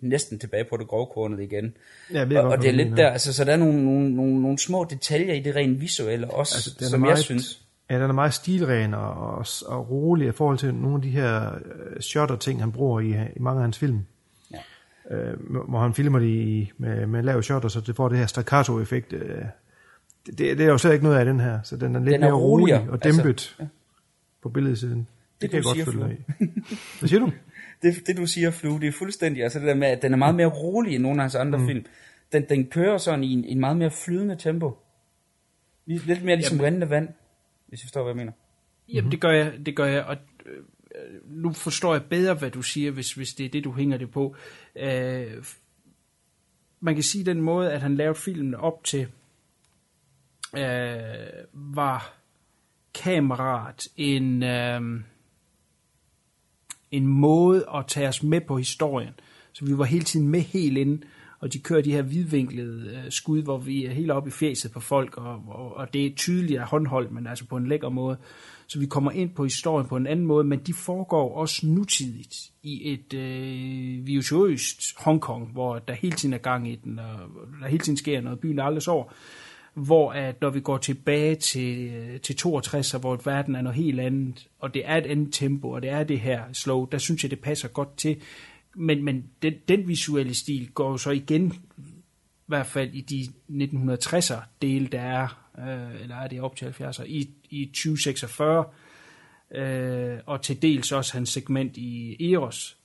næsten tilbage på det grovkornet igen. Ja, og, og det er lidt der, altså, så der er nogle, nogle, nogle, nogle små detaljer i det rent visuelle også, altså, som meget, jeg synes. Ja, den er meget stilren og, og, og rolig i forhold til nogle af de her uh, shot ting, han bruger i, i mange af hans film. Uh, hvor han filmer det i, med, med lav shot, så det får det her staccato-effekt. Uh, det, det, er jo slet ikke noget af den her, så den er lidt den er mere rolig og dæmpet altså, ja. på billedsiden. Det, det kan jeg godt følge af. Hvad siger du? det, det du siger, Flu, det er fuldstændig, altså det der med, at den er meget mere rolig end nogle af hans andre mm. film. Den, den kører sådan i en, en meget mere flydende tempo. Lidt mere ligesom rendende vand, hvis I forstår, hvad jeg mener. Jamen, det gør jeg, det gør jeg, og øh, nu forstår jeg bedre, hvad du siger, hvis, hvis det er det, du hænger det på. Øh, man kan sige den måde, at han lavede filmen op til, øh, var kameraet en... Øh, en måde at tage os med på historien. Så vi var hele tiden med helt inde, og de kører de her vidvinklede øh, skud, hvor vi er helt oppe i fjeset på folk, og, og, og det er tydeligt at håndholdt, men altså på en lækker måde. Så vi kommer ind på historien på en anden måde, men de foregår også nutidigt i et øh, virtuøst Hongkong, hvor der hele tiden er gang i den, og der hele tiden sker noget, byen er aldrig over hvor at når vi går tilbage til, øh, til 62, hvor verden er noget helt andet, og det er et andet tempo, og det er det her slow, der synes jeg, det passer godt til. Men, men den, den visuelle stil går jo så igen, i hvert fald i de 1960'er dele, der er, øh, eller er det op til 70'er, i, i 2046, øh, og til dels også hans segment i Eros.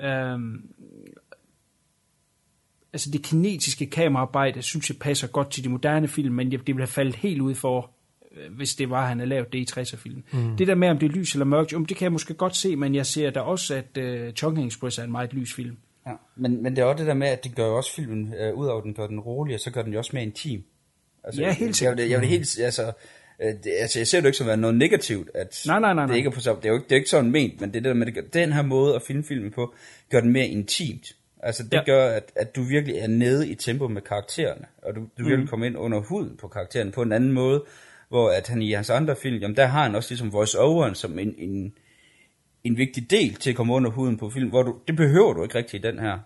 Øh, altså det kinetiske kameraarbejde, synes jeg passer godt til de moderne film, men det ville have faldet helt ud for, øh, hvis det var, at han havde lavet det i 60'er-film. Mm. Det der med, om det er lys eller mørkt, jo, det kan jeg måske godt se, men jeg ser da også, at uh, Chongqing Express er en meget lys film. Ja, men, men det er også det der med, at det gør jo også filmen, uh, ud over at den gør den rolig, og så gør den jo også mere intim. Altså, ja, helt sikkert. Jeg, jeg, jeg vil helt, altså, det, altså, jeg ser det ikke som noget negativt, at nej, nej, nej, nej. det ikke er på det er jo ikke, det er ikke sådan ment, men det er der med, det gør, den her måde at filme filmen på, gør den mere intimt. Altså det ja. gør, at, at du virkelig er nede i tempo med karaktererne, og du, du virkelig mm. kommer ind under huden på karaktererne på en anden måde, hvor at han i hans andre film, jamen der har han også ligesom voice-overen som en, en, en vigtig del til at komme under huden på film, hvor du, det behøver du ikke rigtig i den her.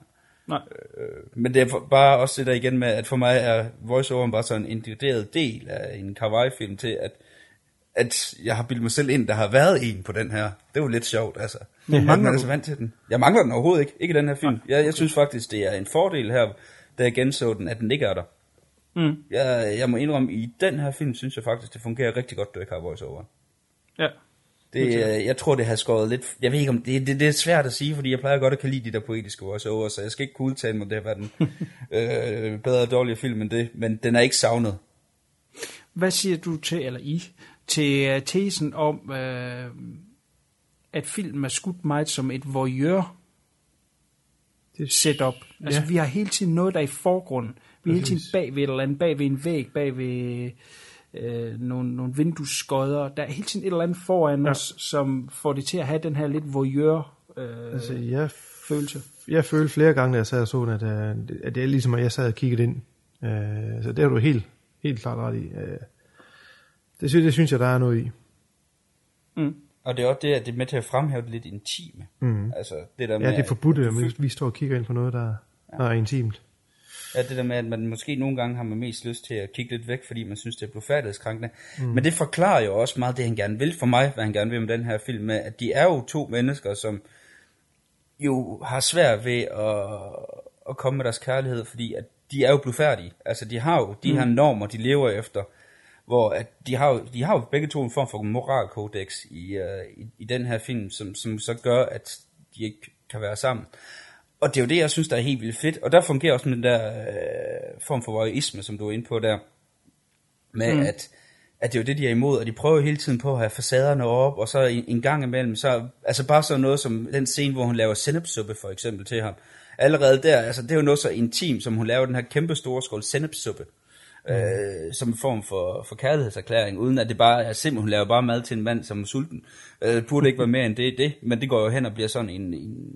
Nej. Øh, men det er bare også det der igen med, at for mig er voice-overen bare sådan en integreret del af en kawaii-film til, at at jeg har bildet mig selv ind, der har været en på den her. Det var lidt sjovt, altså. Men mangler man er vant til den. Jeg mangler den overhovedet ikke. Ikke i den her film. Jeg, jeg synes faktisk, det er en fordel her, da jeg genså den, at den ikke er der. Mm. Jeg, jeg må indrømme, i den her film, synes jeg faktisk, det fungerer rigtig godt, du ikke har voice-over. Ja. Det, jeg tror, det har skåret lidt... Jeg ved ikke, om det, det, det er svært at sige, fordi jeg plejer godt at kan lide de der poetiske voice-over, så jeg skal ikke kunne udtale mig, det har været en øh, bedre og dårligere film end det, men den er ikke savnet. Hvad siger du til, eller I, til uh, tesen om, uh, at filmen er skudt meget som et voyeur setup. Altså, ja. vi har hele tiden noget, der er i forgrunden. Vi er hele tiden bag ved et eller andet, bag ved en væg, bag ved øh, nogle, nogle vindueskodder. Der er hele tiden et eller andet foran ja. os, som får det til at have den her lidt voyeur øh, altså, jeg følelse. Jeg følte flere gange, da jeg sad og så at, at det er ligesom, at jeg sad og kiggede ind. Øh, så det har du helt, helt klart ret i. Øh, det, synes, det synes jeg, der er noget i. Mm. Og det er også det, at det er med til at fremhæve det lidt intime. Mm. Altså, det der med, ja, det er forbudt, at vi, vi står og kigger ind på noget, der, ja. der er intimt. Ja, det der med, at man måske nogle gange har man mest lyst til at kigge lidt væk, fordi man synes, det er blodfærdighedskrænkende. Mm. Men det forklarer jo også meget det, han gerne vil for mig, hvad han gerne vil med den her film, med, at de er jo to mennesker, som jo har svært ved at, at komme med deres kærlighed, fordi at de er jo blodfærdige. Altså, de har jo de mm. her normer, de lever efter, hvor at de, har jo, de har jo begge to en form for moralkodex i, uh, i, i den her film, som, som så gør, at de ikke kan være sammen. Og det er jo det, jeg synes, der er helt vildt fedt. Og der fungerer også den der øh, form for voyeurisme, som du er inde på der. Med mm. at, at det er jo det, de er imod, og de prøver hele tiden på at have facaderne op, og så en, en gang imellem, så, altså bare sådan noget som den scene, hvor hun laver sennepsuppe for eksempel til ham. Allerede der, altså det er jo noget så intimt, som hun laver den her kæmpe store skål sennepsuppe. Mm. Øh, som en form for, for kærlighedserklæring, uden at det bare er simpelthen, hun laver bare mad til en mand, som er sulten. Øh, det burde ikke være mere end det, det, men det går jo hen og bliver sådan en, en,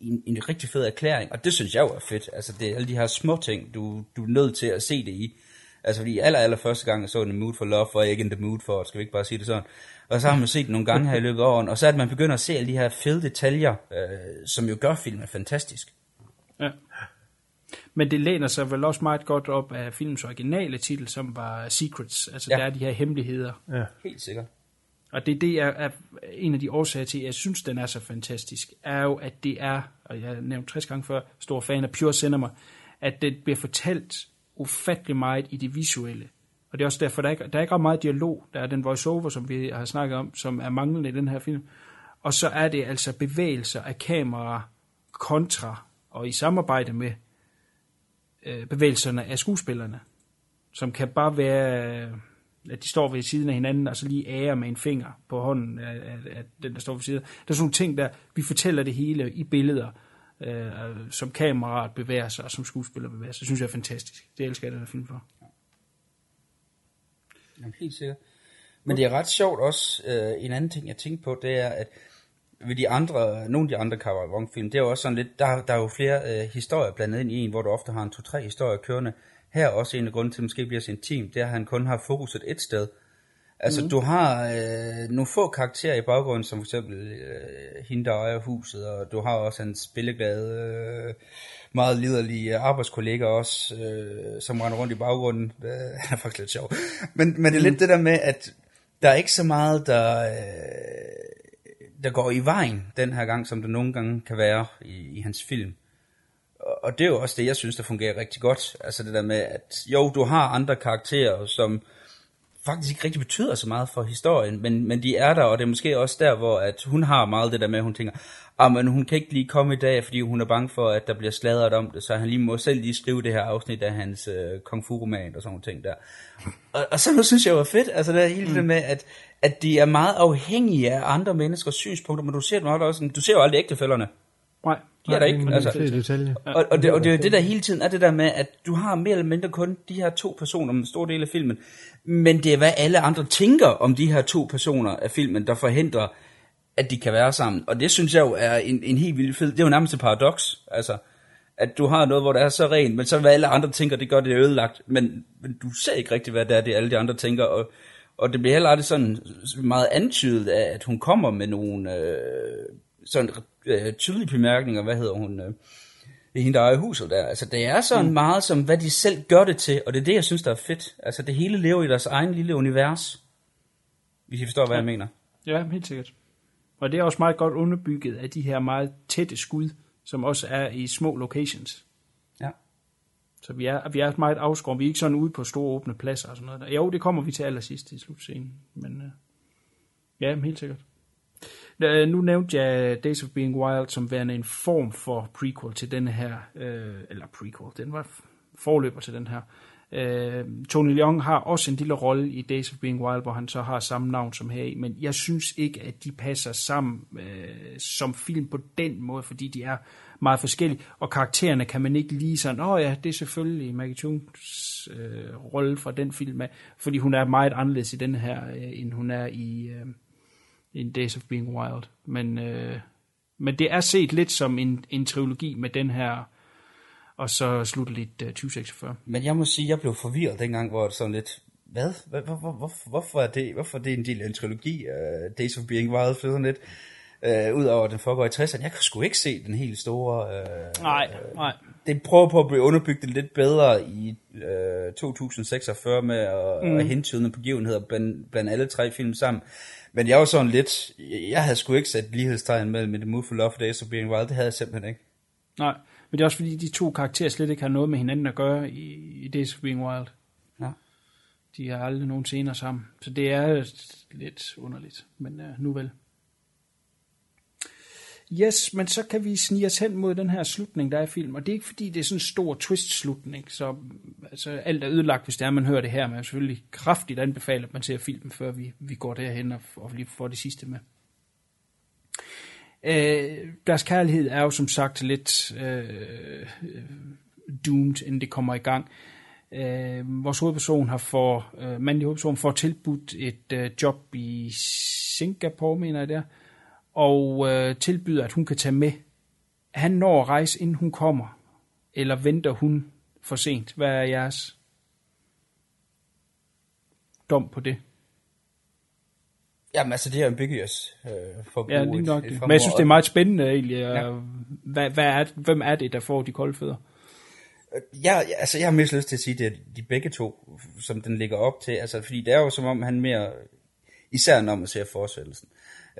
en, en rigtig fed erklæring, og det synes jeg jo er fedt. Altså det er alle de her små ting, du, du er nødt til at se det i. Altså fordi aller, aller første gang jeg så en Mood for Love, var jeg ikke in the mood for, skal vi ikke bare sige det sådan. Og så har man set nogle gange her i løbet af åren, og så er det, man begynder at se alle de her fede detaljer, øh, som jo gør filmen fantastisk. Ja. Men det læner sig vel også meget godt op af filmens originale titel, som var Secrets. Altså ja. der er de her hemmeligheder. Ja. Helt sikkert. Og det, det er, er en af de årsager til, at jeg synes, den er så fantastisk, er jo, at det er, og jeg har nævnt 60 gange før, stor fan af Pure Cinema, at det bliver fortalt ufattelig meget i det visuelle. Og det er også derfor, der er ikke, der er ikke ret meget dialog. Der er den voiceover, som vi har snakket om, som er manglende i den her film. Og så er det altså bevægelser af kamera kontra, og i samarbejde med øh, bevægelserne af skuespillerne, som kan bare være at de står ved siden af hinanden, og så lige ærer med en finger på hånden af, af, af den, der står ved siden. Der er sådan nogle ting, der vi fortæller det hele i billeder, øh, som kameraet bevæger sig, og som skuespiller bevæger sig. Det synes jeg er fantastisk. Det elsker jeg, den her film for. Jamen, helt sikkert. Men det er ret sjovt også, øh, en anden ting, jeg tænkte på, det er, at ved de andre, nogle af de andre Carl film det er jo også sådan lidt, der, der er jo flere øh, historier blandet ind i en, hvor du ofte har en to-tre historier kørende, her er også en af grunden til, at det måske bliver sin team, det er, at han kun har fokuset et sted. Altså, mm. du har øh, nogle få karakterer i baggrunden, som for eksempel øh, hende, der ejer huset, og du har også en spilleglade, øh, meget liderlige arbejdskollega også, øh, som render rundt i baggrunden. Øh, han er faktisk lidt sjov. Men, men det er lidt det der med, at der er ikke så meget, der, øh, der går i vejen den her gang, som der nogle gange kan være i, i hans film. Og, det er jo også det, jeg synes, der fungerer rigtig godt. Altså det der med, at jo, du har andre karakterer, som faktisk ikke rigtig betyder så meget for historien, men, men de er der, og det er måske også der, hvor at hun har meget det der med, at hun tænker, ah, men hun kan ikke lige komme i dag, fordi hun er bange for, at der bliver sladret om det, så han lige må selv lige skrive det her afsnit af hans øh, kung fu roman og sådan nogle ting der. Og, og så nu synes jeg var fedt, altså det er hele mm. det med, at, at de er meget afhængige af andre menneskers synspunkter, men du ser, det også, du ser jo aldrig ægtefælderne. Nej. De er der ikke. Altså, detalje. og, og, det, og det er det der hele tiden er det der med, at du har mere eller mindre kun de her to personer om en stor del af filmen, men det er hvad alle andre tænker om de her to personer af filmen, der forhindrer, at de kan være sammen. Og det synes jeg jo er en, en helt vild fed, det er jo nærmest et paradoks, altså, at du har noget, hvor det er så rent, men så hvad alle andre tænker, det gør det ødelagt, men, men du ser ikke rigtigt, hvad det er, det alle de andre tænker, og, og det bliver heller aldrig sådan meget antydet af, at hun kommer med nogle øh, sådan øh, tydelige bemærkninger, hvad hedder hun, øh, det hende, der ejer huset der. Altså, det er sådan mm. meget som, hvad de selv gør det til, og det er det, jeg synes, der er fedt. Altså, det hele lever i deres egen lille univers, hvis I forstår, hvad ja. jeg mener. Ja, helt sikkert. Og det er også meget godt underbygget af de her meget tætte skud, som også er i små locations. Ja. Så vi er, vi er meget afskåret. Vi er ikke sådan ude på store åbne pladser og sådan noget. Jo, det kommer vi til allersidst i slutscenen. Men øh, ja, helt sikkert. Øh, nu nævnte jeg Days of Being Wild som værende en form for prequel til den her, øh, eller prequel, den var forløber til den her. Øh, Tony Leung har også en lille rolle i Days of Being Wild, hvor han så har samme navn som her i, men jeg synes ikke, at de passer sammen øh, som film på den måde, fordi de er meget forskellige, og karaktererne kan man ikke lige sådan, åh oh ja, det er selvfølgelig Maggie Chungs øh, rolle fra den film, fordi hun er meget anderledes i den her, øh, end hun er i... Øh, in Days of Being Wild. Men, øh, men det er set lidt som en, en trilogi med den her, og så slutter lidt uh, 2046. Men jeg må sige, jeg blev forvirret dengang, hvor det sådan lidt, hvad? Hvor, hvor, hvor, hvorfor, er det, hvorfor er det en del af en trilogi, uh, Days of Being Wild, for sådan lidt? Uh, Udover den foregår i 60'erne. Jeg kan sgu ikke se den helt store... Uh, nej, nej. Det prøver på at blive underbygget lidt bedre i uh, 2046 med at, mm. at hentyde på givenheder blandt, blandt alle tre film sammen. Men jeg var sådan lidt, jeg havde sgu ikke sat lighedstegn mellem The Mood for Love og Days of Being Wild, det havde jeg simpelthen ikke. Nej, men det er også fordi, de to karakterer slet ikke har noget med hinanden at gøre i, i Days of Being Wild. Ja. De har aldrig nogen scener sammen, så det er lidt underligt, men uh, nu vel. Yes, men så kan vi snige os hen mod den her slutning, der er i film. Og det er ikke fordi, det er sådan en stor twist-slutning, så altså, alt er ødelagt, hvis det er, man hører det her. Men jeg selvfølgelig kraftigt anbefaler, at man ser filmen, før vi, vi går derhen og, og lige får det sidste med. Øh, deres kærlighed er jo som sagt lidt øh, doomed, inden det kommer i gang. Øh, vores hovedperson har for, øh, mandlig hovedperson får tilbudt et øh, job i Singapore, mener jeg der, og øh, tilbyder, at hun kan tage med. Han når at rejse, inden hun kommer, eller venter hun for sent? Hvad er jeres dom på det? Jamen altså, det er ambiguous øh, for Ja, lige nok det. Men jeg synes, det er meget spændende egentlig. Ja. Hvad, hvad er, hvem er det, der får de kolde fødder? Ja, altså, jeg har mest lyst til at sige, det er de begge to, som den ligger op til. Altså, fordi det er jo som om, han mere, især når man ser fortsættelsen,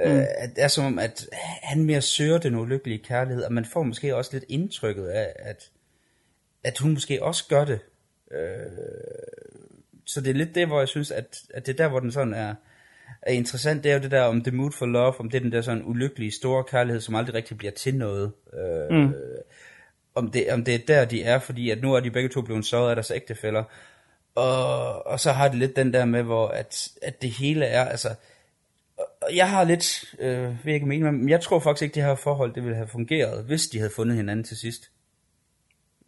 Mm. Øh, det er som om, at han mere søger den ulykkelige kærlighed, og man får måske også lidt indtrykket af, at, at hun måske også gør det. Øh, så det er lidt det, hvor jeg synes, at, at det er der, hvor den sådan er, er interessant, det er jo det der om the mood for love, om det er den der sådan ulykkelige store kærlighed, som aldrig rigtig bliver til noget. Øh, mm. om, det, om det er der, de er, fordi at nu er de begge to blevet såret af deres ægtefælder. Og, og så har det lidt den der med, hvor at, at det hele er, altså, jeg har lidt, øh, vil ikke mene, men jeg tror faktisk ikke, det her forhold det ville have fungeret, hvis de havde fundet hinanden til sidst.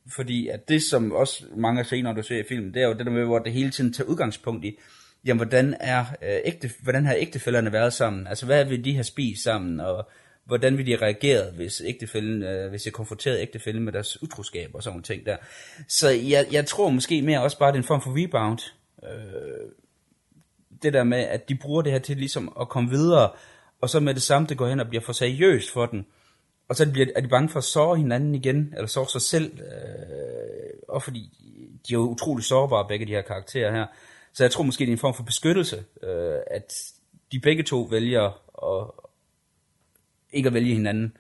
Fordi at det, som også mange scener, du ser i filmen, det er jo det der med, hvor det hele tiden tager udgangspunkt i, jamen hvordan, er, øh, ægte, hvordan har ægtefælderne været sammen? Altså hvad vil de have spist sammen, og hvordan vil de reagere, hvis ægtefælden, øh, hvis jeg konfronterede ægtefælden med deres utroskab og sådan nogle ting der. Så jeg, jeg tror måske mere også bare, det er en form for rebound. Øh, det der med, at de bruger det her til ligesom at komme videre, og så med det samme, det går hen og bliver for seriøst for den. Og så bliver, er de bange for at såre hinanden igen, eller såre sig selv, øh, og fordi de er jo utrolig sårbare, begge de her karakterer her. Så jeg tror måske, det er en form for beskyttelse, øh, at de begge to vælger at, ikke at vælge hinanden.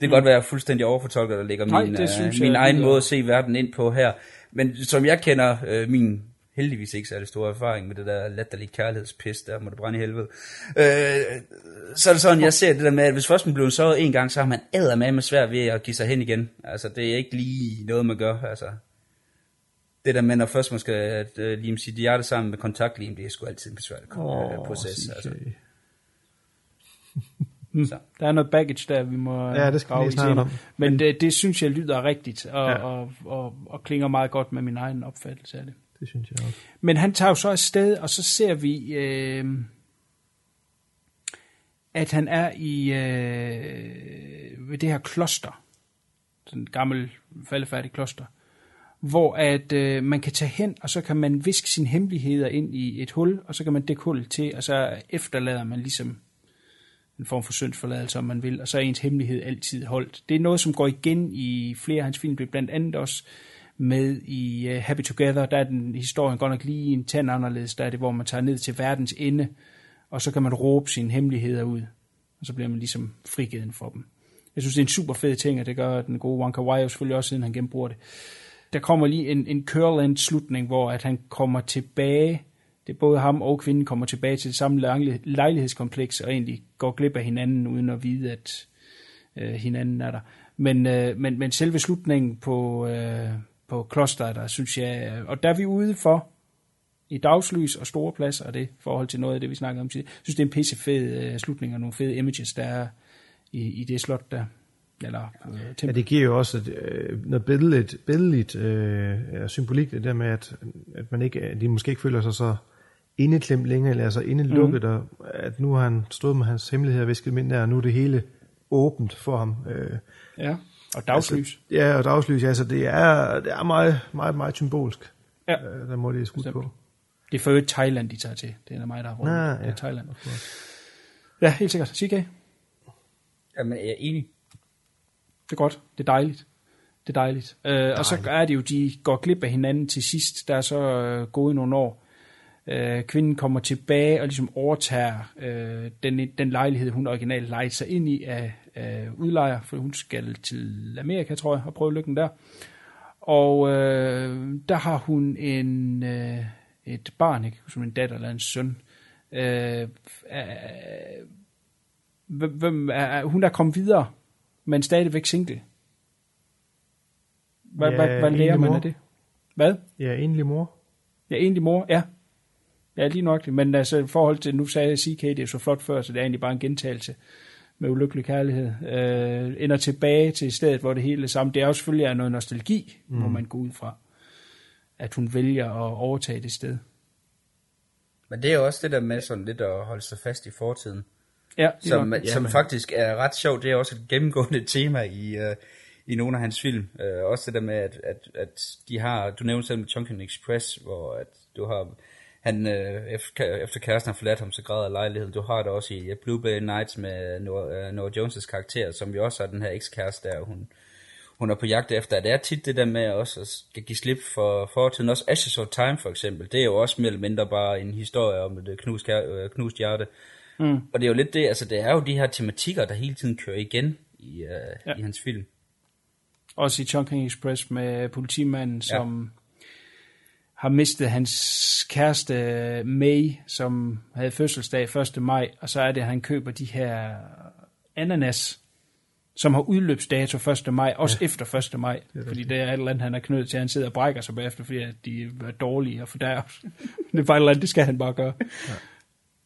Det kan mm. godt være fuldstændig overfortolket, der ligger Nej, min, det øh, min jeg egen måde at se verden ind på her. Men som jeg kender øh, min heldigvis ikke særlig store erfaring med det der latterlige kærlighedspis, der må det brænde i helvede. Øh, så er det sådan, jeg ser det der med, at hvis først man bliver såret en gang, så har man æder med svært ved at give sig hen igen. Altså, det er ikke lige noget, man gør. Altså, det der med, når først man skal at, uh, lime sit hjerte sammen med kontaktlim, det er sgu altid en besværlig oh, proces. Altså. Så. Der er noget baggage der, vi må Ja, det skal vi grave i om. Men det, det synes jeg lyder rigtigt, og, Ja. ja. og, og, og klinger meget godt med min egen opfattelse af det. Det synes jeg også. Men han tager jo så afsted, og så ser vi, øh, at han er i øh, ved det her kloster. Sådan et gammelt, faldefærdigt kloster. Hvor at øh, man kan tage hen, og så kan man viske sine hemmeligheder ind i et hul, og så kan man dække hullet til, og så efterlader man ligesom en form for syndsforladelse, om man vil, og så er ens hemmelighed altid holdt. Det er noget, som går igen i flere af hans film, blandt andet også med i uh, Happy Together, der er den historien godt nok lige en tand anderledes, der er det, hvor man tager ned til verdens ende, og så kan man råbe sine hemmeligheder ud, og så bliver man ligesom frigivet for dem. Jeg synes, det er en super fed ting, og det gør den gode Wonka Wai selvfølgelig også, siden han genbruger det. Der kommer lige en, en Curland slutning, hvor at han kommer tilbage, det er både ham og kvinden kommer tilbage til det samme lejlighedskompleks, og egentlig går glip af hinanden, uden at vide, at øh, hinanden er der. Men, øh, men, men selve slutningen på, øh, på klosteret, der synes jeg, og der er vi ude for, i dagslys og store pladser, og det i forhold til noget af det, vi snakkede om tidligere. Jeg synes, det er en pisse fed øh, slutning, og nogle fede images, der er i, i det slot der. Eller øh, Ja, det giver jo også et, øh, noget billedligt, billedligt øh, symbolik, det der med, at, at man ikke, at de måske ikke føler sig så indeklemt længere, eller så indelukket, mm. og at nu har han stået med hans hemmeligheder og visket dem ind der, og nu er det hele åbent for ham. Øh, Ja, og dagslys. Altså, ja, og dagslys, altså det er, det er meget, meget, meget symbolsk. Ja. Øh, der må det skudt på. Det er for øvrigt Thailand, de tager til. Det er mig, der har råd. Ah, det ja. er Thailand. Ja, helt sikkert. CK, Jamen, jeg er enig. det er godt. Det er dejligt. Det er dejligt. Øh, og så er det jo, de går glip af hinanden til sidst. Der er så øh, gået nogle år. Øh, kvinden kommer tilbage og ligesom overtager øh, den, den lejlighed, hun originalt lejede sig ind i af, af udlejer, for hun skal til Amerika, tror jeg, og prøve lykken der. Og øh, der har hun en, øh, et barn, ikke? som en datter eller en søn. Øh, øh, hvem, er, hun er kommet videre, men stadigvæk single. Hvad, Ja, hvad, hvad lærer enlig man af det? Hvad? Ja, enlig mor. Ja, egentlig mor, ja. Ja, lige nok. Men altså, i forhold til, nu sagde jeg CK, det er så flot før, så det er egentlig bare en gentagelse med ulykkelig kærlighed. Øh, ender tilbage til stedet, hvor det hele er sammen. Det er jo selvfølgelig er noget nostalgi, mm. må man gå ud fra, at hun vælger at overtage det sted. Men det er jo også det der med sådan lidt at holde sig fast i fortiden. Ja, som, nok. ja, som faktisk er ret sjovt. Det er også et gennemgående tema i, uh, i nogle af hans film. Uh, også det der med, at, at, at de har, du nævnte selv med Chunkin Express, hvor at du har, han, uh, efter, efter kæresten har forladt ham, så græder lejligheden. Du har det også i Blueberry Nights med Noah, uh, Noah Jones' karakter, som jo også har den her ekskæreste der, hun, hun er på jagt efter. Det er tit det der med også at skal give slip for fortiden. Også Ashes of Time for eksempel. Det er jo også mere eller mindre bare en historie om et knust, kær- øh, knust hjerte. Mm. Og det er jo lidt det, altså det er jo de her tematikker, der hele tiden kører igen i, Ja. ja. i hans film. Også i Chunking Express med politimanden, som har mistet hans kæreste May, som havde fødselsdag 1. maj, og så er det, at han køber de her ananas, som har udløbsdato 1. maj, også ja. efter 1. maj, fordi det er et eller andet, han er knyttet til, han sidder og brækker sig bagefter, fordi de er dårlige og fordærve. det er bare et eller andet, det skal han bare gøre. Ja.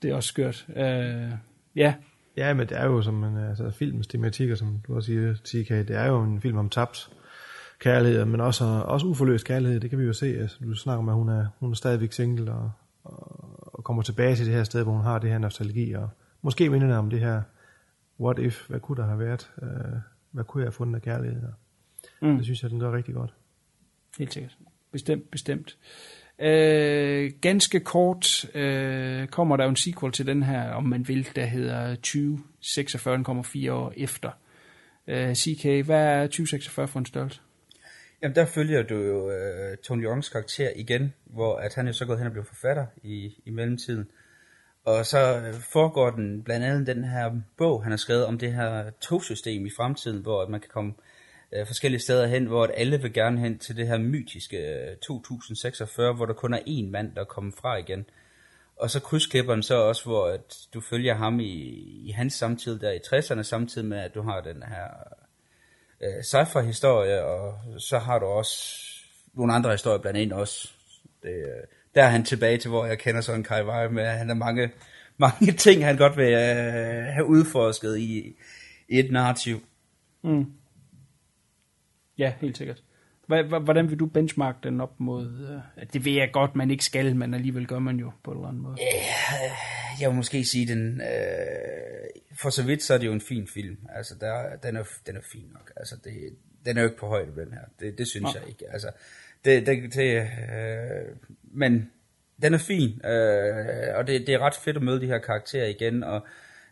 Det er også skørt. Uh, ja, Ja, men det er jo som en altså, filmens tematikker, som du også siger, TK, det er jo en film om tabt kærlighed, men også, også uforløst kærlighed, det kan vi jo se. Altså, du snakker om, at hun er, hun er stadigvæk single, og, og, og kommer tilbage til det her sted, hvor hun har det her nostalgi, og måske minder om det her, what if, hvad kunne der have været, uh, hvad kunne jeg have fundet af kærlighed, Mm. det synes jeg, den gør rigtig godt. Helt sikkert. Bestemt, bestemt. Øh, ganske kort øh, kommer der jo en sequel til den her, om man vil, der hedder 2046, den kommer fire år efter. Øh, CK, hvad er 2046 for en størrelse? Jamen der følger du jo øh, Tony Youngs karakter igen, hvor at han jo så gået hen og blevet forfatter i, i mellemtiden. Og så øh, foregår den blandt andet den her bog, han har skrevet om det her togsystem i fremtiden, hvor at man kan komme øh, forskellige steder hen, hvor at alle vil gerne hen til det her mytiske øh, 2046, hvor der kun er én mand, der er kommet fra igen. Og så krydsklipper den så også, hvor at du følger ham i, i hans samtid der i 60'erne, samtidig med at du har den her øh, sci-fi historie, og så har du også nogle andre historier blandt andet også. Det, øh, der er han tilbage til, hvor jeg kender sådan en Kai Wei med, at han har mange, mange ting, han godt vil øh, have udforsket i, i et narrativ. Mm. Ja, helt sikkert. Hvordan vil du benchmark den op mod... Uh, det ved jeg godt, man ikke skal, men alligevel gør man jo på en eller anden måde. Ja, jeg vil måske sige, den... Øh, for så vidt, så er det jo en fin film. Altså, der, den, er, den er fin nok. Altså, det, den er jo ikke på højde, den her. Det, det synes Nå. jeg ikke. Altså, det, det, det, øh, men den er fin, øh, og det, det er ret fedt at møde de her karakterer igen, og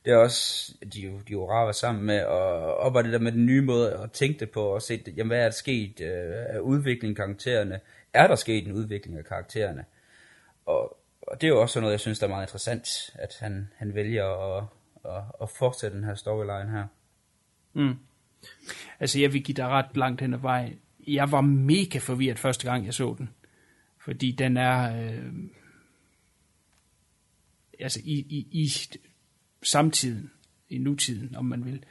det er også, de, de er jo rare sammen med, og arbejde det der med den nye måde at tænke det på, og se, jamen, hvad er der sket øh, af udvikling af karaktererne? Er der sket en udvikling af karaktererne? Og, og det er jo også noget, jeg synes, der er meget interessant, at han, han vælger at, at, at fortsætte den her storyline her. Mm. Altså, jeg vil give dig ret langt hen ad vejen. Jeg var mega forvirret første gang, jeg så den. Fordi den er... Øh, altså, i, i, i samtiden, i nutiden, om man vil,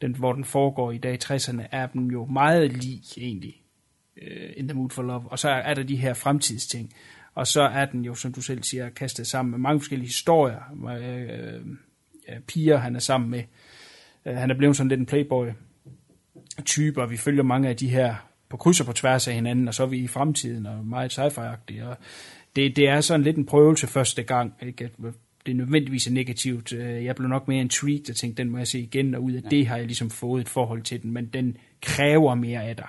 den, hvor den foregår i dag i 60'erne, er den jo meget lig egentlig, uh, In the Mood for Love. Og så er der de her fremtidsting. Og så er den jo, som du selv siger, kastet sammen med mange forskellige historier. Øh, piger, han er sammen med. Øh, han er blevet sådan lidt en playboy type, og vi følger mange af de her på kryds og på tværs af hinanden, og så er vi i fremtiden, og meget sci-fi-agtige. Og det, det er sådan lidt en prøvelse første gang, ikke? Det nødvendigvis er negativt. Øh, jeg blev nok mere intrigued og tænkte, den må jeg se igen, og ud af ja. det har jeg ligesom fået et forhold til den, men den kræver mere af dig.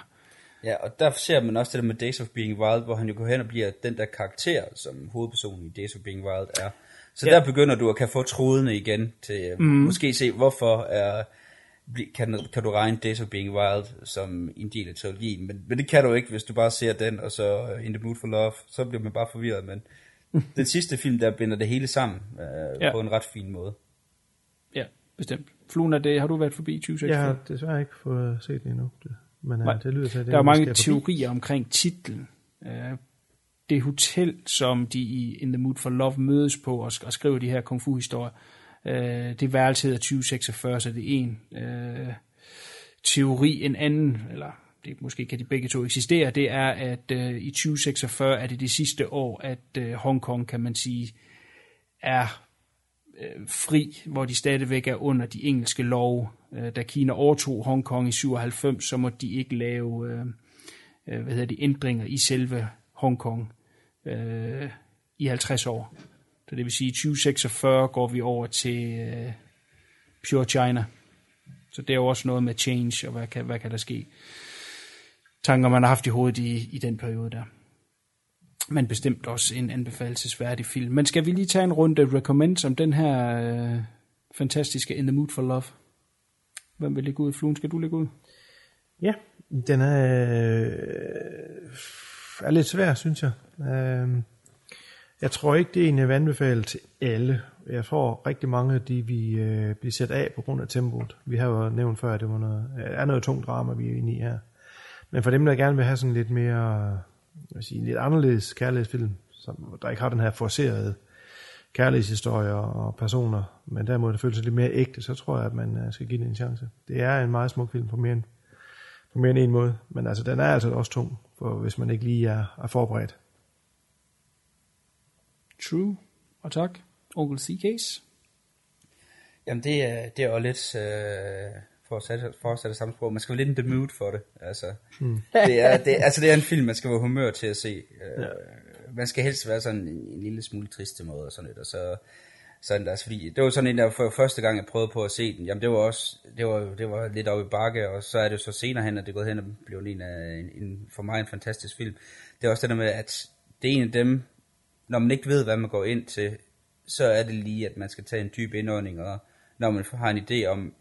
Ja, og der ser man også det der med Days of Being Wild, hvor han jo går hen og bliver den der karakter, som hovedpersonen i Days of Being Wild er. Så ja. der begynder du at kan få trådene igen til mm. måske se, hvorfor er, kan, kan du regne Days of Being Wild som en del af teologien, men, men det kan du ikke, hvis du bare ser den, og så In the Mood for Love, så bliver man bare forvirret, men den sidste film, der binder det hele sammen øh, ja. på en ret fin måde. Ja, bestemt. Fluen, er det, har du været forbi 2016? Jeg har desværre ikke fået set det endnu. Det, men Nej. det lyder til, at det Der er mange teorier omkring titlen. Uh, det hotel, som de i In the Mood for Love mødes på og, og skriver de her kung fu historier, uh, det værelse hedder 2046, så det er en uh, teori. En anden, eller det måske kan de begge to eksistere, det er, at øh, i 2046 er det det sidste år, at øh, Hongkong, kan man sige, er øh, fri, hvor de stadigvæk er under de engelske love. Øh, da Kina overtog Hongkong i 97, så må de ikke lave øh, øh, hvad hedder det, ændringer i selve Hongkong øh, i 50 år. Så det vil sige, at i 2046 går vi over til øh, Pure China. Så det er jo også noget med change, og hvad kan, hvad kan der ske tanker, man har haft i hovedet i, i den periode der. Men bestemt også en anbefalesværdig film. Men skal vi lige tage en runde recommend om den her øh, fantastiske In the Mood for Love? Hvem vil ligge ud? Fluen, skal du ligge ud? Ja, den er, øh, er lidt svær, synes jeg. Øh, jeg tror ikke, det er en, jeg vil anbefale til alle. Jeg tror rigtig mange af de, vi øh, bliver sat af på grund af tempoet. Vi har jo nævnt før, at det var noget, er noget tungt drama, vi er inde i her. Men for dem, der gerne vil have sådan lidt mere, hvad sige, lidt anderledes kærlighedsfilm, som, der ikke har den her forcerede kærlighedshistorie og personer, men derimod det føles lidt mere ægte, så tror jeg, at man øh, skal give den en chance. Det er en meget smuk film på mere end, på mere end en måde, men altså, den er altså også tung, for hvis man ikke lige er, er forberedt. True. Og tak. Onkel C-Case. Jamen, det er, det er jo lidt... Øh for at sætte, for at sætte samme sprog. Man skal være lidt in the mood for det. Altså, mm. det, er, det, altså, det er en film, man skal være humør til at se. Ja. Uh, man skal helst være sådan en, en lille smule triste måde og sådan lidt. Og så, sådan der, fordi det var sådan en, der for første gang, jeg prøvede på at se den. Jamen, det var også, det var, det var lidt oppe i bakke, og så er det så senere hen, at det er gået hen og blev en, af, en, en, for mig en fantastisk film. Det er også det der med, at det er en af dem, når man ikke ved, hvad man går ind til, så er det lige, at man skal tage en dyb indånding, og når man har en idé om,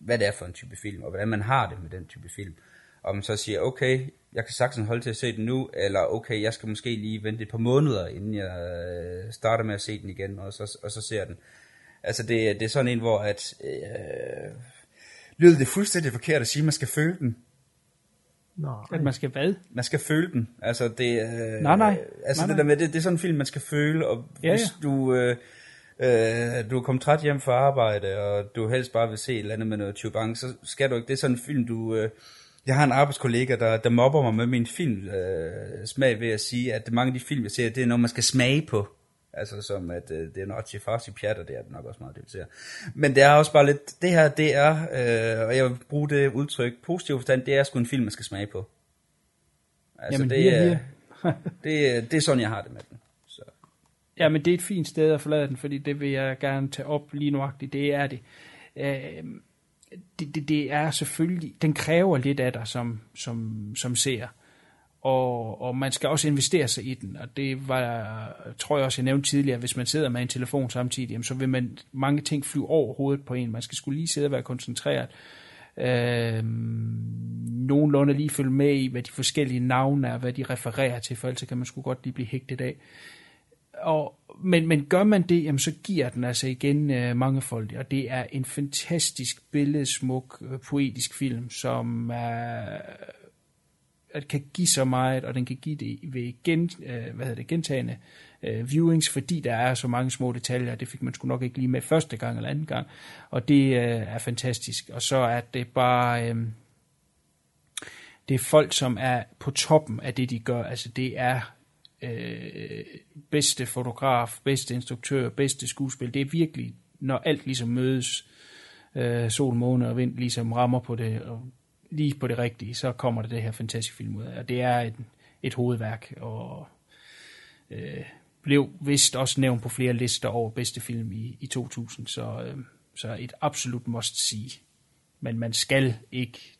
hvad det er for en type film, og hvordan man har det med den type film. Og man så siger, okay, jeg kan sagtens holde til at se den nu, eller okay, jeg skal måske lige vente et par måneder, inden jeg øh, starter med at se den igen, og så, og så ser den. Altså det, det er sådan en, hvor at, øh, lyder det fuldstændig forkert at sige, at man skal føle den. Nå, At man skal hvad? Man skal føle den. Altså det, øh, Nej, nej. Altså Nej, det nej. der med, det, det er sådan en film, man skal føle, og Ja, hvis ja. du... Øh, øh, du er kommet træt hjem fra arbejde, og du helst bare vil se et eller andet med noget tubang, så skal du ikke. Det er sådan en film, du... Øh, jeg har en arbejdskollega, der, der mobber mig med min film øh, smag ved at sige, at mange af de film, jeg ser, det er noget, man skal smage på. Altså som at øh, det er noget til farsi pjat, og det er det nok også meget, det vi ser. Men det er også bare lidt, det her, det er, øh, og jeg vil bruge det udtryk positivt forstand, det er sgu en film, man skal smage på. Altså Jamen, det, er, hier. det, det er sådan, jeg har det med den. Ja, men det er et fint sted at forlade den, fordi det vil jeg gerne tage op lige nuagtigt. Det er det. Øh, det, det, det er selvfølgelig, den kræver lidt af dig som, som, som ser. Og, og man skal også investere sig i den, og det var, tror jeg også, jeg nævnte tidligere, hvis man sidder med en telefon samtidig, jamen, så vil man mange ting flyve over hovedet på en. Man skal skulle lige sidde og være koncentreret. Øh, nogenlunde lige følge med i, hvad de forskellige navne er, hvad de refererer til, for ellers kan man sgu godt lige blive hægtet af. Og, men, men gør man det, jamen, så giver den altså igen øh, mangefoldigt, og det er en fantastisk billedsmuk, øh, poetisk film, som er, at kan give så meget, og den kan give det ved gen, øh, hvad hedder det, gentagende øh, viewings, fordi der er så mange små detaljer, det fik man sgu nok ikke lige med første gang eller anden gang, og det øh, er fantastisk. Og så er det bare... Øh, det er folk, som er på toppen af det, de gør. Altså det er øh, bedste fotograf, bedste instruktør, bedste skuespil. Det er virkelig, når alt ligesom mødes, øh, sol, måne og vind ligesom rammer på det, og lige på det rigtige, så kommer det det her fantastiske film ud af. Og det er et, et hovedværk, og øh, blev vist også nævnt på flere lister over bedste film i, i 2000, så, øh, så et absolut must see. Men man skal ikke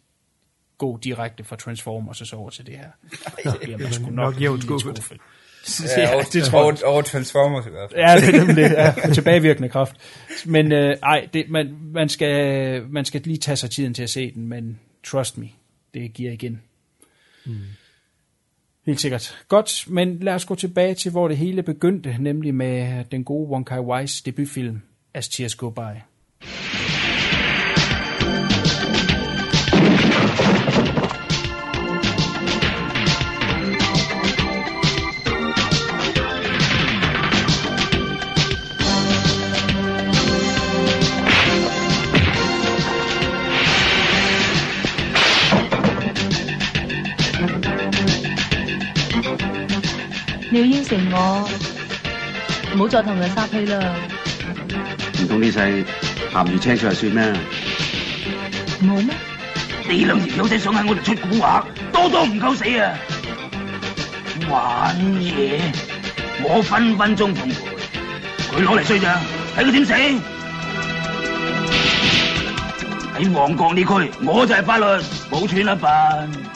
gå direkte fra Transformers og så over til det her. Så bliver man sgu nok, Nok jævnt skuffet. Ja, over, det tror jeg. over, Transformers i hvert fald. Ja, det er nemlig det. Ja, tilbagevirkende kraft. Men øh, ej, det, man, man, skal, man skal lige tage sig tiden til at se den, men trust me, det giver igen. Mm. Helt sikkert. Godt, men lad os gå tilbage til, hvor det hele begyndte, nemlig med den gode Wong Kar Wai's debutfilm, As Tears Go By. 你要應承我，唔好再同人撒氣啦，唔通呢世鹹魚青菜就算咩？冇咩？你兩條友仔想喺我哋出蠱惑，多多唔夠死啊！玩嘢，我分分鐘奉陪，佢攞嚟衰咋？睇佢點死！喺旺角呢區，我就係法律，冇穿一笨。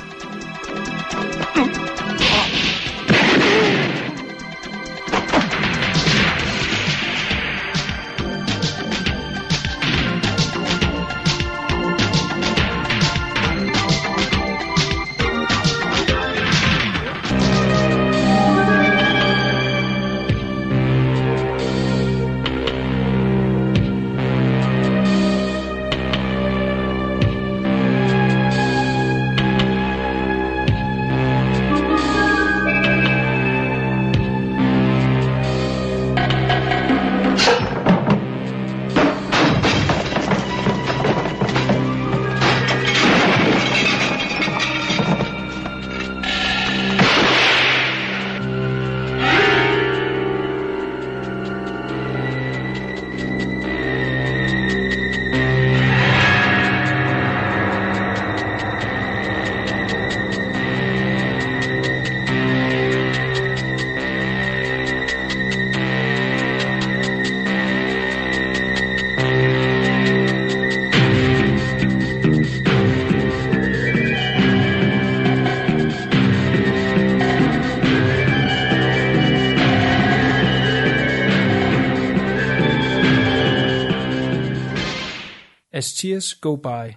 Tears Go By,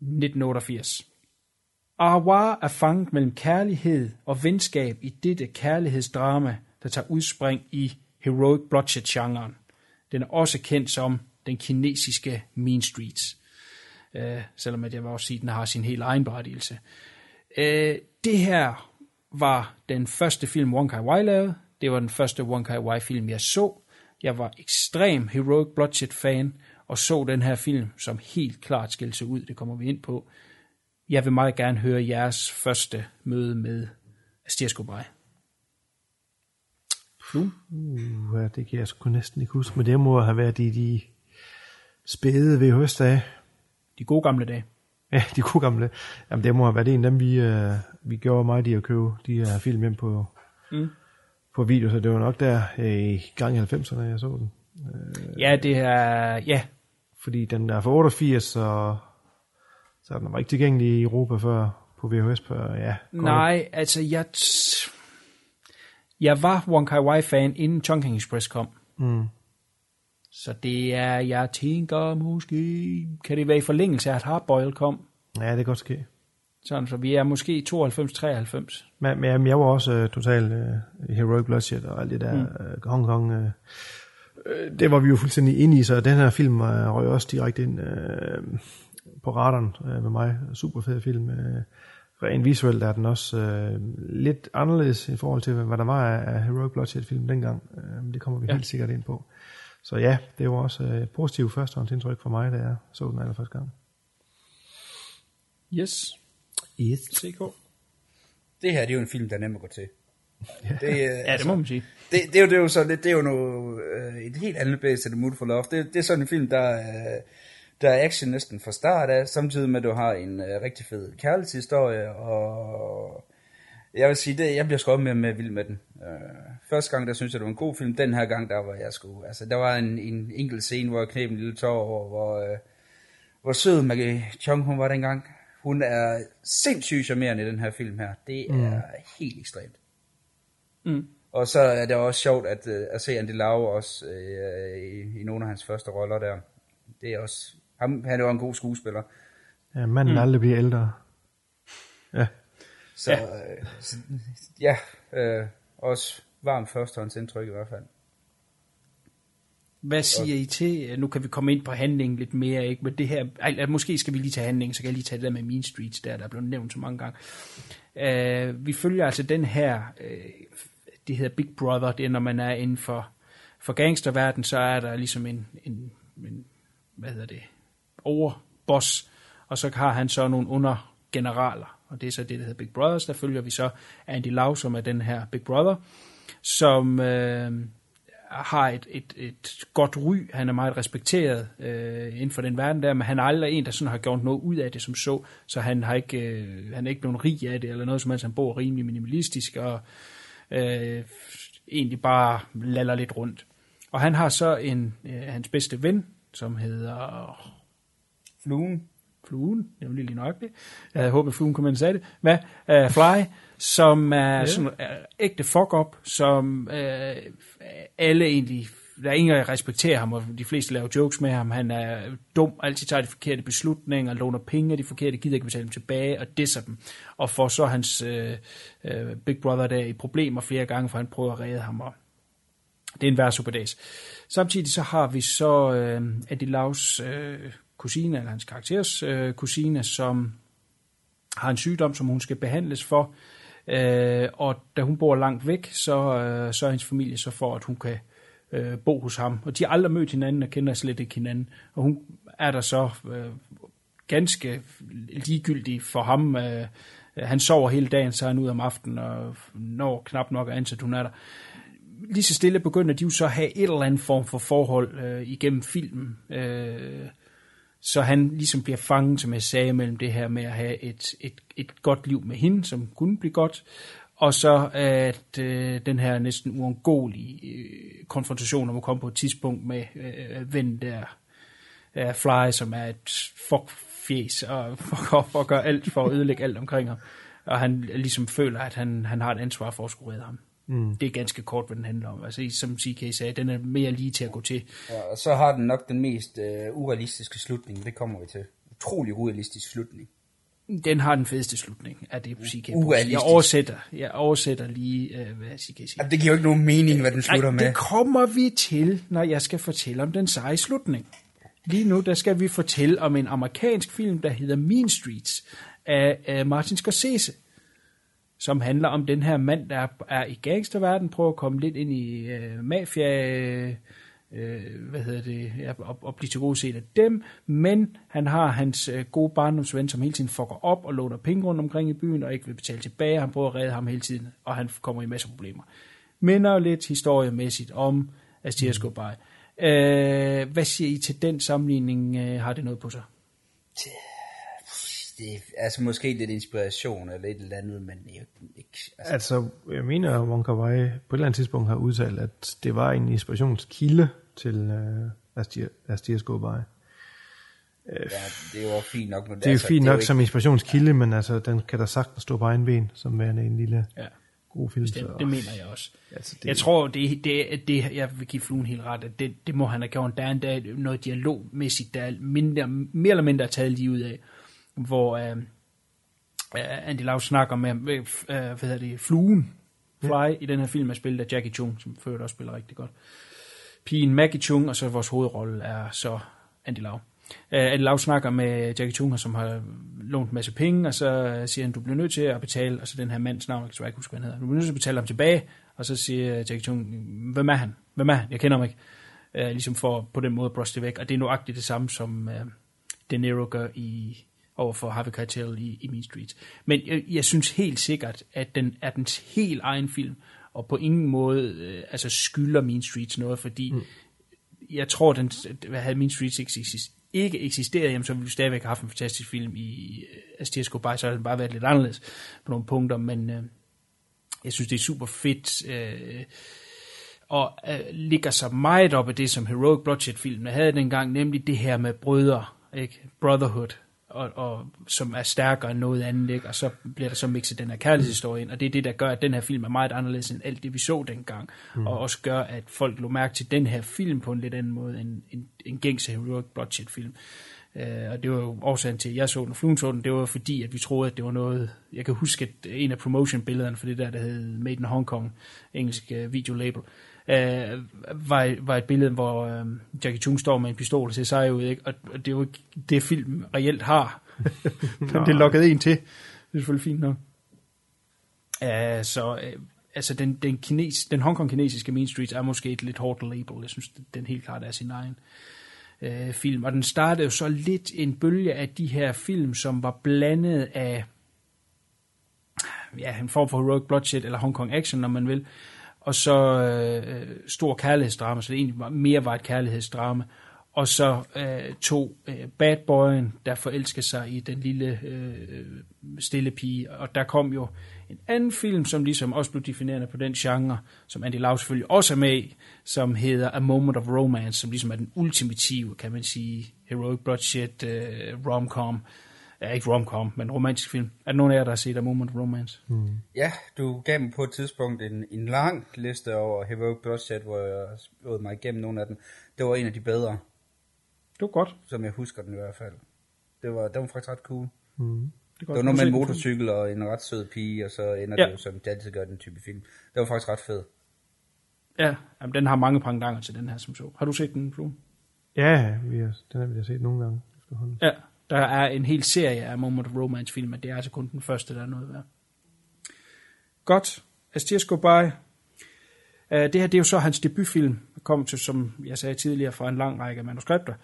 1988. Arwah er fanget mellem kærlighed og venskab i dette kærlighedsdrama, der tager udspring i heroic bloodshed-genren. Den er også kendt som den kinesiske Mean Streets, øh, selvom at jeg vil også sige, at den har sin helt egen berettigelse. Øh, det her var den første film, Wong Kar-wai lavede. Det var den første Wong Kar-wai film, jeg så. Jeg var ekstrem Heroic Bloodshed-fan, og så den her film, som helt klart skilte sig ud. Det kommer vi ind på. Jeg vil meget gerne høre jeres første møde med Astir Skobrej. Uh, ja, det kan jeg sgu næsten ikke huske, men det må have været i de spæde VHS-dage. De gode gamle dage. Ja, de gode gamle. Jamen, det må have været en af dem, vi, uh, vi gjorde meget i at købe de her film hjem på, Mm. på video, så det var nok der øh, i gang i 90'erne, jeg så den. Øh, Ja, det er... Ja, Fordi den er fra 88, så, så den var ikke tilgængelig i Europa før på VHS. På, ja, nej, altså jeg... Jeg var Wong Kar Wai fan inden Chongqing Express kom. Mm. Så det er, jeg tænker måske, kan det være i forlængelse af, at Hardboil kom? Ja, det kan godt ske. Sådan, så vi er måske i 92-93. Men, men jeg var også uh, total uh, Heroic Bloodshed og alt det der Mm. uh, Hong Kong. Uh, det var vi jo fuldstændig inde i, så den her film uh, røg også direkte ind uh, på radaren uh, med mig. Super fed film. Uh, rent visuelt er den også uh, lidt anderledes i forhold til, hvad der var af, af Heroic Bloodshed film dengang. Uh, det kommer vi Ja. ja. helt sikkert ind på. Så ja, det var også et positivt førstehåndsindtryk for mig, da jeg så den allerførste gang. Yes. Yes. CK. Det her, det er jo en film, der er nem at gå til. Det, øh, Ja, det må man sige. Det, det, er jo, det er jo så, det, det er jo noget, øh, et helt andet base til The Mood for Love. Det, det er sådan en film, der, øh, der er action næsten fra start af, samtidig med, at du har en øh, rigtig fed kærlighedshistorie, og jeg vil sige, det, jeg bliver sgu mere med vild med den. Øh, første gang, der synes jeg, det var en god film. Den her gang, der var jeg sgu, altså der var en, en enkelt scene, hvor jeg knep en lille tår over, hvor, øh, hvor sød Maggie Chong hun var dengang. Hun er sindssygt charmerende i den her film her. Det er Mm. helt ekstremt. Mm. Og så er det også sjovt at, øh, at se Andy Lau også øh, i, i nogle af hans første roller der. Det er også, ham, han er jo en god skuespiller. Ja, manden Mm. mm. aldrig bliver ældre. Ja. Så ja, øh, så, ja øh, også varmt førstehåndsindtryk i hvert fald. Hvad siger I til, nu kan vi komme ind på handlingen lidt mere, ikke? men det her, ej, måske skal vi lige tage handlingen, så kan jeg lige tage det der med Mean Streets, der, der er blevet nævnt så mange gange. Uh, vi følger altså den her, uh, det hedder Big Brother, det er når man er inden for, for gangsterverden, så er der ligesom en, en, en hvad hedder det, overboss, og så har han så nogle undergeneraler, og det er så det, der hedder Big Brothers, der følger vi så Andy Lau, som er den her Big Brother, som øh, har et, et, et godt ry, han er meget respekteret øh, inden for den verden der, men han er aldrig en, der sådan har gjort noget ud af det som så, så han har ikke, øh, han er ikke nogen rig af det, eller noget som helst, han bor rimelig minimalistisk, og øh, egentlig bare laller lidt rundt. Og han har så en, øh, hans bedste ven, som hedder... Fluen. Fluen, det var lige nøjagtigt. Jeg havde håbet, Fluen kunne man sige det. Hvad? Uh, Fly, som er Ja. sådan uh, ægte fuck-up, som uh, alle egentlig... Der er ingen, der respekterer ham, og de fleste laver jokes med ham. Han er dum, altid tager de forkerte beslutninger, låner penge af de forkerte, gider ikke betale dem tilbage, og disser dem. Og får så hans øh, øh, Big Brother der i problemer flere gange, for han prøver at redde ham. Og det er en værre superdags. Samtidig så har vi så øh, Eddie Laus øh, kusine, eller hans karakteres øh, kusine, som har en sygdom, som hun skal behandles for. Øh, og da hun bor langt væk, så øh, så er hendes familie så for, at hun kan øh, bo hos ham. Og de har aldrig mødt hinanden og kender slet ikke hinanden. Og hun er der så øh, ganske ligegyldig for ham. Øh, han sover hele dagen, så er han ud om aftenen og når knap nok at ansat, hun er der lige så stille begynder de jo så at have et eller andet form for forhold øh, igennem filmen. Øh, så han ligesom bliver fanget, som jeg sagde, mellem det her med at have et, et, et godt liv med hende, som kunne blive godt, og så at øh, den her næsten uundgåelige øh, konfrontation om at komme på et tidspunkt med øh, vennen der, øh, Fly, som er et fuckfjes, og fuck og gør alt for at ødelægge alt omkring ham. Og han ligesom føler, at han, han har et ansvar for at skulle redde ham. Mm. Det er ganske kort, hvad den handler om. Altså, som CK sagde, den er mere lige til at gå til. Ja, og så har den nok den mest øh, urealistiske slutning, det kommer vi til. Utrolig urealistisk slutning. Den har den fedeste slutning af det, CK Urealistisk. Jeg oversætter, jeg oversætter lige, øh, hvad CK siger. Ja, det giver jo ikke nogen mening, hvad den slutter Nej, med. det kommer vi til, når jeg skal fortælle om den seje slutning. Lige nu, der skal vi fortælle om en amerikansk film, der hedder Mean Streets af, af Martin Scorsese som handler om den her mand, der er i gangsterverden, prøver at komme lidt ind i øh, mafia, øh, hvad hedder det, ja, og, og blive til gode set af dem, men han har hans øh, gode barndomsven, som hele tiden fucker op og låner penge rundt omkring i byen, og ikke vil betale tilbage, han prøver at redde ham hele tiden, og han kommer i masser af problemer. Minder lidt historiemæssigt om Astias mm. Øh, hvad siger I til den sammenligning? Øh, har det noget på sig? det er altså måske lidt inspiration eller et eller andet, men ikke... ikke altså. altså, jeg mener, at Wong Kar Wai på et eller andet tidspunkt har udtalt, at det var en inspirationskilde til uh, Astias Gobai. Ja, det er jo fint nok. Men det er altså, fint nok er som inspirationskilde, ja. men altså, den kan da sagtens stå på egen ben, som værende en lille ja. god film. Det, det mener jeg også. Altså, det, jeg tror, det, det, det, jeg vil give fluen helt ret, at det, det må han have gjort. Der er endda noget dialogmæssigt, der er mindre, mere eller mindre taget lige ud af hvor øh, øh, Andy Lau snakker med, øh, hvad hedder det, fluen, Fly, ja. i den her film er spillet af Jackie Chung, som før også spiller rigtig godt. Pigen Maggie Chung, og så vores hovedrolle er så Andy Lau. Uh, Andy Lau snakker med Jackie Chung, som har lånt en masse penge, og så siger han, du bliver nødt til at betale, og så den her mands navn, jeg kan ikke huske, hvad han hedder, du bliver nødt til at betale ham tilbage, og så siger Jackie Chung, hvem er han? Hvem er han? Jeg kender ham ikke. Uh, ligesom for på den måde at det væk, og det er nøjagtigt det samme, som uh, De Niro gør i over for Harvey Keitel i, i Mean Streets. Men jeg, jeg synes helt sikkert, at den er dens helt egen film, og på ingen måde øh, altså skylder Mean Streets noget, fordi mm. jeg tror, den havde Mean Streets ikke, ikke eksisteret, jamen, så ville vi stadigvæk have haft en fantastisk film i øh, Astias Gobai, så havde den bare været lidt anderledes på nogle punkter, men øh, jeg synes, det er super fedt, øh, og øh, ligger så meget op af det, som Heroic Bloodshed-filmen havde dengang, nemlig det her med brødre, ikke? Brotherhood, og, og som er stærkere end noget andet, ikke? og så bliver der så mixet den her kærlighedshistorie ind, og det er det, der gør, at den her film er meget anderledes end alt det, vi så dengang, mm. og også gør, at folk lå mærke til den her film på en lidt anden måde end en, en gængse Heroic Bloodshed-film. Uh, og det var jo årsagen til, at jeg så den, Fluen så den, det var fordi, at vi troede, at det var noget, jeg kan huske, at en af promotion-billederne for det der, der hed Made in Hong Kong, engelsk uh, videolabel, uh, var, var et billede, hvor uh, Jackie Chung står med en pistol og ser sej ud, ikke? Og, og det er jo ikke det, film reelt har. Men det lukkede en til. Det er selvfølgelig fint nok. Uh, så uh, altså den, den, kines, den Hongkong-kinesiske Main Street er måske et lidt hårdt label. Jeg synes, den helt klart er sin egen uh, film. Og den startede jo så lidt en bølge af de her film, som var blandet af ja, en form for heroic bloodshed, eller Hong Kong action, når man vil og så øh, stor kærlighedsdrama, så det egentlig var, mere var et kærlighedsdrama, og så øh, to øh, bad boyen, der forelsker sig i den lille øh, stille pige, og der kom jo en anden film, som ligesom også blev definerende på den genre, som Andy Lau selvfølgelig også er med i, som hedder A Moment of Romance, som ligesom er den ultimative, kan man sige, heroic bloodshed øh, rom-com, ja, ikke romcom, men romantisk film. Er der nogen af jer, der har set A Moment of Romance? Mm. Ja, du gav mig på et tidspunkt en, en lang liste over Heroic Bloodshed, hvor jeg spurgte mig igennem nogle af dem. Det var en af de bedre. Det var godt. Som jeg husker den i hvert fald. Det var, det var faktisk ret cool. Mm. Det, det var noget med en motorcykel og en ret sød pige, og så ender ja. det jo som det altid gør den type film. Det var faktisk ret fed. Ja, jamen, den har mange pangdanger til den her som så. Har du set den, Flo? Ja, vi har, den har vi set nogle gange efterhånden. Ja, der er en hel serie af Moment of Romance film, men det er altså kun den første, der er noget værd. Godt. Astias Goodbye. Uh, øh, det her det er jo så hans debutfilm, kom til, som jeg sagde tidligere, fra en lang række manuskripter.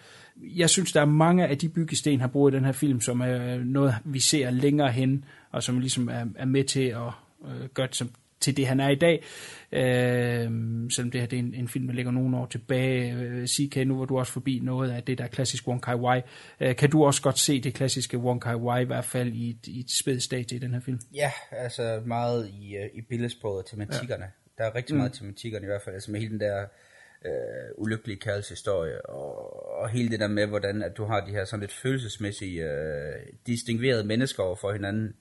Jeg synes, der er mange af de byggesten, han bruger i den her film, som er noget, vi ser længere hen, og som ligesom er, er med til at uh, gøre det som til det, han er i dag. Øh, selvom det her det er en, en film, der ligger nogle år tilbage. Øh, CK, nu var du også forbi noget af det der klassiske Wong Kai Wai. Øh, kan du også godt se det klassiske Wong Kai Wai, i hvert fald i et, i et spædt stadie i den her film? Ja, altså meget i, uh, i billedsproget og tematikkerne. Ja. Der er rigtig meget mm. tematikkerne i hvert fald, altså med hele den der øh, ulykkelige kærlighedshistorie, og, og hele det der med, hvordan at du har de her sådan lidt følelsesmæssige, øh, distinguerede mennesker over for hinanden,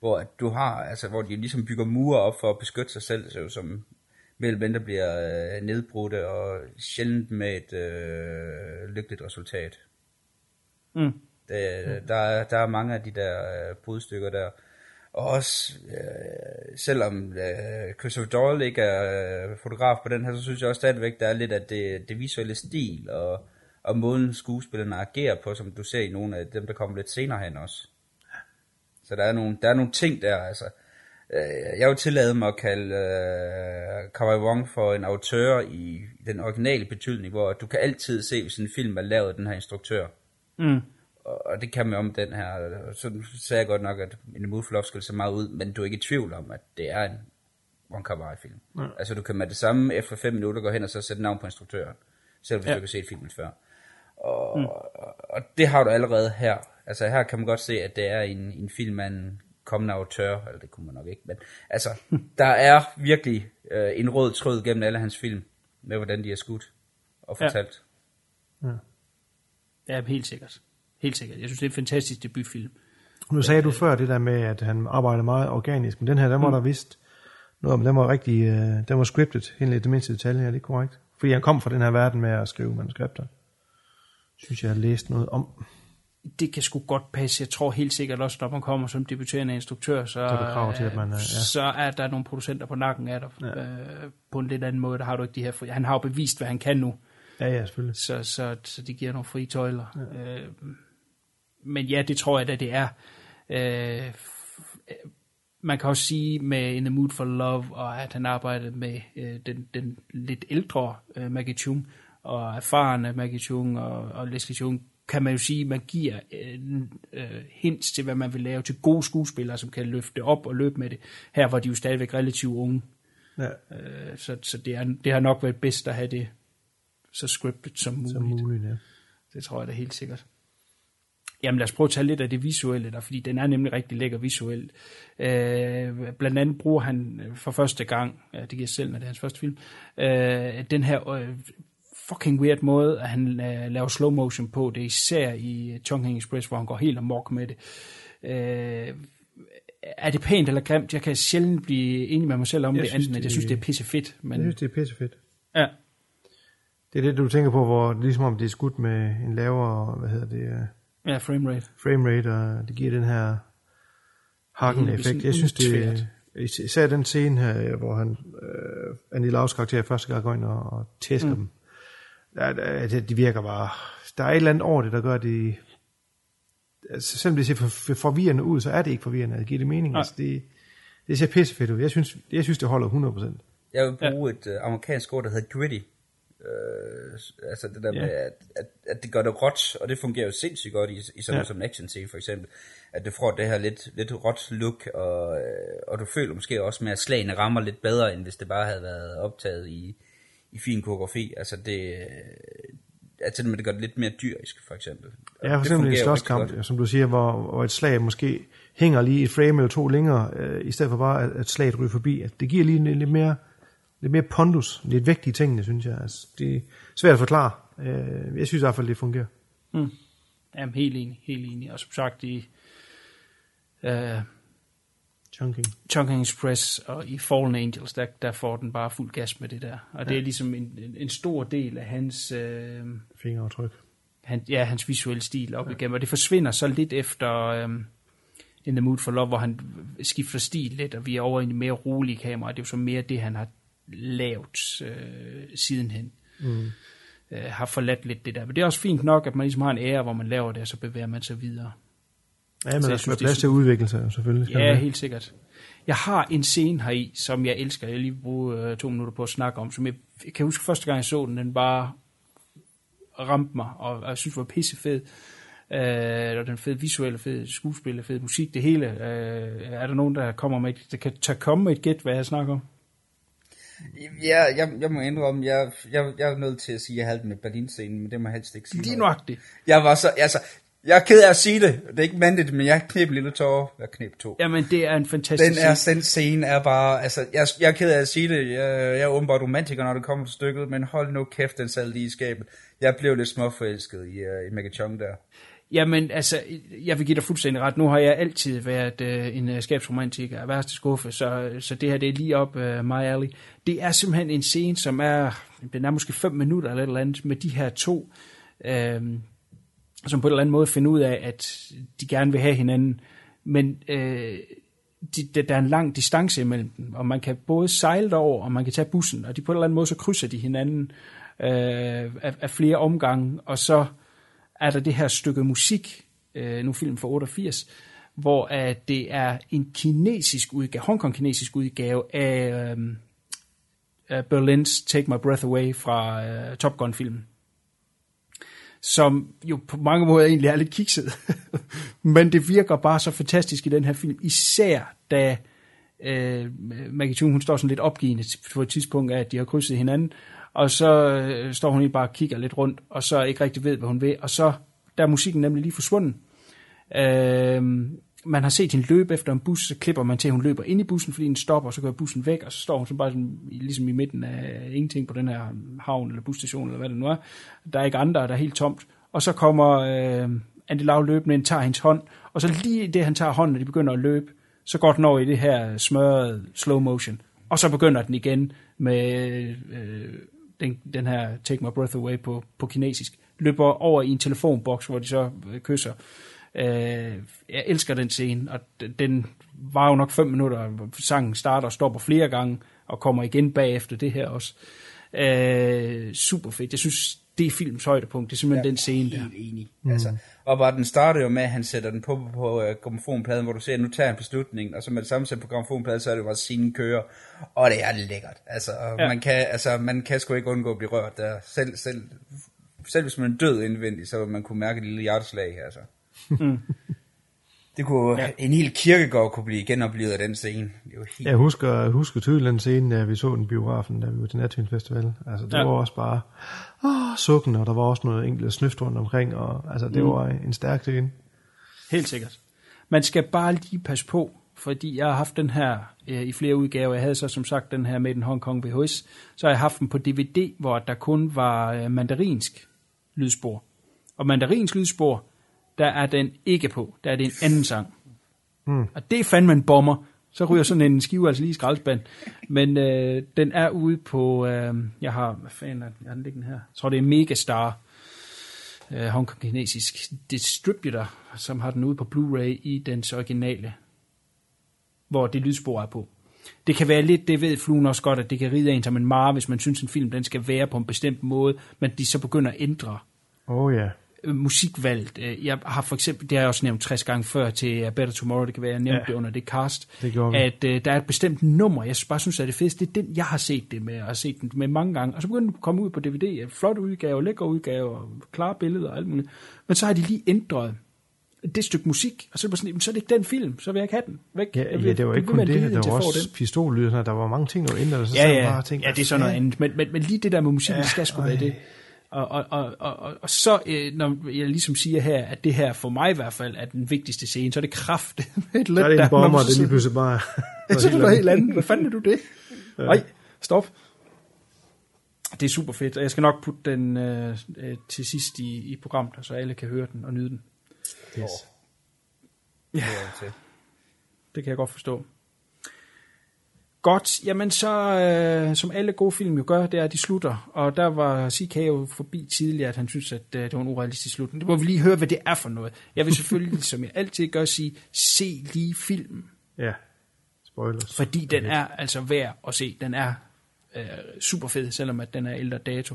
hvor du har, altså hvor de ligesom bygger mure op for at beskytte sig selv, så som mellem mindre bliver øh, nedbrudte og sjældent med et øh, lykkeligt resultat. Mm. Det, der, er- der er mange af de der øh, brudstykker der. Og også, øh, selvom øh, Christopher Doyle ikke er øh, fotograf på den her, så synes jeg også stadigvæk, der er lidt af det, det visuelle stil, og, og måden skuespillerne agerer på, som du ser i nogle af dem, der kommer lidt senere hen også. Så der er nogle, der er nogle ting der, altså. Øh, jeg vil tillade mig at kalde øh, Kawai Wong for en autør i den originale betydning, hvor du kan altid se, hvis en film er lavet af den her instruktør. Mm. Og, og det kan man om den her. Så sagde jeg godt nok, at for Love skal se meget ud, men du er ikke i tvivl om, at det er en Wong Kar Wai film. Ja. Altså du kan med det samme efter fem minutter gå hen og så sætte navn på instruktøren, selv hvis Ja. du ikke har set filmen før. Og, Mm. mm. og, og det har du allerede her. Altså her kan man godt se, at det er en, en film af en kommende autør, eller det kunne man nok ikke, men altså, der er virkelig øh, en rød tråd gennem alle hans film, med hvordan de er skudt og Ja. fortalt. Ja, helt sikkert. Helt sikkert. Jeg synes, det er en fantastisk debutfilm. Nu sagde du før det der med, at han arbejder meget organisk, men den her, den var Mm. der vist noget om, den var rigtig, øh, den var scriptet, helt i det mindste detalje, er det korrekt? Fordi han kom fra den her verden med at skrive manuskripter. Synes jeg, jeg har læst noget om. Det kan sgu godt passe. Jeg tror helt sikkert også, når man kommer som debuterende instruktør, så, er der krav til, at man ja. så er der nogle producenter på nakken af dig. Ja. Øh, på en lidt anden måde, der har du ikke de her fri. Han har jo bevist, hvad han kan nu. Ja, ja, selvfølgelig. Så, så, så de giver nogle frie tøjler. Ja. Øh, men ja, det tror jeg da, det er. Øh, man kan også sige med In the Mood for Love, og at han arbejdede med øh, den, den lidt ældre øh, Maggie Chung, og erfarne Maggie Chung og, og Leslie Chung, kan man jo sige, man giver øh, øh, hints til, hvad man vil lave til gode skuespillere, som kan løfte op og løbe med det. Her var de jo stadigvæk relativt unge. Ja. Øh, så så det, er, det har nok været bedst at have det så scriptet som muligt. Som muligt, ja. Det tror jeg da helt sikkert. Jamen lad os prøve at tage lidt af det visuelle der, fordi den er nemlig rigtig lækker visuelt. Øh, blandt andet bruger han øh, for første gang, det giver selv, når det er hans første film, øh, den her øh, fucking weird måde, at han øh, laver slow motion på. Det er især i Chongqing Express, hvor han går helt amok med det. Øh, er det pænt eller grimt? Jeg kan sjældent blive enig med mig selv om Jeg det, synes, andet, det- jeg synes, det er pisse fedt. Men, Jeg synes, det er pissefedt. ja, Det er det, du tænker på, hvor ligesom om det er skudt med en lavere, hvad hedder det, øh, ja, frame rate. framerate, og det giver den her hakken-effekt. Jeg synes, det er, især den scene her, hvor han, øh, Annie Laus karakter første gang går ind og, og tæsker mm. dem, der, der, det, de virker bare, der er et eller andet over det, der gør det, altså, selvom det ser for, for forvirrende ud, så er det ikke forvirrende, det giver det mening, Nej. altså, det, det ser pissefedt ud, jeg synes, jeg synes det holder 100%. Jeg vil bruge ja. et uh, amerikansk ord, der hedder gritty. Uh, altså det der Ja. med, at, at, at det gør det råt, og det fungerer jo sindssygt godt i, i sådan Ja. ja. som en action scene for eksempel. At det får det her lidt, lidt råt look, og, øh, og du føler måske også med, at slagene rammer lidt bedre, end hvis det bare havde været optaget i, i fin koreografi. Altså det, øh, altså det, det gør det lidt mere dyrisk for eksempel. Og Ja, for eksempel en jo rigtig slåskamp, som du siger, hvor, hvor et slag måske hænger lige et frame eller to længere, øh, i stedet for bare, at, at slaget ryger forbi. At det giver lige lidt, lidt mere lidt mere pondus, lidt vægt i tingene, synes jeg. Altså, det er svært at forklare. Øh, jeg synes i hvert fald, det fungerer. Mm. Jamen, helt enig, helt enig. Og som sagt, i uh, Chunking. Chungking Express og i Fallen Angels, der, der får den bare fuld gas med det der. Og ja. det er ligesom en, en, en stor del af hans, øh, Fingeraftryk. han, ja, hans visuelle stil op ja. igennem. Og det forsvinder så lidt efter øh, In the Mood for Love, hvor han skifter stil lidt, og vi er over i en mere rolig kamera. Det er jo så mere det, han har lavet øh, sidenhen. Mm. Øh, har forladt lidt det der. Men det er også fint nok, at man ligesom har en ære, hvor man laver det, og så bevæger man sig videre. Ja, men Så der jeg skal være er plads til at udvikle sig, jo, selvfølgelig. Skal Ja, det. helt sikkert. Jeg har en scene her i, som jeg elsker. Jeg lige bruge øh, to minutter på at snakke om, som jeg, jeg kan huske første gang jeg så den, den bare ramte mig, og, og jeg synes, det var pissefed. Øh, og den fede visuelle, fed skuespil, fed musik, det hele. Øh, er der nogen, der kommer med, et- der kan tage komme med et gæt, hvad jeg snakker om? Ja, jeg, jeg må indrømme, jeg, jeg, jeg er nødt til at sige, at jeg havde det med Berlin-scenen, men det må jeg helst ikke sige. Lige nøjagtigt. Jeg var så, altså, jeg er ked af at sige det. Det er ikke mandigt, men jeg knep lille tårer. Jeg knep to. Jamen, det er en fantastisk Den, er, scene. den scene er bare, altså, jeg, jeg er ked af at sige det. Jeg, jeg er åbenbart romantiker, når det kommer til stykket, men hold nu kæft, den sad lige i skabet. Jeg blev lidt småforelsket i, uh, i Maggie Chung der. Jamen, altså, jeg vil give dig fuldstændig ret. Nu har jeg altid været øh, en øh, skabsromantiker af værste skuffe, så, så det her det er lige op øh, my alley. Det er simpelthen en scene, som er, den er måske fem minutter eller et eller andet, med de her to, øh, som på en eller anden måde finder ud af, at de gerne vil have hinanden, men øh, de, der er en lang distance imellem dem, og man kan både sejle derover, og man kan tage bussen, og de på en eller anden måde så krydser de hinanden øh, af, af flere omgange, og så er der det her stykke musik, øh, nu film fra 88, hvor at det er en kinesisk udgave, Hongkong-kinesisk udgave af uh, Berlins Take My Breath Away fra øh, Top Gun-filmen. Som jo på mange måder egentlig er lidt kikset. Men det virker bare så fantastisk i den her film, især da øh, Maggie Chung, hun står sådan lidt opgivende på et tidspunkt af, at de har krydset hinanden, og så øh, står hun lige bare og kigger lidt rundt, og så ikke rigtig ved, hvad hun vil, og så der er musikken nemlig lige forsvundet. Øh, man har set hende løbe efter en bus, så klipper man til, at hun løber ind i bussen, fordi den stopper, og så går bussen væk, og så står hun så bare sådan, ligesom i midten af ingenting på den her havn eller busstation, eller hvad det nu er. Der er ikke andre, der er helt tomt. Og så kommer øh, Andy Lau løbende ind, tager hendes hånd, og så lige det, han tager hånden, og de begynder at løbe, så går den over i det her smørrede slow motion. Og så begynder den igen med øh, den, den her Take My Breath Away på, på kinesisk, løber over i en telefonboks, hvor de så øh, kysser. Øh, jeg elsker den scene, og den var jo nok fem minutter, sangen starter og stopper flere gange, og kommer igen bagefter det her også. Øh, super fedt. Jeg synes, det er filmens højdepunkt. Det er simpelthen ja, den scene der. enig. Mm. Altså, og bare den starter jo med, at han sætter den på på uh, gramofonpladen, hvor du ser, at nu tager han beslutningen, og så med det samme sæt på gramofonpladen, så er det jo bare scenen kører, og det er lækkert. Altså, ja. man, kan, altså, man kan sgu ikke undgå at blive rørt der. Selv, selv, selv hvis man er død indvendigt, så vil man kunne mærke et lille hjerteslag. Altså. Mm. Det kunne, ja. En hel kirkegård kunne blive genoplevet af den scene. Det var helt... Jeg husker, jeg husker tydeligt den scene, da vi så den biografen, da vi var til Natvind Festival. Altså, det ja. var også bare åh, sukken, og der var også noget enkelt snøft rundt omkring, og altså, det mm. var en stærk scene. Helt sikkert. Man skal bare lige passe på, fordi jeg har haft den her øh, i flere udgaver. Jeg havde så som sagt den her med den Hong Kong VHS. Så har jeg haft den på DVD, hvor der kun var øh, mandarinsk lydspor. Og mandarinsk lydspor, der er den ikke på. Der er det en anden sang. Mm. Og det er fandme en bomber. Så ryger sådan en skive altså lige i skraldespand. Men øh, den er ude på, øh, jeg har, hvad fanden er den, jeg har den liggende her. Jeg tror det er Megastar, øh, hongkong-kinesisk distributor, som har den ude på Blu-ray i dens originale, hvor det lydspor er på. Det kan være lidt, det ved fluen også godt, at det kan ride en som en mare, hvis man synes, en film den skal være på en bestemt måde, men de så begynder at ændre. Oh ja. Yeah musikvalgt. Øh, jeg har for eksempel, det har jeg også nævnt 60 gange før til Better Tomorrow, det kan være, jeg nævnte ja, det under det cast, det at uh, der er et bestemt nummer, jeg bare synes er det fedeste, det er den, jeg har set det med, og har set den med mange gange, og så begynder den at komme ud på DVD, flot udgave, lækker udgave, klare billeder og alt muligt, men så har de lige ændret det stykke musik, og så er det sådan, så er det ikke den film, så vil jeg ikke have den. Væk. Ja, ja det var ikke kun det, der var også pistollyder, der var mange ting, der var ændret, så ja, ja, bare ting, ja, det er sådan noget andet, men, men, men lige det der med musik, ja, det skal sgu være det. Og, og, og, og, og så, øh, når jeg ligesom siger her, at det her for mig i hvert fald er den vigtigste scene, så er det kraft. et lidt, er det en bomber, det lige pludselig bare... så er det noget helt andet. Hvad fanden er du det? Ja. Nej, stop. Det er super fedt, og jeg skal nok putte den øh, øh, til sidst i, i programmet, så alle kan høre den og nyde den. Yes. Ja, det kan jeg godt forstå. Godt, jamen så, øh, som alle gode film jo gør, det er, at de slutter. Og der var CK jo forbi tidligere, at han synes, at øh, det var en urealistisk slutning. Det må vi lige høre, hvad det er for noget. Jeg vil selvfølgelig, som jeg altid gør, sige, se lige filmen. Ja, spoilers. Fordi den okay. er altså værd at se. Den er øh, super fed, selvom at den er ældre dato.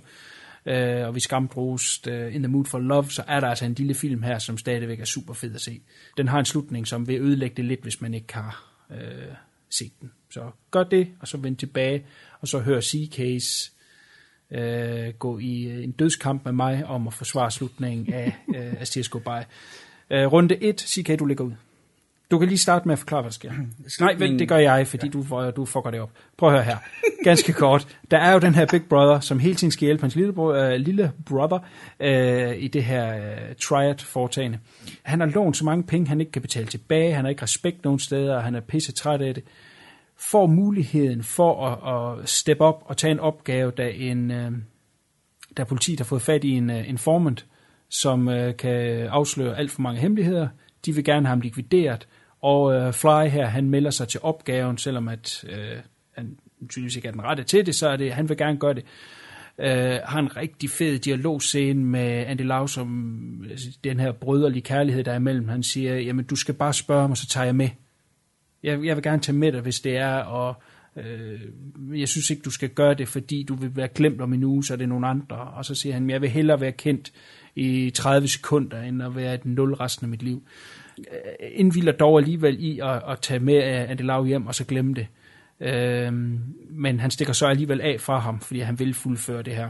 Øh, og vi skambruges uh, In the Mood for Love, så er der altså en lille film her, som stadigvæk er super fed at se. Den har en slutning, som vil ødelægge det lidt, hvis man ikke har øh, set den. Så gør det, og så vend tilbage, og så hør C-Case øh, gå i øh, en dødskamp med mig om at forsvare slutningen af øh, af CSGO By. Øh, runde 1, CK, du ligger ud. Du kan lige starte med at forklare, hvad der sker. Nej, vent, det gør jeg, fordi ja. du, du fucker det op. Prøv at høre her. Ganske kort. Der er jo den her Big Brother, som hele tiden skal hjælpe hans lille, bro, øh, lille brother øh, i det her øh, triad-foretagende. Han har lånt så mange penge, han ikke kan betale tilbage. Han har ikke respekt nogen steder, og han er pisse træt af det får muligheden for at, at steppe op og tage en opgave, da en, øh, da politiet har fået fat i en uh, informant, som øh, kan afsløre alt for mange hemmeligheder. De vil gerne have ham likvideret, og øh, Fly her, han melder sig til opgaven, selvom at øh, han tydeligvis ikke er den rette til det, så er det, han vil gerne gøre det. Øh, har en rigtig fed dialogscene med Andy Lau, som altså, den her brøderlige kærlighed, der er imellem. Han siger, jamen du skal bare spørge mig, så tager jeg med. Jeg, jeg vil gerne tage med dig, hvis det er, og øh, jeg synes ikke, du skal gøre det, fordi du vil være glemt om en uge, så er det nogen andre. Og så siger han, jeg vil hellere være kendt i 30 sekunder, end at være et nul resten af mit liv. Øh, indvilder dog alligevel i at, at tage med Andy Lau hjem, og så glemme det. Øh, men han stikker så alligevel af fra ham, fordi han vil fuldføre det her.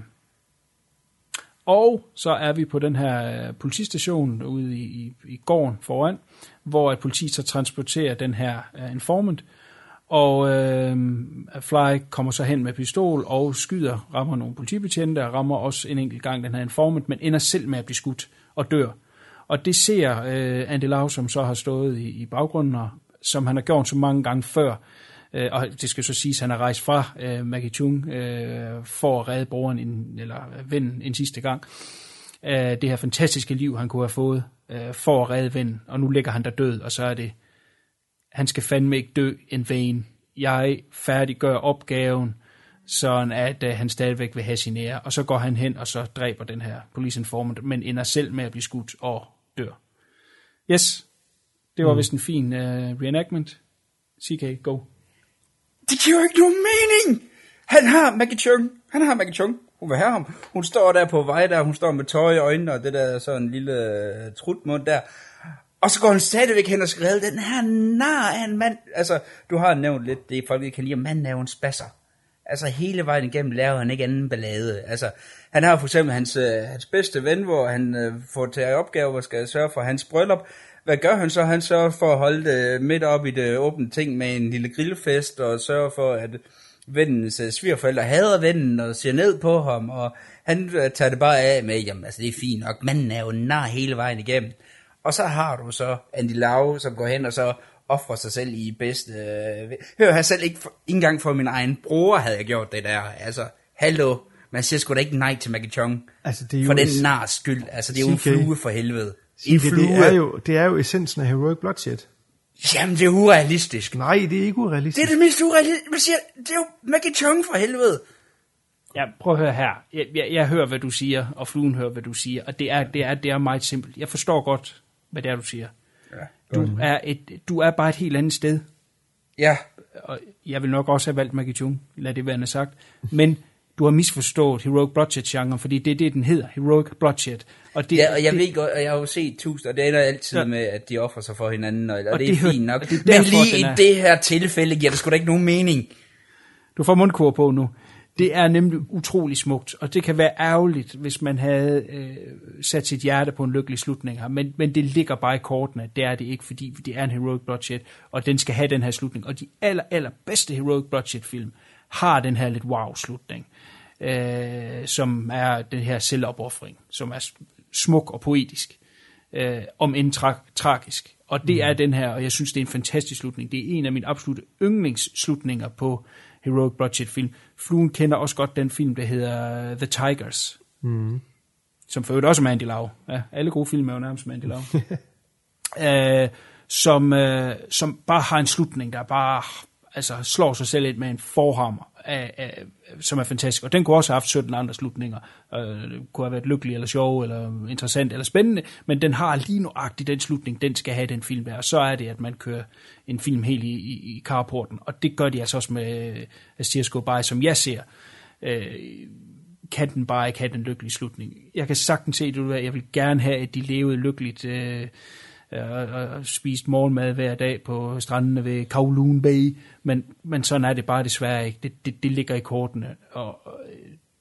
Og så er vi på den her øh, politistation ude i, i, i gården foran, hvor at politi så transporterer den her uh, informant, og øh, Fly kommer så hen med pistol og skyder, rammer nogle politibetjente og rammer også en enkelt gang den her informant, men ender selv med at blive skudt og dør. Og det ser øh, Andy Lau, som så har stået i, i baggrunden, og som han har gjort så mange gange før, Øh, og det skal så siges, at han har rejst fra øh, Maggie Chung øh, for at redde broren, en, eller vennen en sidste gang. Øh, det her fantastiske liv, han kunne have fået øh, for at redde vennen, og nu ligger han der død, og så er det, han skal fandme ikke dø en vain. Jeg færdiggør opgaven, sådan at øh, han stadigvæk vil have sin ære, og så går han hen og så dræber den her police informant, men ender selv med at blive skudt og. Yes, det var mm. vist en fin uh, reenactment. CK, go. Det giver ikke nogen mening. Han har Maggie Chung. Han har Maggie Chung. Hun vil have ham. Hun står der på vej der. Hun står med tøj i øjnene og det der sådan en lille uh, trutmund der. Og så går han stadigvæk hen og skriver, den her nar af en mand. Altså, du har nævnt lidt det, folk ikke kan lide, manden er jo en spasser. Altså, hele vejen igennem laver han ikke anden ballade. Altså, han har for eksempel hans, øh, hans bedste ven, hvor han øh, får til opgave, hvor skal sørge for hans bryllup. Hvad gør han så? Han sørger for at holde det midt op i det åbne ting med en lille grillfest, og sørger for, at vennens øh, svigerforældre hader vennen og ser ned på ham, og han øh, tager det bare af med, jamen altså det er fint nok, manden er jo nar hele vejen igennem. Og så har du så Andy Lau, som går hen og så offrer sig selv i bedste... Øh, hør, jeg selv ikke, for, ikke engang for min egen bror havde jeg gjort det der. Altså, hallo, man siger sgu da ikke nej til Maggie Chung. Altså, det er jo for den nars skyld. Altså, det er jo en flue for helvede. En det, flue. Det er, jo, det er jo essensen af Heroic Bloodshed. Jamen, det er urealistisk. Nej, det er ikke urealistisk. Det er det mest urealistiske. Det er jo Maggie Chung for helvede. Ja, prøv at høre her. Jeg, jeg, jeg hører, hvad du siger, og fluen hører, hvad du siger, og det er, det er, det er meget simpelt. Jeg forstår godt, hvad det er, du siger. Ja, du, er et, du er bare et helt andet sted. Ja. Og jeg vil nok også have valgt Maggie Chung, lad det være sagt. Men du har misforstået Heroic Bloodshed-genre, fordi det er det, den hedder, Heroic Bloodshed. Og det, ja, og jeg det, ved godt, og jeg har jo set tusind, og det ender altid ja. med, at de offrer sig for hinanden, og, og, og det, det er fint nok. Det er derfor, Men lige i det her tilfælde giver det sgu da ikke nogen mening. Du får mundkur på nu. Det er nemlig utrolig smukt, og det kan være ærgerligt, hvis man havde øh, sat sit hjerte på en lykkelig slutning her, men, men det ligger bare i kortene, det er det ikke, fordi det er en Heroic Bloodshed, og den skal have den her slutning, og de aller, aller bedste Heroic Bloodshed film har den her lidt wow-slutning, øh, som er den her selvopoffring, som er smuk og poetisk, øh, om end tra- tragisk. Og det mm. er den her, og jeg synes, det er en fantastisk slutning. Det er en af mine absolutte yndlingsslutninger på Heroic Bloodshed film. Fluen kender også godt den film, der hedder The Tigers. Mm. Som for øvrigt også er Mandy Lau. Ja, alle gode film er jo nærmest Mandy Lau. uh, som, uh, som bare har en slutning, der bare altså, slår sig selv ind med en forhammer, af, af, som er fantastisk. Og den kunne også have haft 17 andre slutninger. Øh, kunne have været lykkelig, eller sjov, eller interessant, eller spændende, men den har lige nuagtigt den slutning, den skal have den film der. Og så er det, at man kører en film helt i, i, i carporten. Og det gør de altså også med øh, Astir By, som jeg ser. Øh, kan den bare ikke have den lykkelige slutning. Jeg kan sagtens se det, jeg vil gerne have, at de levede lykkeligt, øh, og, og spist morgenmad hver dag på strandene ved Kowloon Bay, men, men sådan er det bare desværre ikke. Det, det, det ligger i kortene, og, og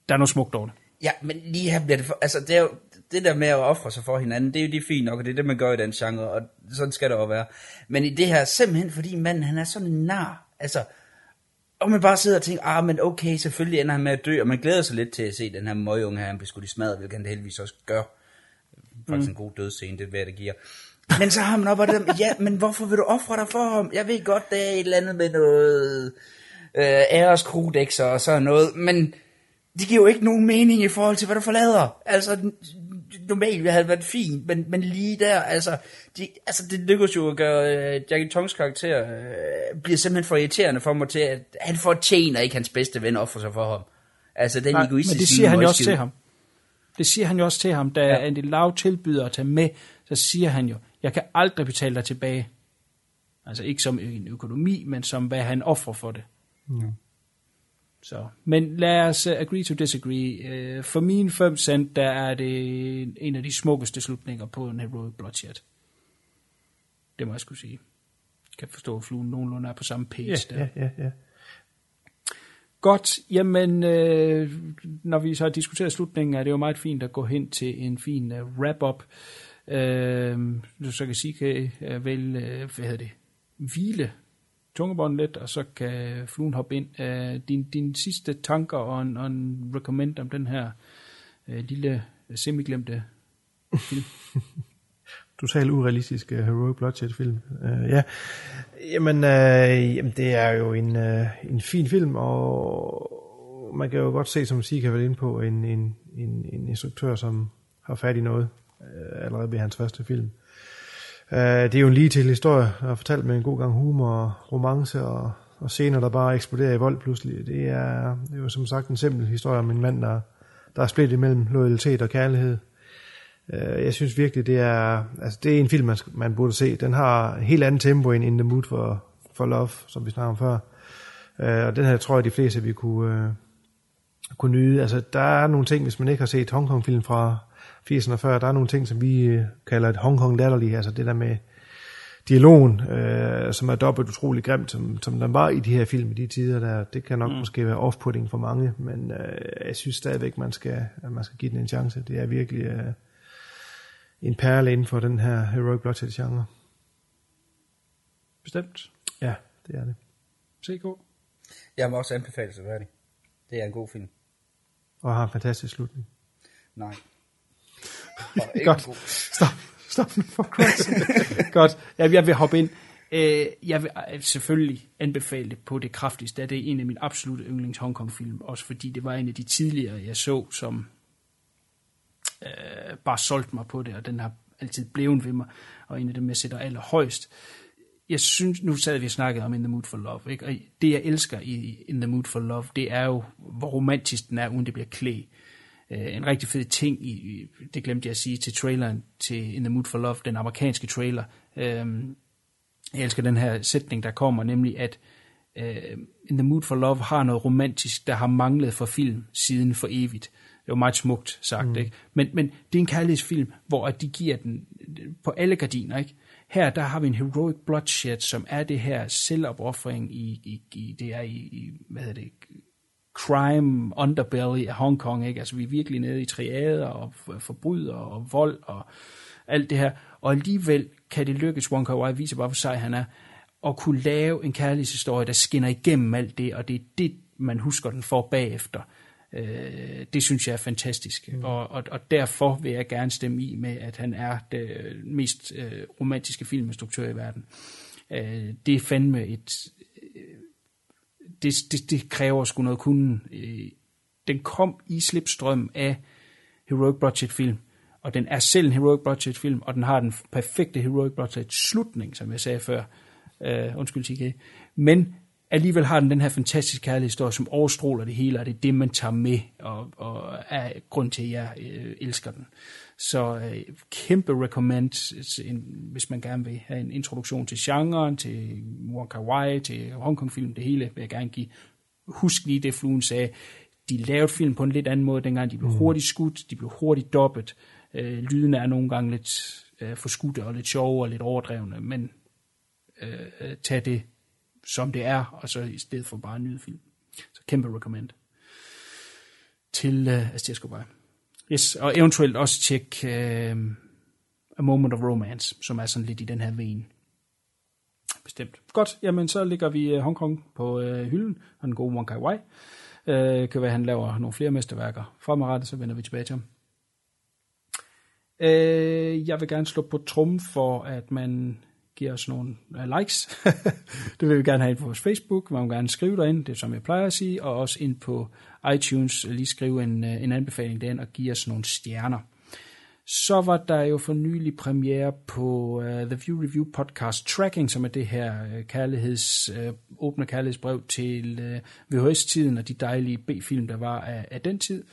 der er noget smukt over det. Ja, men lige her bliver det for, altså det er jo, det der med at ofre sig for hinanden, det er jo det fint nok, og det er det, man gør i den genre, og sådan skal det også være. Men i det her, simpelthen fordi manden, han er sådan nar, altså, og man bare sidder og tænker, ah, men okay, selvfølgelig ender han med at dø, og man glæder sig lidt til at se den her møgeunge her, han bliver skudt i smadret, hvilket han heldigvis også gør. Faktisk mm. en god dødsscene, det er hvad det giver. Men så har man op det, ja, men hvorfor vil du ofre dig for ham? Jeg ved godt, det er et eller andet med noget øh, æreskodex og sådan noget, men det giver jo ikke nogen mening i forhold til, hvad du forlader. Altså, normalt havde været fint, men, men lige der, altså, de, altså det lykkedes jo at gøre uh, Jackie Tongs karakter, uh, bliver simpelthen for irriterende for mig til, at han fortjener ikke hans bedste ven offer sig for ham. Altså den Nej, egoistiske men det siger han jo også til ham. Det siger han jo også til ham, da ja. Andy Lau tilbyder at tage med, så siger han jo, jeg kan aldrig betale dig tilbage. Altså ikke som en økonomi, men som hvad han offrer for det. Mm. Så, men lad os uh, agree to disagree. Uh, for mine 5 cent, der er det en af de smukkeste slutninger på en Heroic Bloodshed. Det må jeg skulle sige. Jeg kan forstå, at fluen nogenlunde er på samme page Ja, der. ja, ja, ja. Godt, jamen, øh, når vi så har diskuteret slutningen, er det jo meget fint at gå hen til en fin uh, wrap-up. Øh, du så kan sige, kan øh, vel, øh, hvad hedder det, hvile tungebånd lidt, og så kan fluen hoppe ind. Øh, din, din sidste tanker og en, og en recommend om den her øh, lille semiglemte film. Totalt urealistisk uh, Heroic Bloodshed film. Uh, ja, jamen, uh, jamen det er jo en, uh, en fin film, og man kan jo godt se, som Sika har været inde på, en, en, en, en instruktør, som har fat i noget øh, allerede ved hans første film. Øh, det er jo en lige til historie, der er fortalt med en god gang humor, og romance og, og scener, der bare eksploderer i vold pludselig. Det er, det er jo som sagt en simpel historie om en mand, der, der er splittet mellem loyalitet og kærlighed. Øh, Jeg synes virkelig, det er, altså det er en film, man, man burde se. Den har en helt anden tempo end In the Mood for, for Love, som vi snakkede om før. Øh, Og den her tror jeg, de fleste vi kunne, øh, kunne nyde. Altså, der er nogle ting, hvis man ikke har set Hongkong-film fra 80'erne før, der er nogle ting, som vi øh, kalder et Hongkong latterlig, altså det der med dialogen, øh, som er dobbelt utrolig grimt, som, som den var i de her film i de tider, der, det kan nok mm. måske være off-putting for mange, men øh, jeg synes stadigvæk, man skal, at man skal give den en chance. Det er virkelig øh, en perle inden for den her Heroic Bloodshed genre. Bestemt. Ja, det er det. CK. Jeg må også anbefale sig det. Det er en god film. Og har en fantastisk slutning. Nej. Godt. Stop. Stop nu for Christ. Godt. Jeg, jeg vil hoppe ind. Øh, jeg vil øh, selvfølgelig anbefale det på det kraftigste, det er en af mine absolutte yndlings Hongkong-film, også fordi det var en af de tidligere, jeg så, som øh, bare solgte mig på det, og den har altid blevet ved mig, og en af dem, jeg sætter allerhøjst. Jeg synes, nu sad vi og snakkede om In the Mood for Love, ikke? og det jeg elsker i In the Mood for Love, det er jo, hvor romantisk den er, uden det bliver klæ. Øh, en rigtig fed ting, i, det glemte jeg at sige til traileren til In the Mood for Love, den amerikanske trailer. Øh, jeg elsker den her sætning, der kommer, nemlig at øh, In the Mood for Love har noget romantisk, der har manglet for film siden for evigt. Det var meget smukt sagt, mm. ikke? Men, men det er en kærlighedsfilm, hvor at de giver den på alle gardiner, ikke? Her, der har vi en heroic bloodshed, som er det her selvopoffring i, i, i det er i, i, hvad hedder det, crime underbelly af Hongkong, ikke? Altså vi er virkelig nede i triader og forbryder og vold og alt det her. Og alligevel kan det lykkes, Wong Kar Wai viser bare, hvor sej han er, at kunne lave en kærlighedshistorie, der skinner igennem alt det, og det er det, man husker den for bagefter. Øh, det synes jeg er fantastisk, mm. og, og, og derfor vil jeg gerne stemme i med, at han er den mest øh, romantiske filminstruktør i verden. Øh, det er fandme et, det, det, det kræver sgu noget kunden. Øh, Den kom i slipstrøm af Heroic budget film, og den er selv en Heroic budget film, og den har den perfekte Heroic budget slutning, som jeg sagde før. Uh, undskyld, TK. Men alligevel har den den her fantastiske kærlighedshistorie, som overstråler det hele, og det er det, man tager med, og, og er grund til, at jeg øh, elsker den. Så øh, kæmpe recommend, en, hvis man gerne vil have en introduktion til genren, til Wong Kar Wai, til Hongkong-film, det hele vil jeg gerne give. Husk lige det, fluen sagde. De lavede film på en lidt anden måde dengang. De blev hurtigt skudt, de blev hurtigt dobbet. Øh, lyden er nogle gange lidt øh, forskudte og lidt sjove og lidt overdrevne, men øh, tag det som det er, og så i stedet for bare en nyde film. Så kæmpe recommend til øh, uh, Astia Escobar. Yes, og eventuelt også tjek uh, A Moment of Romance, som er sådan lidt i den her ven. Bestemt. Godt, jamen så ligger vi øh, Hong Kong på uh, hylden, og den gode Wong Kai Wai. Uh, kan være, at han laver nogle flere mesterværker. Fremadrettet, så vender vi tilbage til ham. Uh, jeg vil gerne slå på trum for, at man giver os nogle uh, likes. det vil vi gerne have ind på vores Facebook. Man må gerne skrive derinde, det er som jeg plejer at sige, og også ind på iTunes lige skrive en, uh, en anbefaling derind og give os nogle stjerner. Så var der jo for nylig premiere på uh, The View Review podcast Tracking, som er det her uh, kærligheds, uh, åbne kærlighedsbrev til uh, VHS-tiden og de dejlige B-film, der var af, af den tid.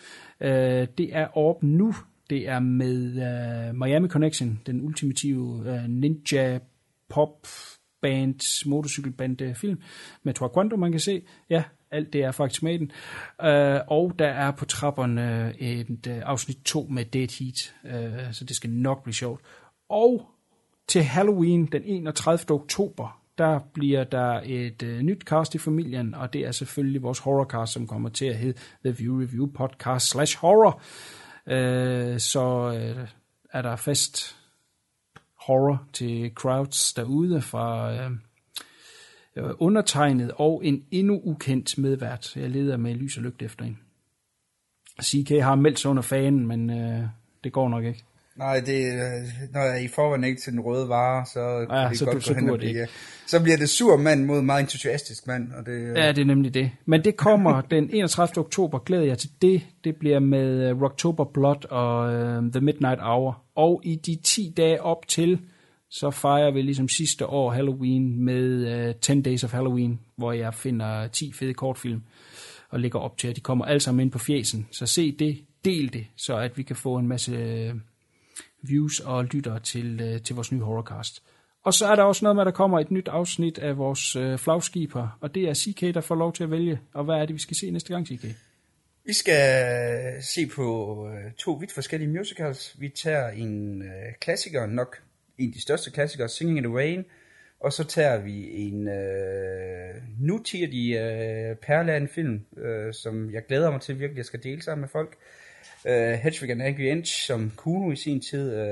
Uh, det er op nu. Det er med uh, Miami Connection, den ultimative uh, ninja pop band, motorcykelband film med Taekwondo, man kan se. Ja, alt det er faktisk med i den. Uh, og der er på trapperne øh, et uh, afsnit 2 med Dead Heat, uh, så det skal nok blive sjovt. Og til Halloween den 31. oktober, der bliver der et uh, nyt cast i familien, og det er selvfølgelig vores horrorcast, som kommer til at hedde The View Review Podcast slash Horror. Uh, så uh, er der fast horror til crowds derude fra uh, undertegnet og en endnu ukendt medvært. Jeg leder med lys og lygte efter en. CK har meldt sig under fanen, men øh, det går nok ikke. Nej, det, når jeg i forvejen ikke til den røde vare, så Ja, det så godt du- gå så hen dur og det blive, ikke. Så bliver det sur mand mod meget entusiastisk mand. Og det, Ja, det er nemlig det. Men det kommer den 31. oktober. Glæder jeg til det. Det bliver med Rocktober Blood og uh, The Midnight Hour. Og i de 10 dage op til, så fejrer vi ligesom sidste år Halloween med øh, uh, 10 Days of Halloween, hvor jeg finder 10 fede kortfilm og lægger op til, at de kommer alle sammen ind på fjesen. Så se det, del det, så at vi kan få en masse øh, views og lytter til, uh, til vores nye horrorcast. Og så er der også noget med, at der kommer et nyt afsnit af vores øh, flagskiber, og det er CK, der får lov til at vælge. Og hvad er det, vi skal se næste gang, CK? Vi skal øh, se på øh, to vidt forskellige musicals. Vi tager en øh, klassiker, nok en af de største klassikere, Singing in the Rain, og så tager vi en øh, nutidig øh, perle af en film, øh, som jeg glæder mig til virkelig, at jeg skal dele sammen med folk. Øh, Hedwig and Angry Inch, som Kuno i sin tid øh,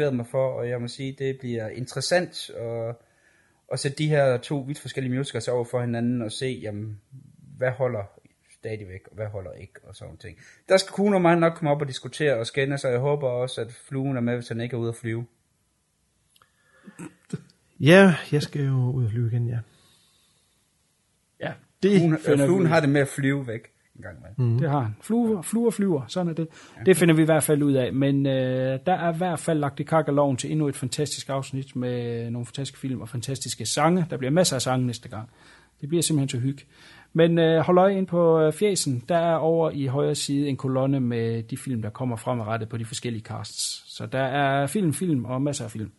øh, mig for, og jeg må sige, det bliver interessant at, at sætte de her to vidt forskellige musicals over for hinanden og se, jamen, hvad holder stadigvæk, og hvad holder ikke, og sådan ting. Der skal Kuno og mig nok komme op og diskutere og skænde, så jeg håber også, at fluen er med, hvis han ikke er ude at flyve. Ja, jeg skal jo ud og flyve igen, ja. Ja, det Fluen, finder øh, fluen vi- har det med at flyve væk en gang med. Mm. Det har han. Fluer, fluer flyver, sådan er det. Ja. Det finder vi i hvert fald ud af. Men øh, der er i hvert fald lagt i kakkeloven til endnu et fantastisk afsnit med nogle fantastiske film og fantastiske sange. Der bliver masser af sange næste gang. Det bliver simpelthen så hygge. Men øh, hold øje ind på øh, fjesen. Der er over i højre side en kolonne med de film, der kommer fremadrettet på de forskellige casts. Så der er film, film og masser af film.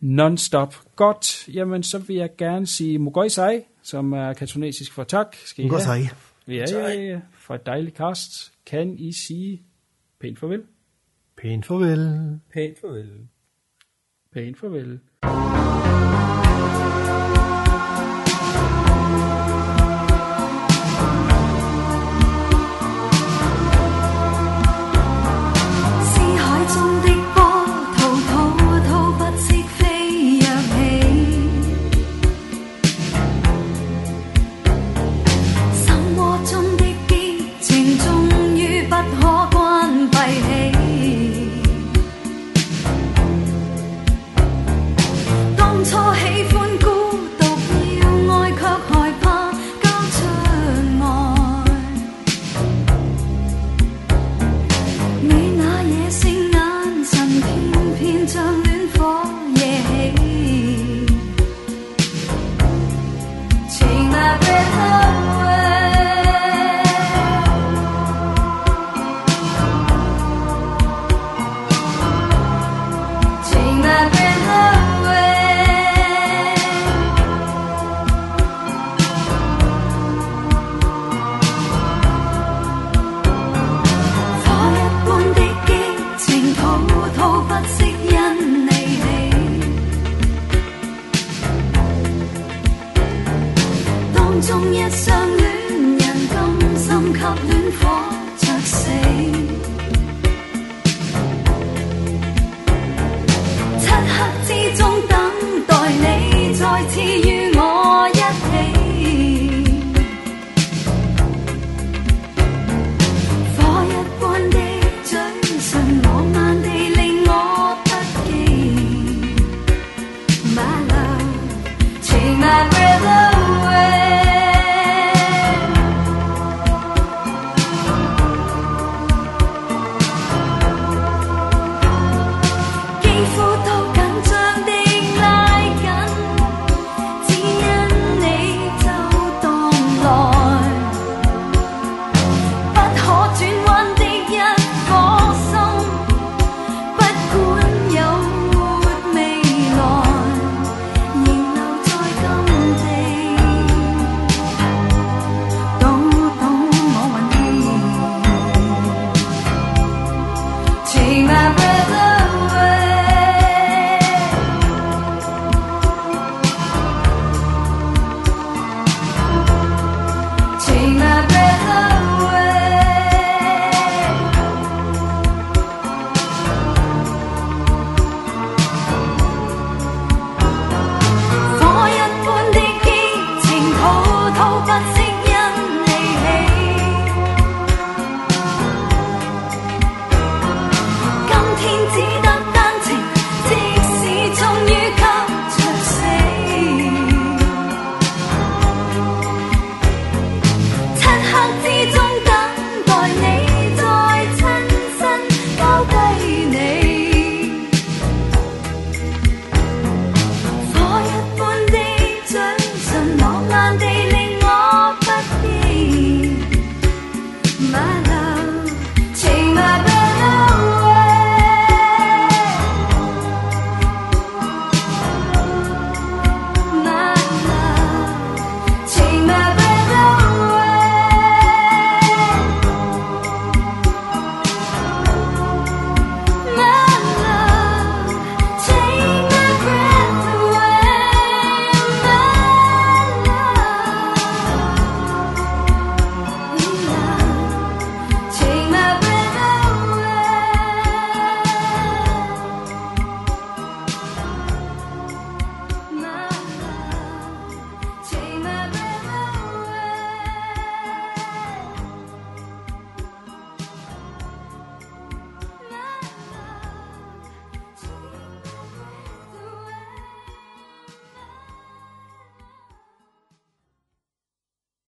Non-stop. Godt. Jamen, så vil jeg gerne sige Mogoi Sai, som er kantonesisk for tak. Skal I Mogoi have? sai. Ja, ja, ja. For et dejligt cast. Kan I sige pænt farvel? Pænt farvel. Pænt farvel. Pænt farvel. 思